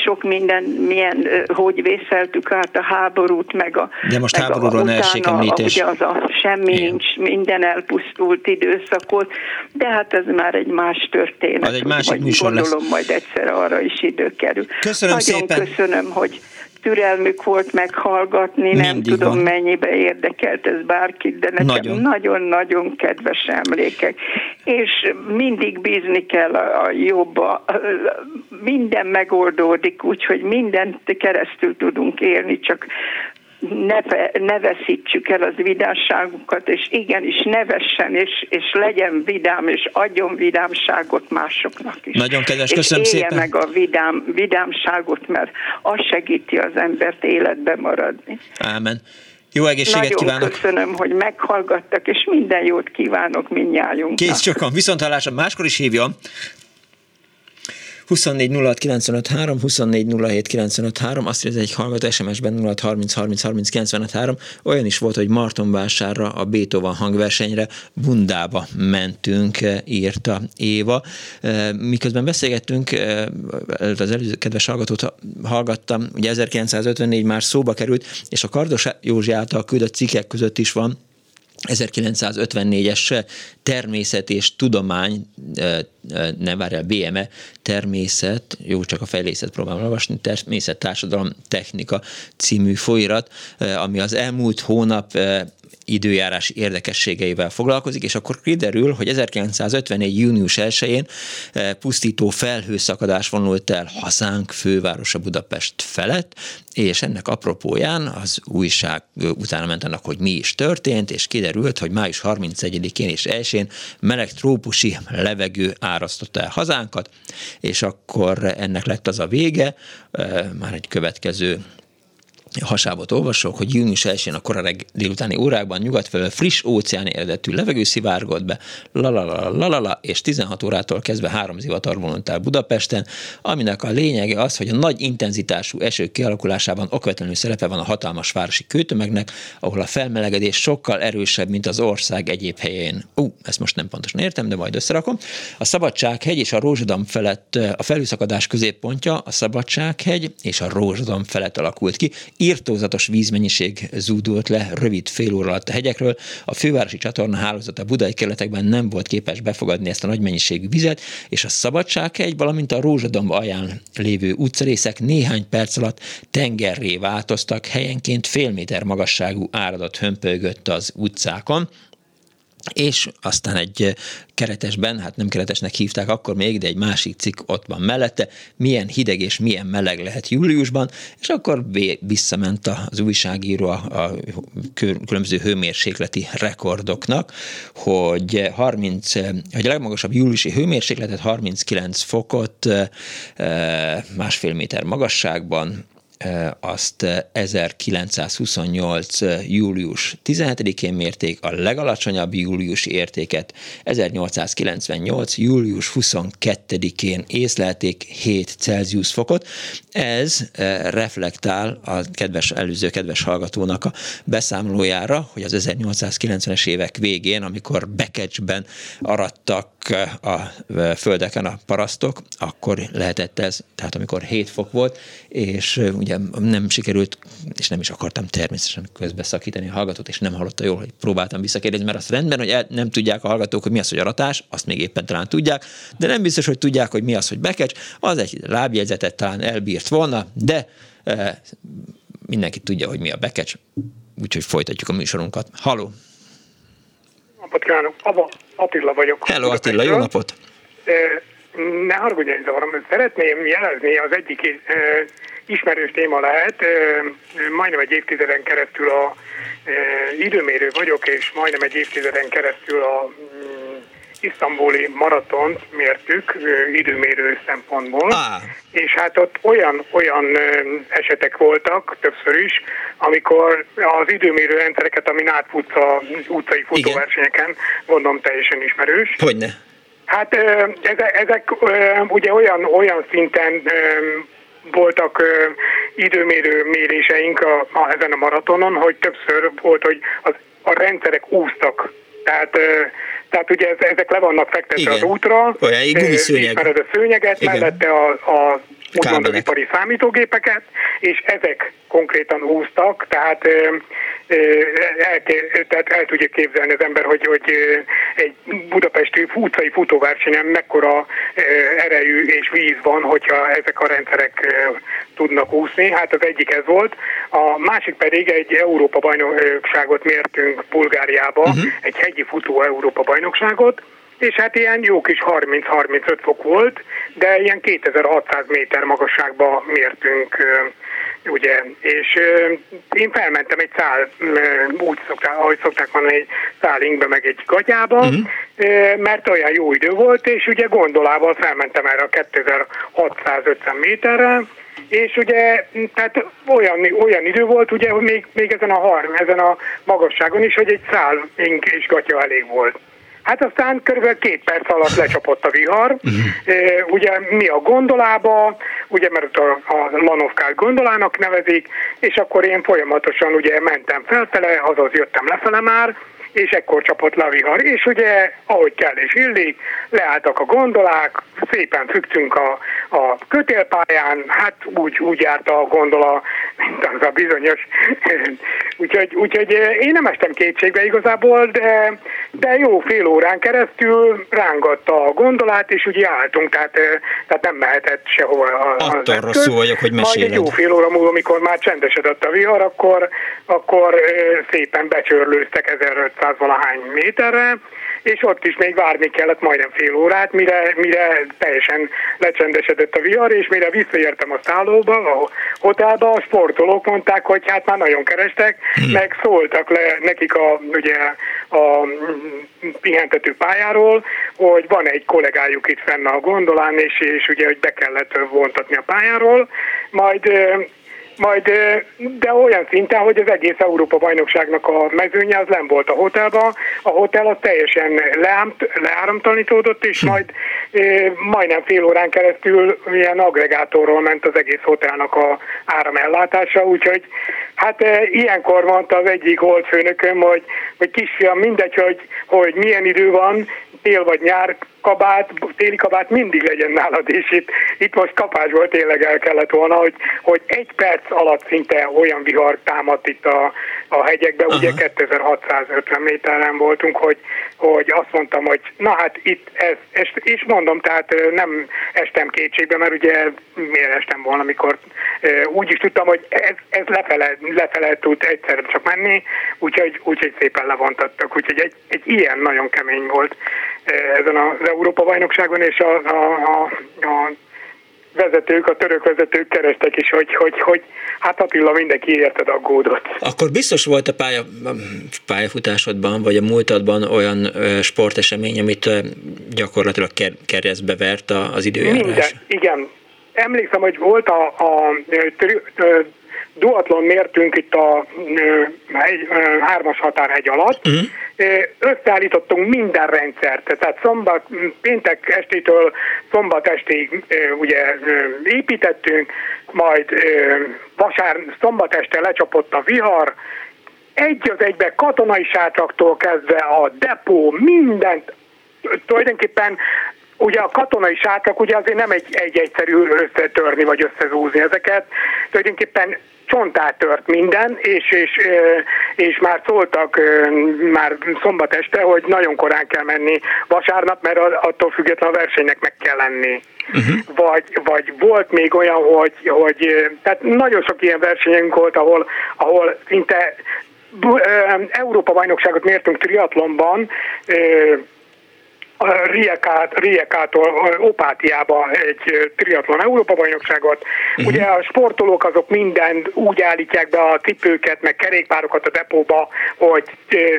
sok minden, milyen, hogy vészeltük át a háborút, meg a De most meg háborúról a, ne essék említés. Ugye az a semmi Igen. nincs, minden elpusztult időszakot, de hát ez már egy más történet. Az egy másik műsor gondolom, lesz. majd egyszer arra is idő kerül. Köszönöm Nagyon szépen. köszönöm, hogy türelmük volt meghallgatni, Mindig nem tudom van. mennyibe érdekelt ez bárkit, de nekem nagyon-nagyon kedves emlékek. És mindig bízni kell a, a jobba, minden megoldódik, úgyhogy mindent keresztül tudunk élni, csak ne, ne veszítsük el az vidámságunkat, és igenis nevessen, és, és legyen vidám, és adjon vidámságot másoknak is. Nagyon kedves, köszönöm és élje szépen. meg a vidám, vidámságot, mert az segíti az embert életbe maradni. Ámen. Jó egészséget Nagyon kívánok! köszönöm, hogy meghallgattak, és minden jót kívánok mindnyájunknak. Kész sokan, viszont hallásra máskor is hívjon. 24 06 95 3, 24 07 95 3, azt írja egy hallgató SMS-ben 06 30 30 30 95 3. Olyan is volt, hogy Martonvásárra a Beethoven hangversenyre Bundába mentünk, írta Éva. Miközben beszélgettünk, az előző kedves hallgatót hallgattam, ugye 1954 már szóba került, és a Kardos Józsi által küldött cikkek között is van 1954-es természet és tudomány, nem várjál, BME, természet, jó, csak a fejlészet próbálom olvasni, természet, társadalom, technika című folyirat, ami az elmúlt hónap időjárás érdekességeivel foglalkozik, és akkor kiderül, hogy 1954. június 1-én pusztító felhőszakadás vonult el hazánk fővárosa Budapest felett, és ennek apropóján az újság utána ment annak, hogy mi is történt, és kiderült, hogy május 31-én és 1-én meleg trópusi levegő árasztotta el hazánkat, és akkor ennek lett az a vége, már egy következő hasábot olvasok, hogy június 1 a kora délutáni órákban nyugat felől friss óceáni eredetű levegő szivárgott be, la la la la la la és 16 órától kezdve három zivatar vonult Budapesten, aminek a lényege az, hogy a nagy intenzitású esők kialakulásában okvetlenül szerepe van a hatalmas városi kőtömegnek, ahol a felmelegedés sokkal erősebb, mint az ország egyéb helyén. Ú, uh, ezt most nem pontosan értem, de majd összerakom. A Szabadsághegy és a Rózsadam felett a felhőszakadás középpontja a Szabadsághegy és a Rózsadam felett alakult ki írtózatos vízmennyiség zúdult le rövid fél óra alatt a hegyekről. A fővárosi csatorna hálózat a budai kerületekben nem volt képes befogadni ezt a nagy mennyiségű vizet, és a Szabadsághegy, valamint a Rózsadomb alján lévő utcarészek néhány perc alatt tengerré változtak, helyenként fél méter magasságú áradat hömpölygött az utcákon és aztán egy keretesben, hát nem keretesnek hívták akkor még, de egy másik cikk ott van mellette, milyen hideg és milyen meleg lehet júliusban, és akkor visszament az újságíró a, különböző hőmérsékleti rekordoknak, hogy 30, hogy a legmagasabb júliusi hőmérsékletet 39 fokot másfél méter magasságban azt 1928. július 17-én mérték, a legalacsonyabb júliusi értéket 1898. július 22-én észlelték 7 Celsius fokot. Ez reflektál a kedves, előző kedves hallgatónak a beszámolójára, hogy az 1890-es évek végén, amikor Bekecsben arattak a földeken a parasztok, akkor lehetett ez, tehát amikor 7 fok volt, és ugye nem sikerült, és nem is akartam természetesen közbeszakítani a hallgatót, és nem hallotta jól, hogy próbáltam visszakérdezni, mert azt rendben, hogy el, nem tudják a hallgatók, hogy mi az, hogy aratás, azt még éppen talán tudják, de nem biztos, hogy tudják, hogy mi az, hogy bekecs, az egy lábjegyzetet talán elbírt volna, de e, mindenki tudja, hogy mi a bekecs, úgyhogy folytatjuk a műsorunkat. Haló! Napot kívánok! Attila vagyok. Hello Attila, jó napot! Ne haragudj, hogy zavarom, szeretném jelezni az egyik ismerős téma lehet. Majdnem egy évtizeden keresztül a időmérő vagyok, és majdnem egy évtizeden keresztül a mm, isztambuli maratont mértük időmérő szempontból, ah. és hát ott olyan, olyan esetek voltak többször is, amikor az időmérő rendszereket, ami átfutsz a utcai futóversenyeken, gondolom teljesen ismerős. Hogyne. Hát ezek, ezek ugye olyan, olyan szinten voltak ö, időmérő méréseink a, a, ezen a maratonon, hogy többször volt, hogy az, a rendszerek úsztak. Tehát, ö, tehát ugye ez, ezek le vannak fektetve Igen. az útra, Olyan, egy ismered a szőnyeget, Igen. mellette a, a úgymond az ipari számítógépeket, és ezek konkrétan úztak, tehát el, tehát el tudja képzelni az ember, hogy, hogy egy budapesti utcai futóversenyen mekkora erejű és víz van, hogyha ezek a rendszerek tudnak úszni. Hát az egyik ez volt. A másik pedig egy Európa bajnokságot mértünk Bulgáriába, uh-huh. egy hegyi futó Európa bajnokságot, és hát ilyen jó kis 30-35 fok volt, de ilyen 2600 méter magasságba mértünk ugye, és én felmentem egy szál, úgy szokták, ahogy szokták mondani, egy szálinkbe, meg egy gatyába, uh-huh. mert olyan jó idő volt, és ugye gondolával felmentem erre a 2650 méterre, és ugye, tehát olyan, olyan idő volt, ugye, hogy még, még ezen a harm, ezen a magasságon is, hogy egy szál és gatya elég volt. Hát aztán körülbelül két perc alatt lecsapott a vihar. Uh-huh. Ugye mi a gondolába, ugye mert a, a Lanovkát gondolának nevezik, és akkor én folyamatosan ugye mentem felfele, azaz jöttem lefele már, és ekkor csapott le a vihar. És ugye, ahogy kell és illik, leálltak a gondolák, szépen függtünk a, a kötélpályán, hát úgy, úgy járt a gondola, mint az a bizonyos. úgyhogy, úgyhogy én nem estem kétségbe igazából, de, de jó fél órán keresztül rángatta a gondolát, és úgy álltunk, tehát, tehát nem mehetett sehova. Attól rosszul vagyok, hogy meséled. Majd egy jó fél óra múlva, amikor már csendesedett a vihar, akkor, akkor szépen becsörlőztek 1500 200 valahány méterre, és ott is még várni kellett majdnem fél órát, mire, mire teljesen lecsendesedett a vihar, és mire visszaértem a szállóba, a hotelba, a sportolók mondták, hogy hát már nagyon kerestek, hmm. meg szóltak le nekik a, ugye, a pihentető pályáról, hogy van egy kollégájuk itt fenn a gondolán, és, és ugye, hogy be kellett vontatni a pályáról, majd majd, de olyan szinten, hogy az egész Európa bajnokságnak a mezőnye az nem volt a hotelban, a hotel az teljesen leámt, leáramtalanítódott, és hm. majd majdnem fél órán keresztül ilyen agregátorról ment az egész hotelnak a áramellátása, úgyhogy hát ilyenkor mondta az egyik holdfőnököm, hogy, hogy kisfiam, mindegy, hogy, hogy milyen idő van, tél vagy nyár, kabát, téli kabát mindig legyen nálad, és itt, itt most kapásból tényleg el kellett volna, hogy, hogy egy perc alatt szinte olyan vihar támadt itt a, a hegyekbe, uh-huh. ugye 2650 méteren voltunk, hogy, hogy azt mondtam, hogy na hát itt ez, ez, és mondom, tehát nem estem kétségbe, mert ugye miért estem volna, amikor úgy is tudtam, hogy ez, ez lefele, lefele tud egyszerre csak menni, úgyhogy, úgyhogy szépen levontattak, úgyhogy egy, egy ilyen nagyon kemény volt ezen az Európa-bajnokságon, és a, a, a, a vezetők, a török vezetők kerestek is, hogy, hogy, hogy hát Attila mindenki érted aggódott. Akkor biztos volt a pálya, pályafutásodban, vagy a múltadban olyan sportesemény, amit gyakorlatilag keresztbe vert az időjárás? Minden, igen. Emlékszem, hogy volt a, a, a duatlon mértünk itt a egy, hármas határhegy alatt, uh-huh. összeállítottunk minden rendszert, tehát szombat, péntek estétől szombat estig ugye építettünk, majd vasár, szombat este lecsapott a vihar, egy az egybe katonai sátraktól kezdve a depó, mindent, tulajdonképpen ugye a katonai sátrak ugye azért nem egy, egy egyszerű összetörni vagy összezúzni ezeket, tulajdonképpen csontát tört minden, és, és, és már szóltak már szombat este, hogy nagyon korán kell menni vasárnap, mert attól független a versenynek meg kell lenni. Uh-huh. Vagy, vagy volt még olyan, hogy, hogy tehát nagyon sok ilyen versenyünk volt, ahol, ahol szinte Európa bajnokságot mértünk triatlonban, Riekát, Riekától Opátiába egy triatlon Európa bajnokságot. Uh-huh. Ugye a sportolók azok minden úgy állítják be a cipőket, meg kerékpárokat a depóba, hogy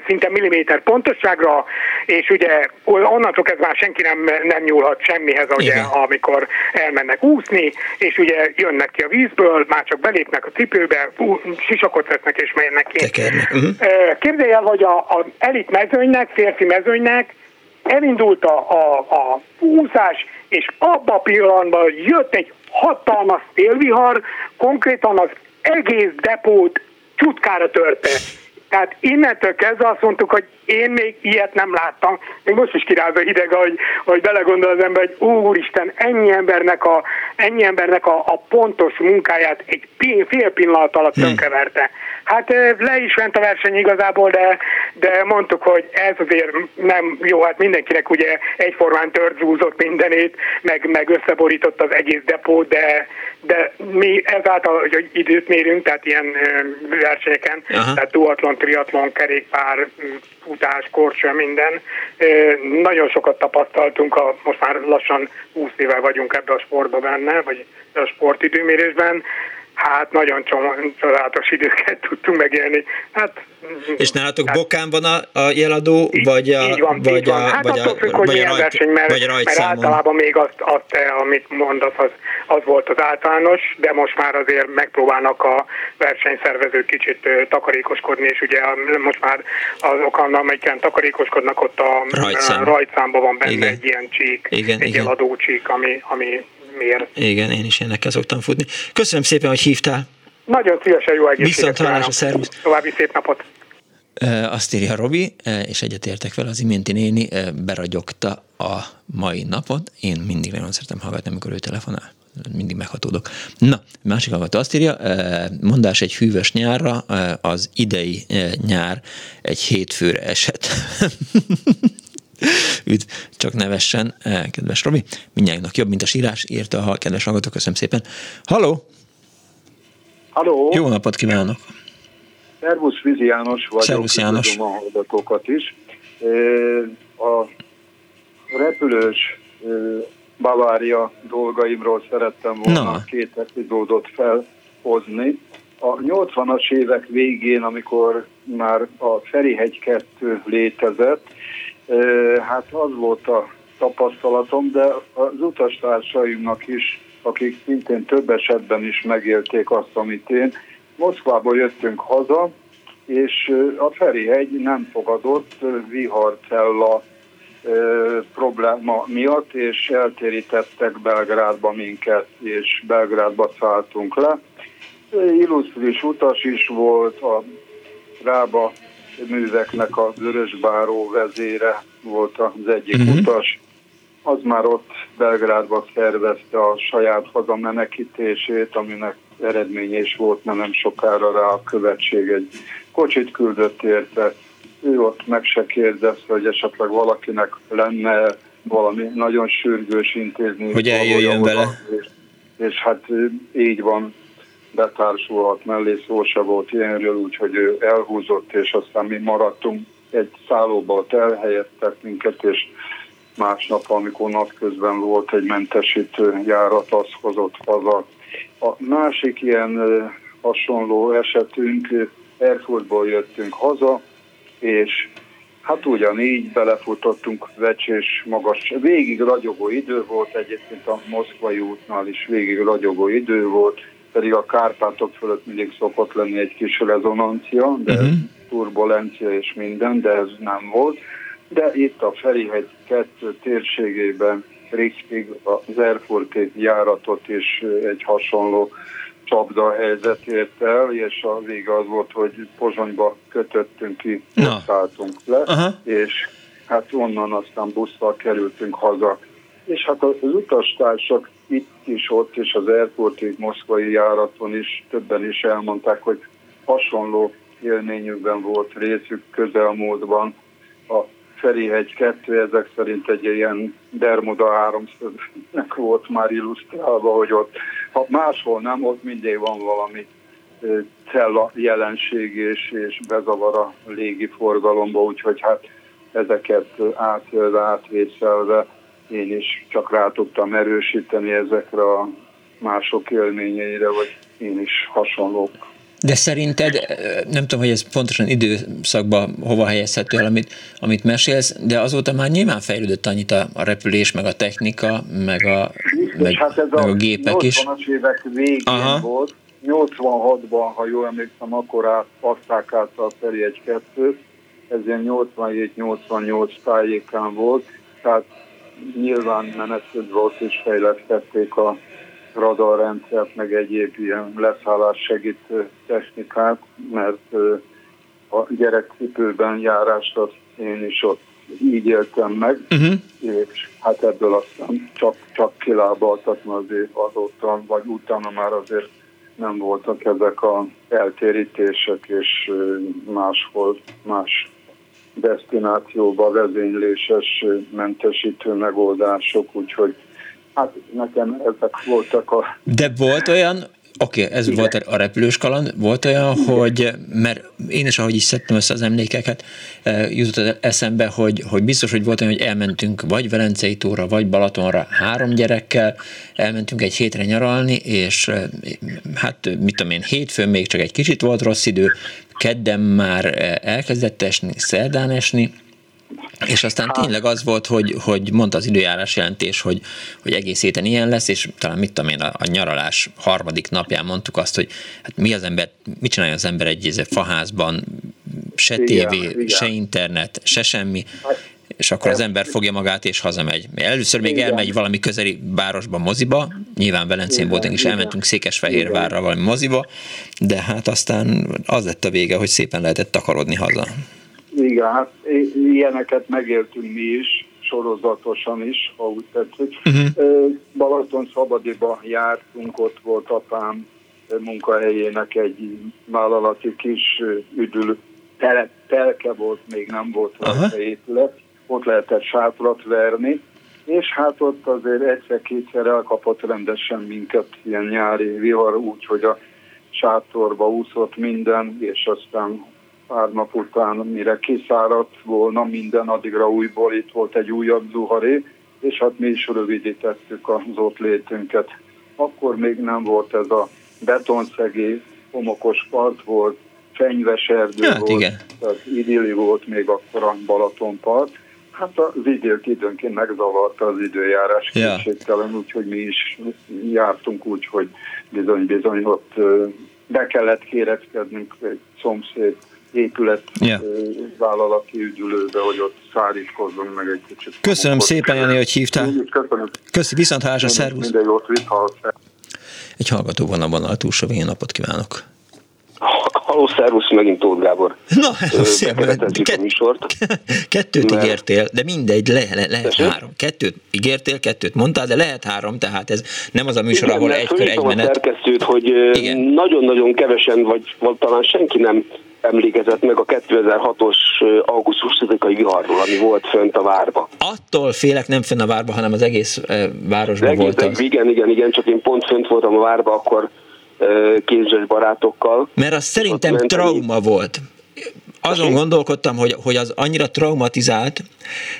szinte milliméter pontosságra, és ugye onnantól kezdve már senki nem, nem nyúlhat semmihez, ugye, amikor elmennek úszni, és ugye jönnek ki a vízből, már csak belépnek a cipőbe, sisakot vesznek és mennek ki. Uh-huh. Képzelj el, hogy a, a elit mezőnynek, férfi mezőnynek elindult a, a, a úszás, és abban a pillanatban jött egy hatalmas szélvihar, konkrétan az egész depót csutkára törte. Tehát innentől kezdve azt mondtuk, hogy én még ilyet nem láttam. Még most is kiráz a hideg, hogy, hogy belegondol az ember, hogy úristen, ennyi embernek a, ennyi embernek a, a pontos munkáját egy fél pillanat alatt hm. tönkeverte. Hát le is ment a verseny igazából, de, de mondtuk, hogy ez azért nem jó, hát mindenkinek ugye egyformán törzsúzott mindenét, meg, meg összeborított az egész depót, de, de mi ezáltal, hogy időt mérünk, tehát ilyen versenyeken, Aha. tehát duatlon, triatlon, kerékpár, futás, korcsa, minden. Nagyon sokat tapasztaltunk, a, most már lassan 20 éve vagyunk ebbe a sportba benne, vagy a sportidőmérésben, Hát nagyon csodálatos időket tudtunk megélni. Hát, és nálatok hát, bokán van a, a jeladó, vagy a, így van, vagy így van. Hát vagy attól függ, hogy milyen rajt, verseny, mert, vagy mert általában még azt, azt, amit mondasz, az, az volt az általános, de most már azért megpróbálnak a versenyszervezők kicsit takarékoskodni, és ugye most már azok, amelyiken takarékoskodnak, ott a Rajtszám. rajtszámban van benne igen. egy ilyen csík, igen, egy igen. jeladó csík, ami, ami miért. Igen, én is ilyenekkel szoktam futni. Köszönöm szépen, hogy hívtál. Nagyon szívesen jó egészséget Viszont hallásra, szervusz. További szép napot. Azt írja Robi, és egyetértek vele, az iménti néni beragyogta a mai napot. Én mindig nagyon szeretem hallgatni, amikor ő telefonál. Mindig meghatódok. Na, másik hallgató azt írja, mondás egy hűvös nyárra, az idei nyár egy hétfőre esett. Üdv, csak nevessen, eh, kedves Robi. Mindjárt jobb, mint a sírás, írta a kedves hallgató, köszönöm szépen. Halló! Halló! Jó napot kívánok! Szervusz, Vizi János vagyok. Szervusz János. a hallgatókat is. A repülős Bavária dolgaimról szerettem volna Na. két epizódot felhozni. A 80-as évek végén, amikor már a Ferihegy 2 létezett, Hát az volt a tapasztalatom, de az utastársaimnak is, akik szintén több esetben is megélték azt, amit én, Moszkvából jöttünk haza, és a Ferihegy nem fogadott viharcella probléma miatt, és eltérítettek Belgrádba minket, és Belgrádba szálltunk le. Illusztris utas is volt, a Rába műveknek a Vörösbáró vezére volt az egyik uh-huh. utas. Az már ott Belgrádba szervezte a saját hazamenekítését, aminek eredménye is volt, mert nem sokára rá a követség egy kocsit küldött érte. Ő ott meg se kérdezte, hogy esetleg valakinek lenne valami nagyon sürgős intézni. Hogy eljöjjön vele. És, és hát így van, betársulhat mellé, szó se volt ilyenről, úgyhogy ő elhúzott, és aztán mi maradtunk egy szállóba, elhelyeztek minket, és másnap, amikor napközben volt egy mentesítő járat, az hozott haza. A másik ilyen hasonló esetünk, Erfurtból jöttünk haza, és hát ugyanígy belefutottunk vecsés magas, végig ragyogó idő volt, egyébként a Moszkvai útnál is végig ragyogó idő volt, pedig a Kárpátok fölött mindig szokott lenni egy kis rezonancia, de uh-huh. turbulencia és minden, de ez nem volt. De itt a Ferihegy 2 térségében Rixig az Erfurti járatot is egy hasonló csapda helyzet ért el, és a vége az volt, hogy Pozsonyba kötöttünk ki, no. szálltunk le, uh-huh. és hát onnan aztán busszal kerültünk haza. És hát az utastársak itt is, ott is az airportig moszkvai járaton is többen is elmondták, hogy hasonló élményükben volt részük közelmúltban. A Ferihegy 2 ezek szerint egy ilyen Bermuda háromszögnek volt már illusztrálva, hogy ott, ha máshol nem, ott mindig van valami cella jelenség és, és bezavar a légi forgalomba, úgyhogy hát ezeket átélve, átvészelve én is csak rá tudtam erősíteni ezekre a mások élményeire, vagy én is hasonlók. De szerinted, nem tudom, hogy ez pontosan időszakban hova helyezhető el, amit, amit mesélsz, de azóta már nyilván fejlődött annyit a, a repülés, meg a technika, meg a, meg, hát ez meg a, a gépek is. 80-as évek végén Aha. volt, 86-ban, ha jól emlékszem, akkor át, adták át a Feri 1-2, ez ilyen 87-88 tájékán volt, tehát nyilván volt és fejlesztették a radarrendszert, meg egyéb ilyen leszállás segítő technikát, mert a gyerekcipőben járást, azt én is ott így éltem meg, uh-huh. és hát ebből aztán csak, csak kilábaltatni azért azóta, vagy utána már azért nem voltak ezek a eltérítések, és máshol, más destinációba vezényléses mentesítő megoldások, úgyhogy hát nekem ezek voltak a... De volt olyan, Oké, okay, ez Igen. volt a repülős kaland. Volt olyan, Igen. hogy, mert én is, ahogy is szedtem össze az emlékeket, eh, jutott eszembe, hogy, hogy biztos, hogy volt olyan, hogy elmentünk vagy Velencei tóra, vagy Balatonra három gyerekkel, elmentünk egy hétre nyaralni, és eh, hát mit tudom én, hétfőn még csak egy kicsit volt rossz idő, kedden már eh, elkezdett esni, szerdán esni, és aztán tényleg az volt, hogy, hogy mondta az időjárás jelentés, hogy, hogy egész héten ilyen lesz, és talán mit tudom én, a, a nyaralás harmadik napján mondtuk azt, hogy hát mi az ember, mit csinálja az ember egy faházban, se tévé, igen, se internet, se semmi, és akkor az ember fogja magát és hazamegy. Először még igen. elmegy valami közeli városba, moziba, nyilván Velencén voltunk, és elmentünk Székesfehérvárra valami moziba, de hát aztán az lett a vége, hogy szépen lehetett takarodni haza. Igen, hát ilyeneket megéltünk mi is, sorozatosan is, ha úgy tetszik. Uh-huh. Balaton Szabadiba jártunk, ott volt apám munkahelyének egy vállalati kis üdül, tele, telke volt, még nem volt rajta épület, ott lehetett sátrat verni, és hát ott azért egyszer-kétszer elkapott rendesen minket ilyen nyári vihar, úgyhogy a sátorba úszott minden, és aztán pár nap után, mire kiszáradt volna minden, addigra újból itt volt egy újabb zuharé, és hát mi is rövidítettük az ott létünket. Akkor még nem volt ez a betonszegé, homokos part volt, fenyves erdő hát, volt, igen. tehát idilli volt még akkor a Balatonpart. Hát az idők időnként megzavarta az időjárás ja. készségtelen, úgyhogy mi is jártunk úgy, hogy bizony-bizony ott be kellett kéreckednünk egy szomszéd épület yeah. vállalati ügyülőbe, hogy ott szállítkozzunk meg egy kicsit. Köszönöm szépen, Jani, hogy hívtál. Köszönöm. Köszi, viszont hálásra, szervusz. Minden jót, Egy hallgató van a vonal, túlsó napot kívánok. Halló, szervusz, megint Tóth Gábor. Na, szép. Kett, műsort. Kettőt mert... ígértél, de mindegy, le, le, lehet Tessék? három. Kettőt ígértél, kettőt mondtál, de lehet három, tehát ez nem az a műsor, Igen, ahol egy kör, egy menet. a szerkesztőt, hogy nagyon-nagyon kevesen, vagy, vagy talán senki nem emlékezett meg a 2006-os augusztus 10-ai viharról, ami volt fönt a várba. Attól félek nem fönn a várba, hanem az egész városban egész, volt az. Igen, igen, igen, csak én pont fönt voltam a várba, akkor kézes barátokkal. Mert az szerintem trauma volt azon gondolkodtam, hogy, hogy az annyira traumatizált,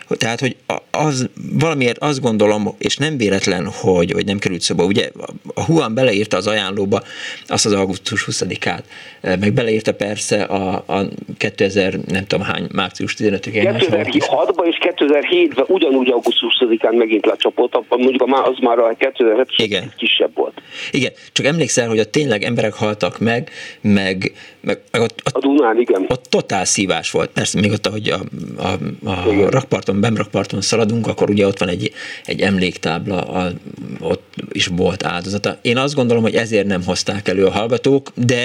tehát, hogy az valamiért azt gondolom, és nem véletlen, hogy, hogy nem került szóba. Ugye a Huan beleírta az ajánlóba azt az augusztus 20-át, meg beleírta persze a, a 2000, nem tudom hány, március 15-én. 2006-ban és 2007-ben ugyanúgy augusztus 20-án megint lecsapott, mondjuk az már a 2007 Igen. kisebb volt. Igen, csak emlékszel, hogy ott tényleg emberek haltak meg, meg, meg, meg ott, ott, a Dunán, igen. Ott totál szívás volt. Persze még ott, ahogy a, a, a rakparton, bemrakparton szaladunk, akkor ugye ott van egy, egy emléktábla, a, ott is volt áldozata. Én azt gondolom, hogy ezért nem hozták elő a hallgatók, de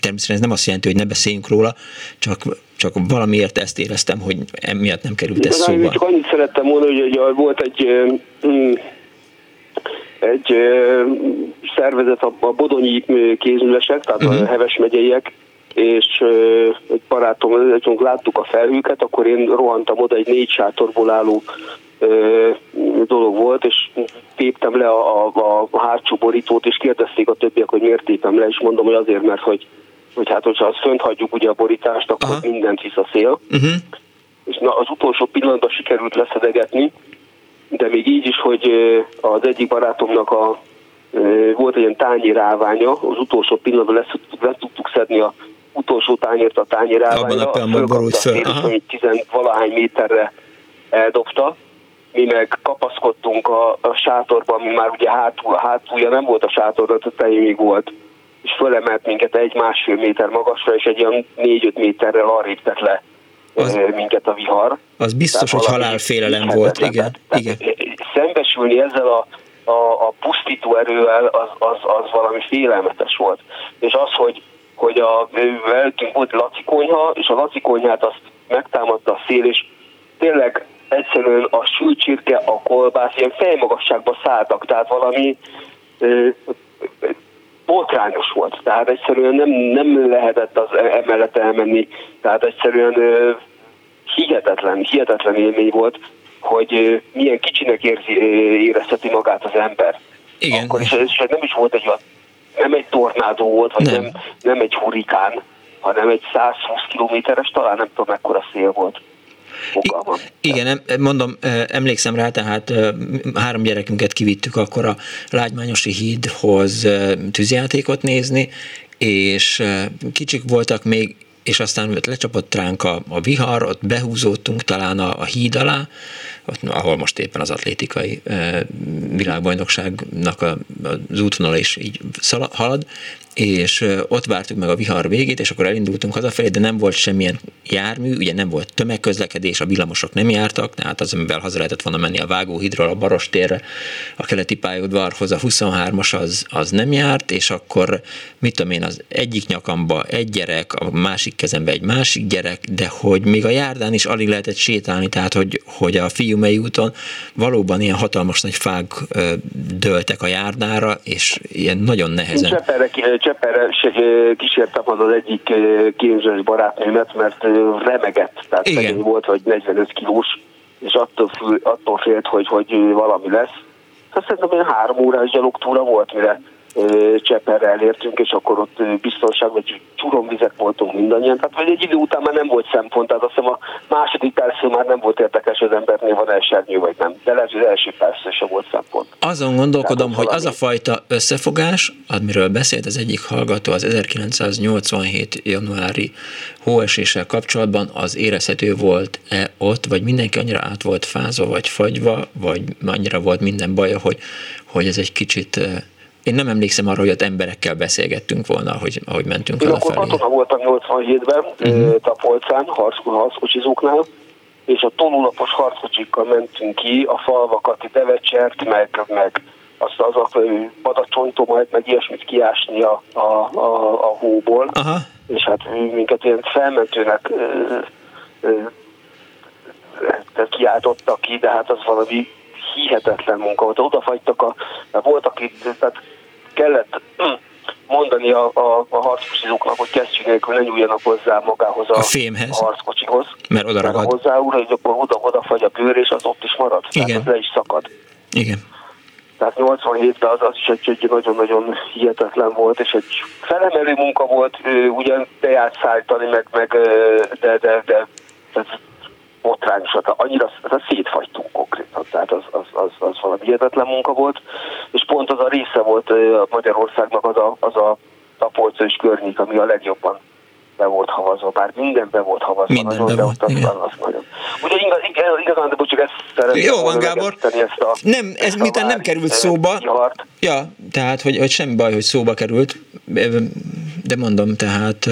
természetesen ez nem azt jelenti, hogy ne beszéljünk róla, csak csak valamiért ezt éreztem, hogy emiatt nem került ez szóba. Csak annyit szerettem volna, hogy, hogy volt egy mm, egy szervezet, a Bodonyi kézművesek, tehát uh-huh. a mhm. Heves megyeiek, és egy barátom, láttuk a felhőket, akkor én rohantam oda, egy négy sátorból álló dolog volt, és téptem le a, a, a hátsó borítót, és kérdezték a többiek, hogy miért tépem le, és mondom, hogy azért, mert hogy, hogy hát, hogyha azt fönt hagyjuk ugye a borítást, akkor Aha. mindent visz a szél. Uh-huh. És na, az utolsó pillanatban sikerült leszedegetni, de még így is, hogy az egyik barátomnak a, volt egy ilyen tányéráványa, az utolsó pillanatban lesz, lesz tudtuk szedni a utolsó tányért a tányéráványra. Abban a pillanatban borult föl. Hogy valahány méterre eldobta, mi meg kapaszkodtunk a, a sátorban, mi már ugye hátul, hátulja nem volt a sátor, a tetején még volt, és fölemelt minket egy-másfél méter magasra, és egy olyan négy-öt méterrel arrébb tett le az, minket a vihar. Az biztos, Tehát hogy halálfélelem volt, igen. igen. Szembesülni ezzel a, a, a pusztító erővel az, az, az valami félelmetes volt. És az, hogy hogy a veltünk volt Laci konyha, és a Laci konyhát azt megtámadta a szél, és tényleg egyszerűen a sülcsirke, a kolbász ilyen fejmagasságba szálltak, tehát valami ö, botrányos volt. Tehát egyszerűen nem, nem lehetett az e- emellett elmenni. Tehát egyszerűen ö, hihetetlen, hihetetlen élmény volt, hogy ö, milyen kicsinek érzi, érezheti magát az ember. Igen. Akkor is, és nem is volt egy olyan, nem egy tornádó volt, vagy nem, nem, nem egy hurikán, hanem egy 120 kilométeres, talán nem tudom mekkora szél volt. Fogalmam. Igen, mondom, emlékszem rá, tehát három gyerekünket kivittük akkor a Lágymányosi hídhoz tűzjátékot nézni, és kicsik voltak még, és aztán lecsapott ránk a, a vihar, ott behúzódtunk talán a, a híd alá, ahol most éppen az atlétikai világbajnokságnak az útvonal is így halad, és ott vártuk meg a vihar végét, és akkor elindultunk hazafelé, de nem volt semmilyen jármű, ugye nem volt tömegközlekedés, a villamosok nem jártak, tehát az, amivel haza lehetett volna menni a Vágóhidról, a Barostérre, a keleti pályaudvarhoz, a 23-as az, az nem járt, és akkor mit tudom én, az egyik nyakamba egy gyerek, a másik kezembe egy másik gyerek, de hogy még a járdán is alig lehetett sétálni, tehát hogy, hogy a Fiumei úton valóban ilyen hatalmas nagy fák dőltek a járdára, és ilyen nagyon nehezen. Cseperre, Cseperre kísértem az az egyik képzős barátnőmet, mert remegett, tehát Igen. volt, hogy 45 kilós, és attól, attól félt, hogy, hogy valami lesz. Hát szerintem olyan három órás gyalogtúra volt, mire Cseperre elértünk, és akkor ott biztonság, vagy csuromvizek voltunk mindannyian. Tehát vagy egy idő után már nem volt szempont, tehát azt hiszem a második percén már nem volt érdekes, az embernél van elsernyő, vagy nem. De lehet, hogy az első percén sem volt szempont. Azon gondolkodom, hogy az a fajta összefogás, amiről beszélt az egyik hallgató az 1987. januári hóeséssel kapcsolatban, az érezhető volt-e ott, vagy mindenki annyira át volt fázva, vagy fagyva, vagy annyira volt minden baja, hogy, hogy ez egy kicsit én nem emlékszem arra, hogy ott emberekkel beszélgettünk volna, ahogy, ahogy mentünk Én akkor katona voltam 87-ben, uh-huh. Tapolcán, harckocsizóknál, és a tonulapos harckocsikkal mentünk ki, a falvakat, Devecsert, meg, meg azt az a padacsontomat, meg ilyesmit kiásni a, a, a, a hóból. Aha. És hát minket ilyen felmentőnek tehát kiáltottak ki, de hát az valami hihetetlen munka volt. Odafagytak a, voltak itt, tehát kellett mondani a, a, a harckocsizóknak, hogy kesztyű nélkül ne nyúljanak hozzá magához a, a, fémhez. a harckocsihoz. Mert oda ragad. hozzá úr, hogy akkor oda, oda fagy a bőr, és az ott is marad. Igen. Tehát az le is szakad. Igen. Tehát 87-ben az, az is egy, egy nagyon-nagyon hihetetlen volt, és egy felemelő munka volt, ugyan teját szállítani, meg, meg de, de, de, de botrányosat, annyira az szétfagytunk konkrétan, tehát az, az, az, az valami hihetetlen munka volt, és pont az a része volt Magyarországnak az a, az a tapolca és környék, ami a legjobban be volt havazva, bár minden be volt havazva. Minden nagyon, be volt, igen. Az nagyon. Ugye igaz, igaz, igazán, de bocsánat, ezt szeretném Jó van, Gábor. Ezt a, nem, ez miután nem került szóba. Kihart. Ja, tehát, hogy, hogy semmi baj, hogy szóba került, de mondom, tehát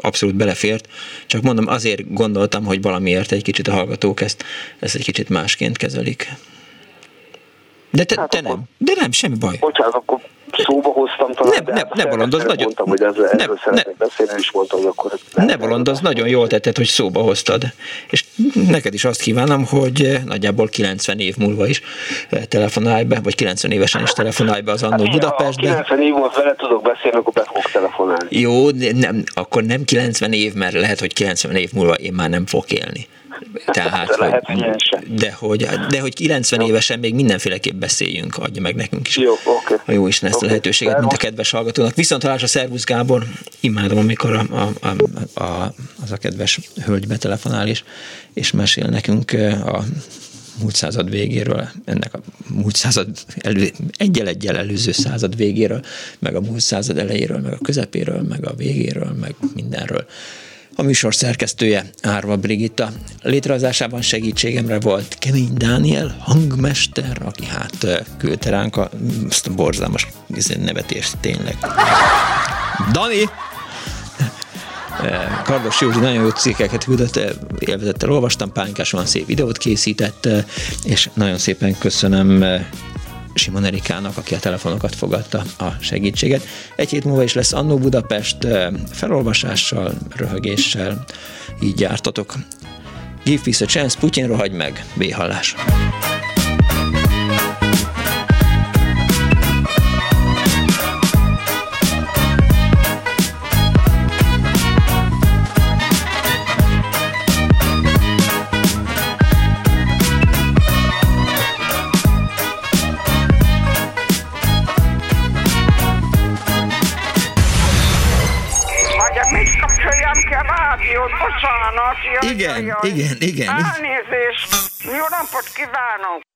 abszolút belefért, csak mondom, azért gondoltam, hogy valamiért egy kicsit a hallgatók ezt, ezt egy kicsit másként kezelik. De te, hát te nem, de nem, semmi baj. Bocsánat, akkor szóba hoztam talán. Nem, nem, ne bolondoz, nagyon... Mondtam, hogy ezzel, nem, ezzel ne, beszélni, és mondtam, hogy akkor... Ne bolondoz, nagyon jól tetted, hogy szóba hoztad. És neked is azt kívánom, hogy nagyjából 90 év múlva is telefonálj be, vagy 90 évesen is telefonálj be az Annó hát, Budapestbe. Ha 90 év múlva vele tudok beszélni, akkor be fogok telefonálni. Jó, nem, akkor nem 90 év, mert lehet, hogy 90 év múlva én már nem fogok élni. Tehát, de, hogy, de, hogy, de hogy 90 jó. évesen még mindenféleképp beszéljünk, adja meg nekünk is. Jó, okay. A jó Isten ezt okay. a lehetőséget, mint a kedves hallgatónak. Viszont a Szervusz Gábor, imádom, amikor a, a, a, a, az a kedves hölgy betelefonál és, és mesél nekünk a múlt század végéről, ennek a múlt század elő, egyel egyel előző század végéről, meg a múlt század elejéről, meg a közepéről, meg a végéről, meg mindenről. A műsor szerkesztője Árva Brigitta. Létrehozásában segítségemre volt Kemény Dániel, hangmester, aki hát küldte ránk a, azt a borzalmas izé, nevetést tényleg. Dani! Kardos Józsi nagyon jó cikkeket küldött, élvezettel olvastam, Pálinkás van szép videót készített, és nagyon szépen köszönöm Simon Erikának, aki a telefonokat fogadta a segítséget. Egy hét múlva is lesz Annó Budapest felolvasással, röhögéssel, így jártatok. Give peace a chance, Putyin rohagy meg, B-hallás. Igen, jaj. igen, igen. Elnézést. Jó napot kívánok.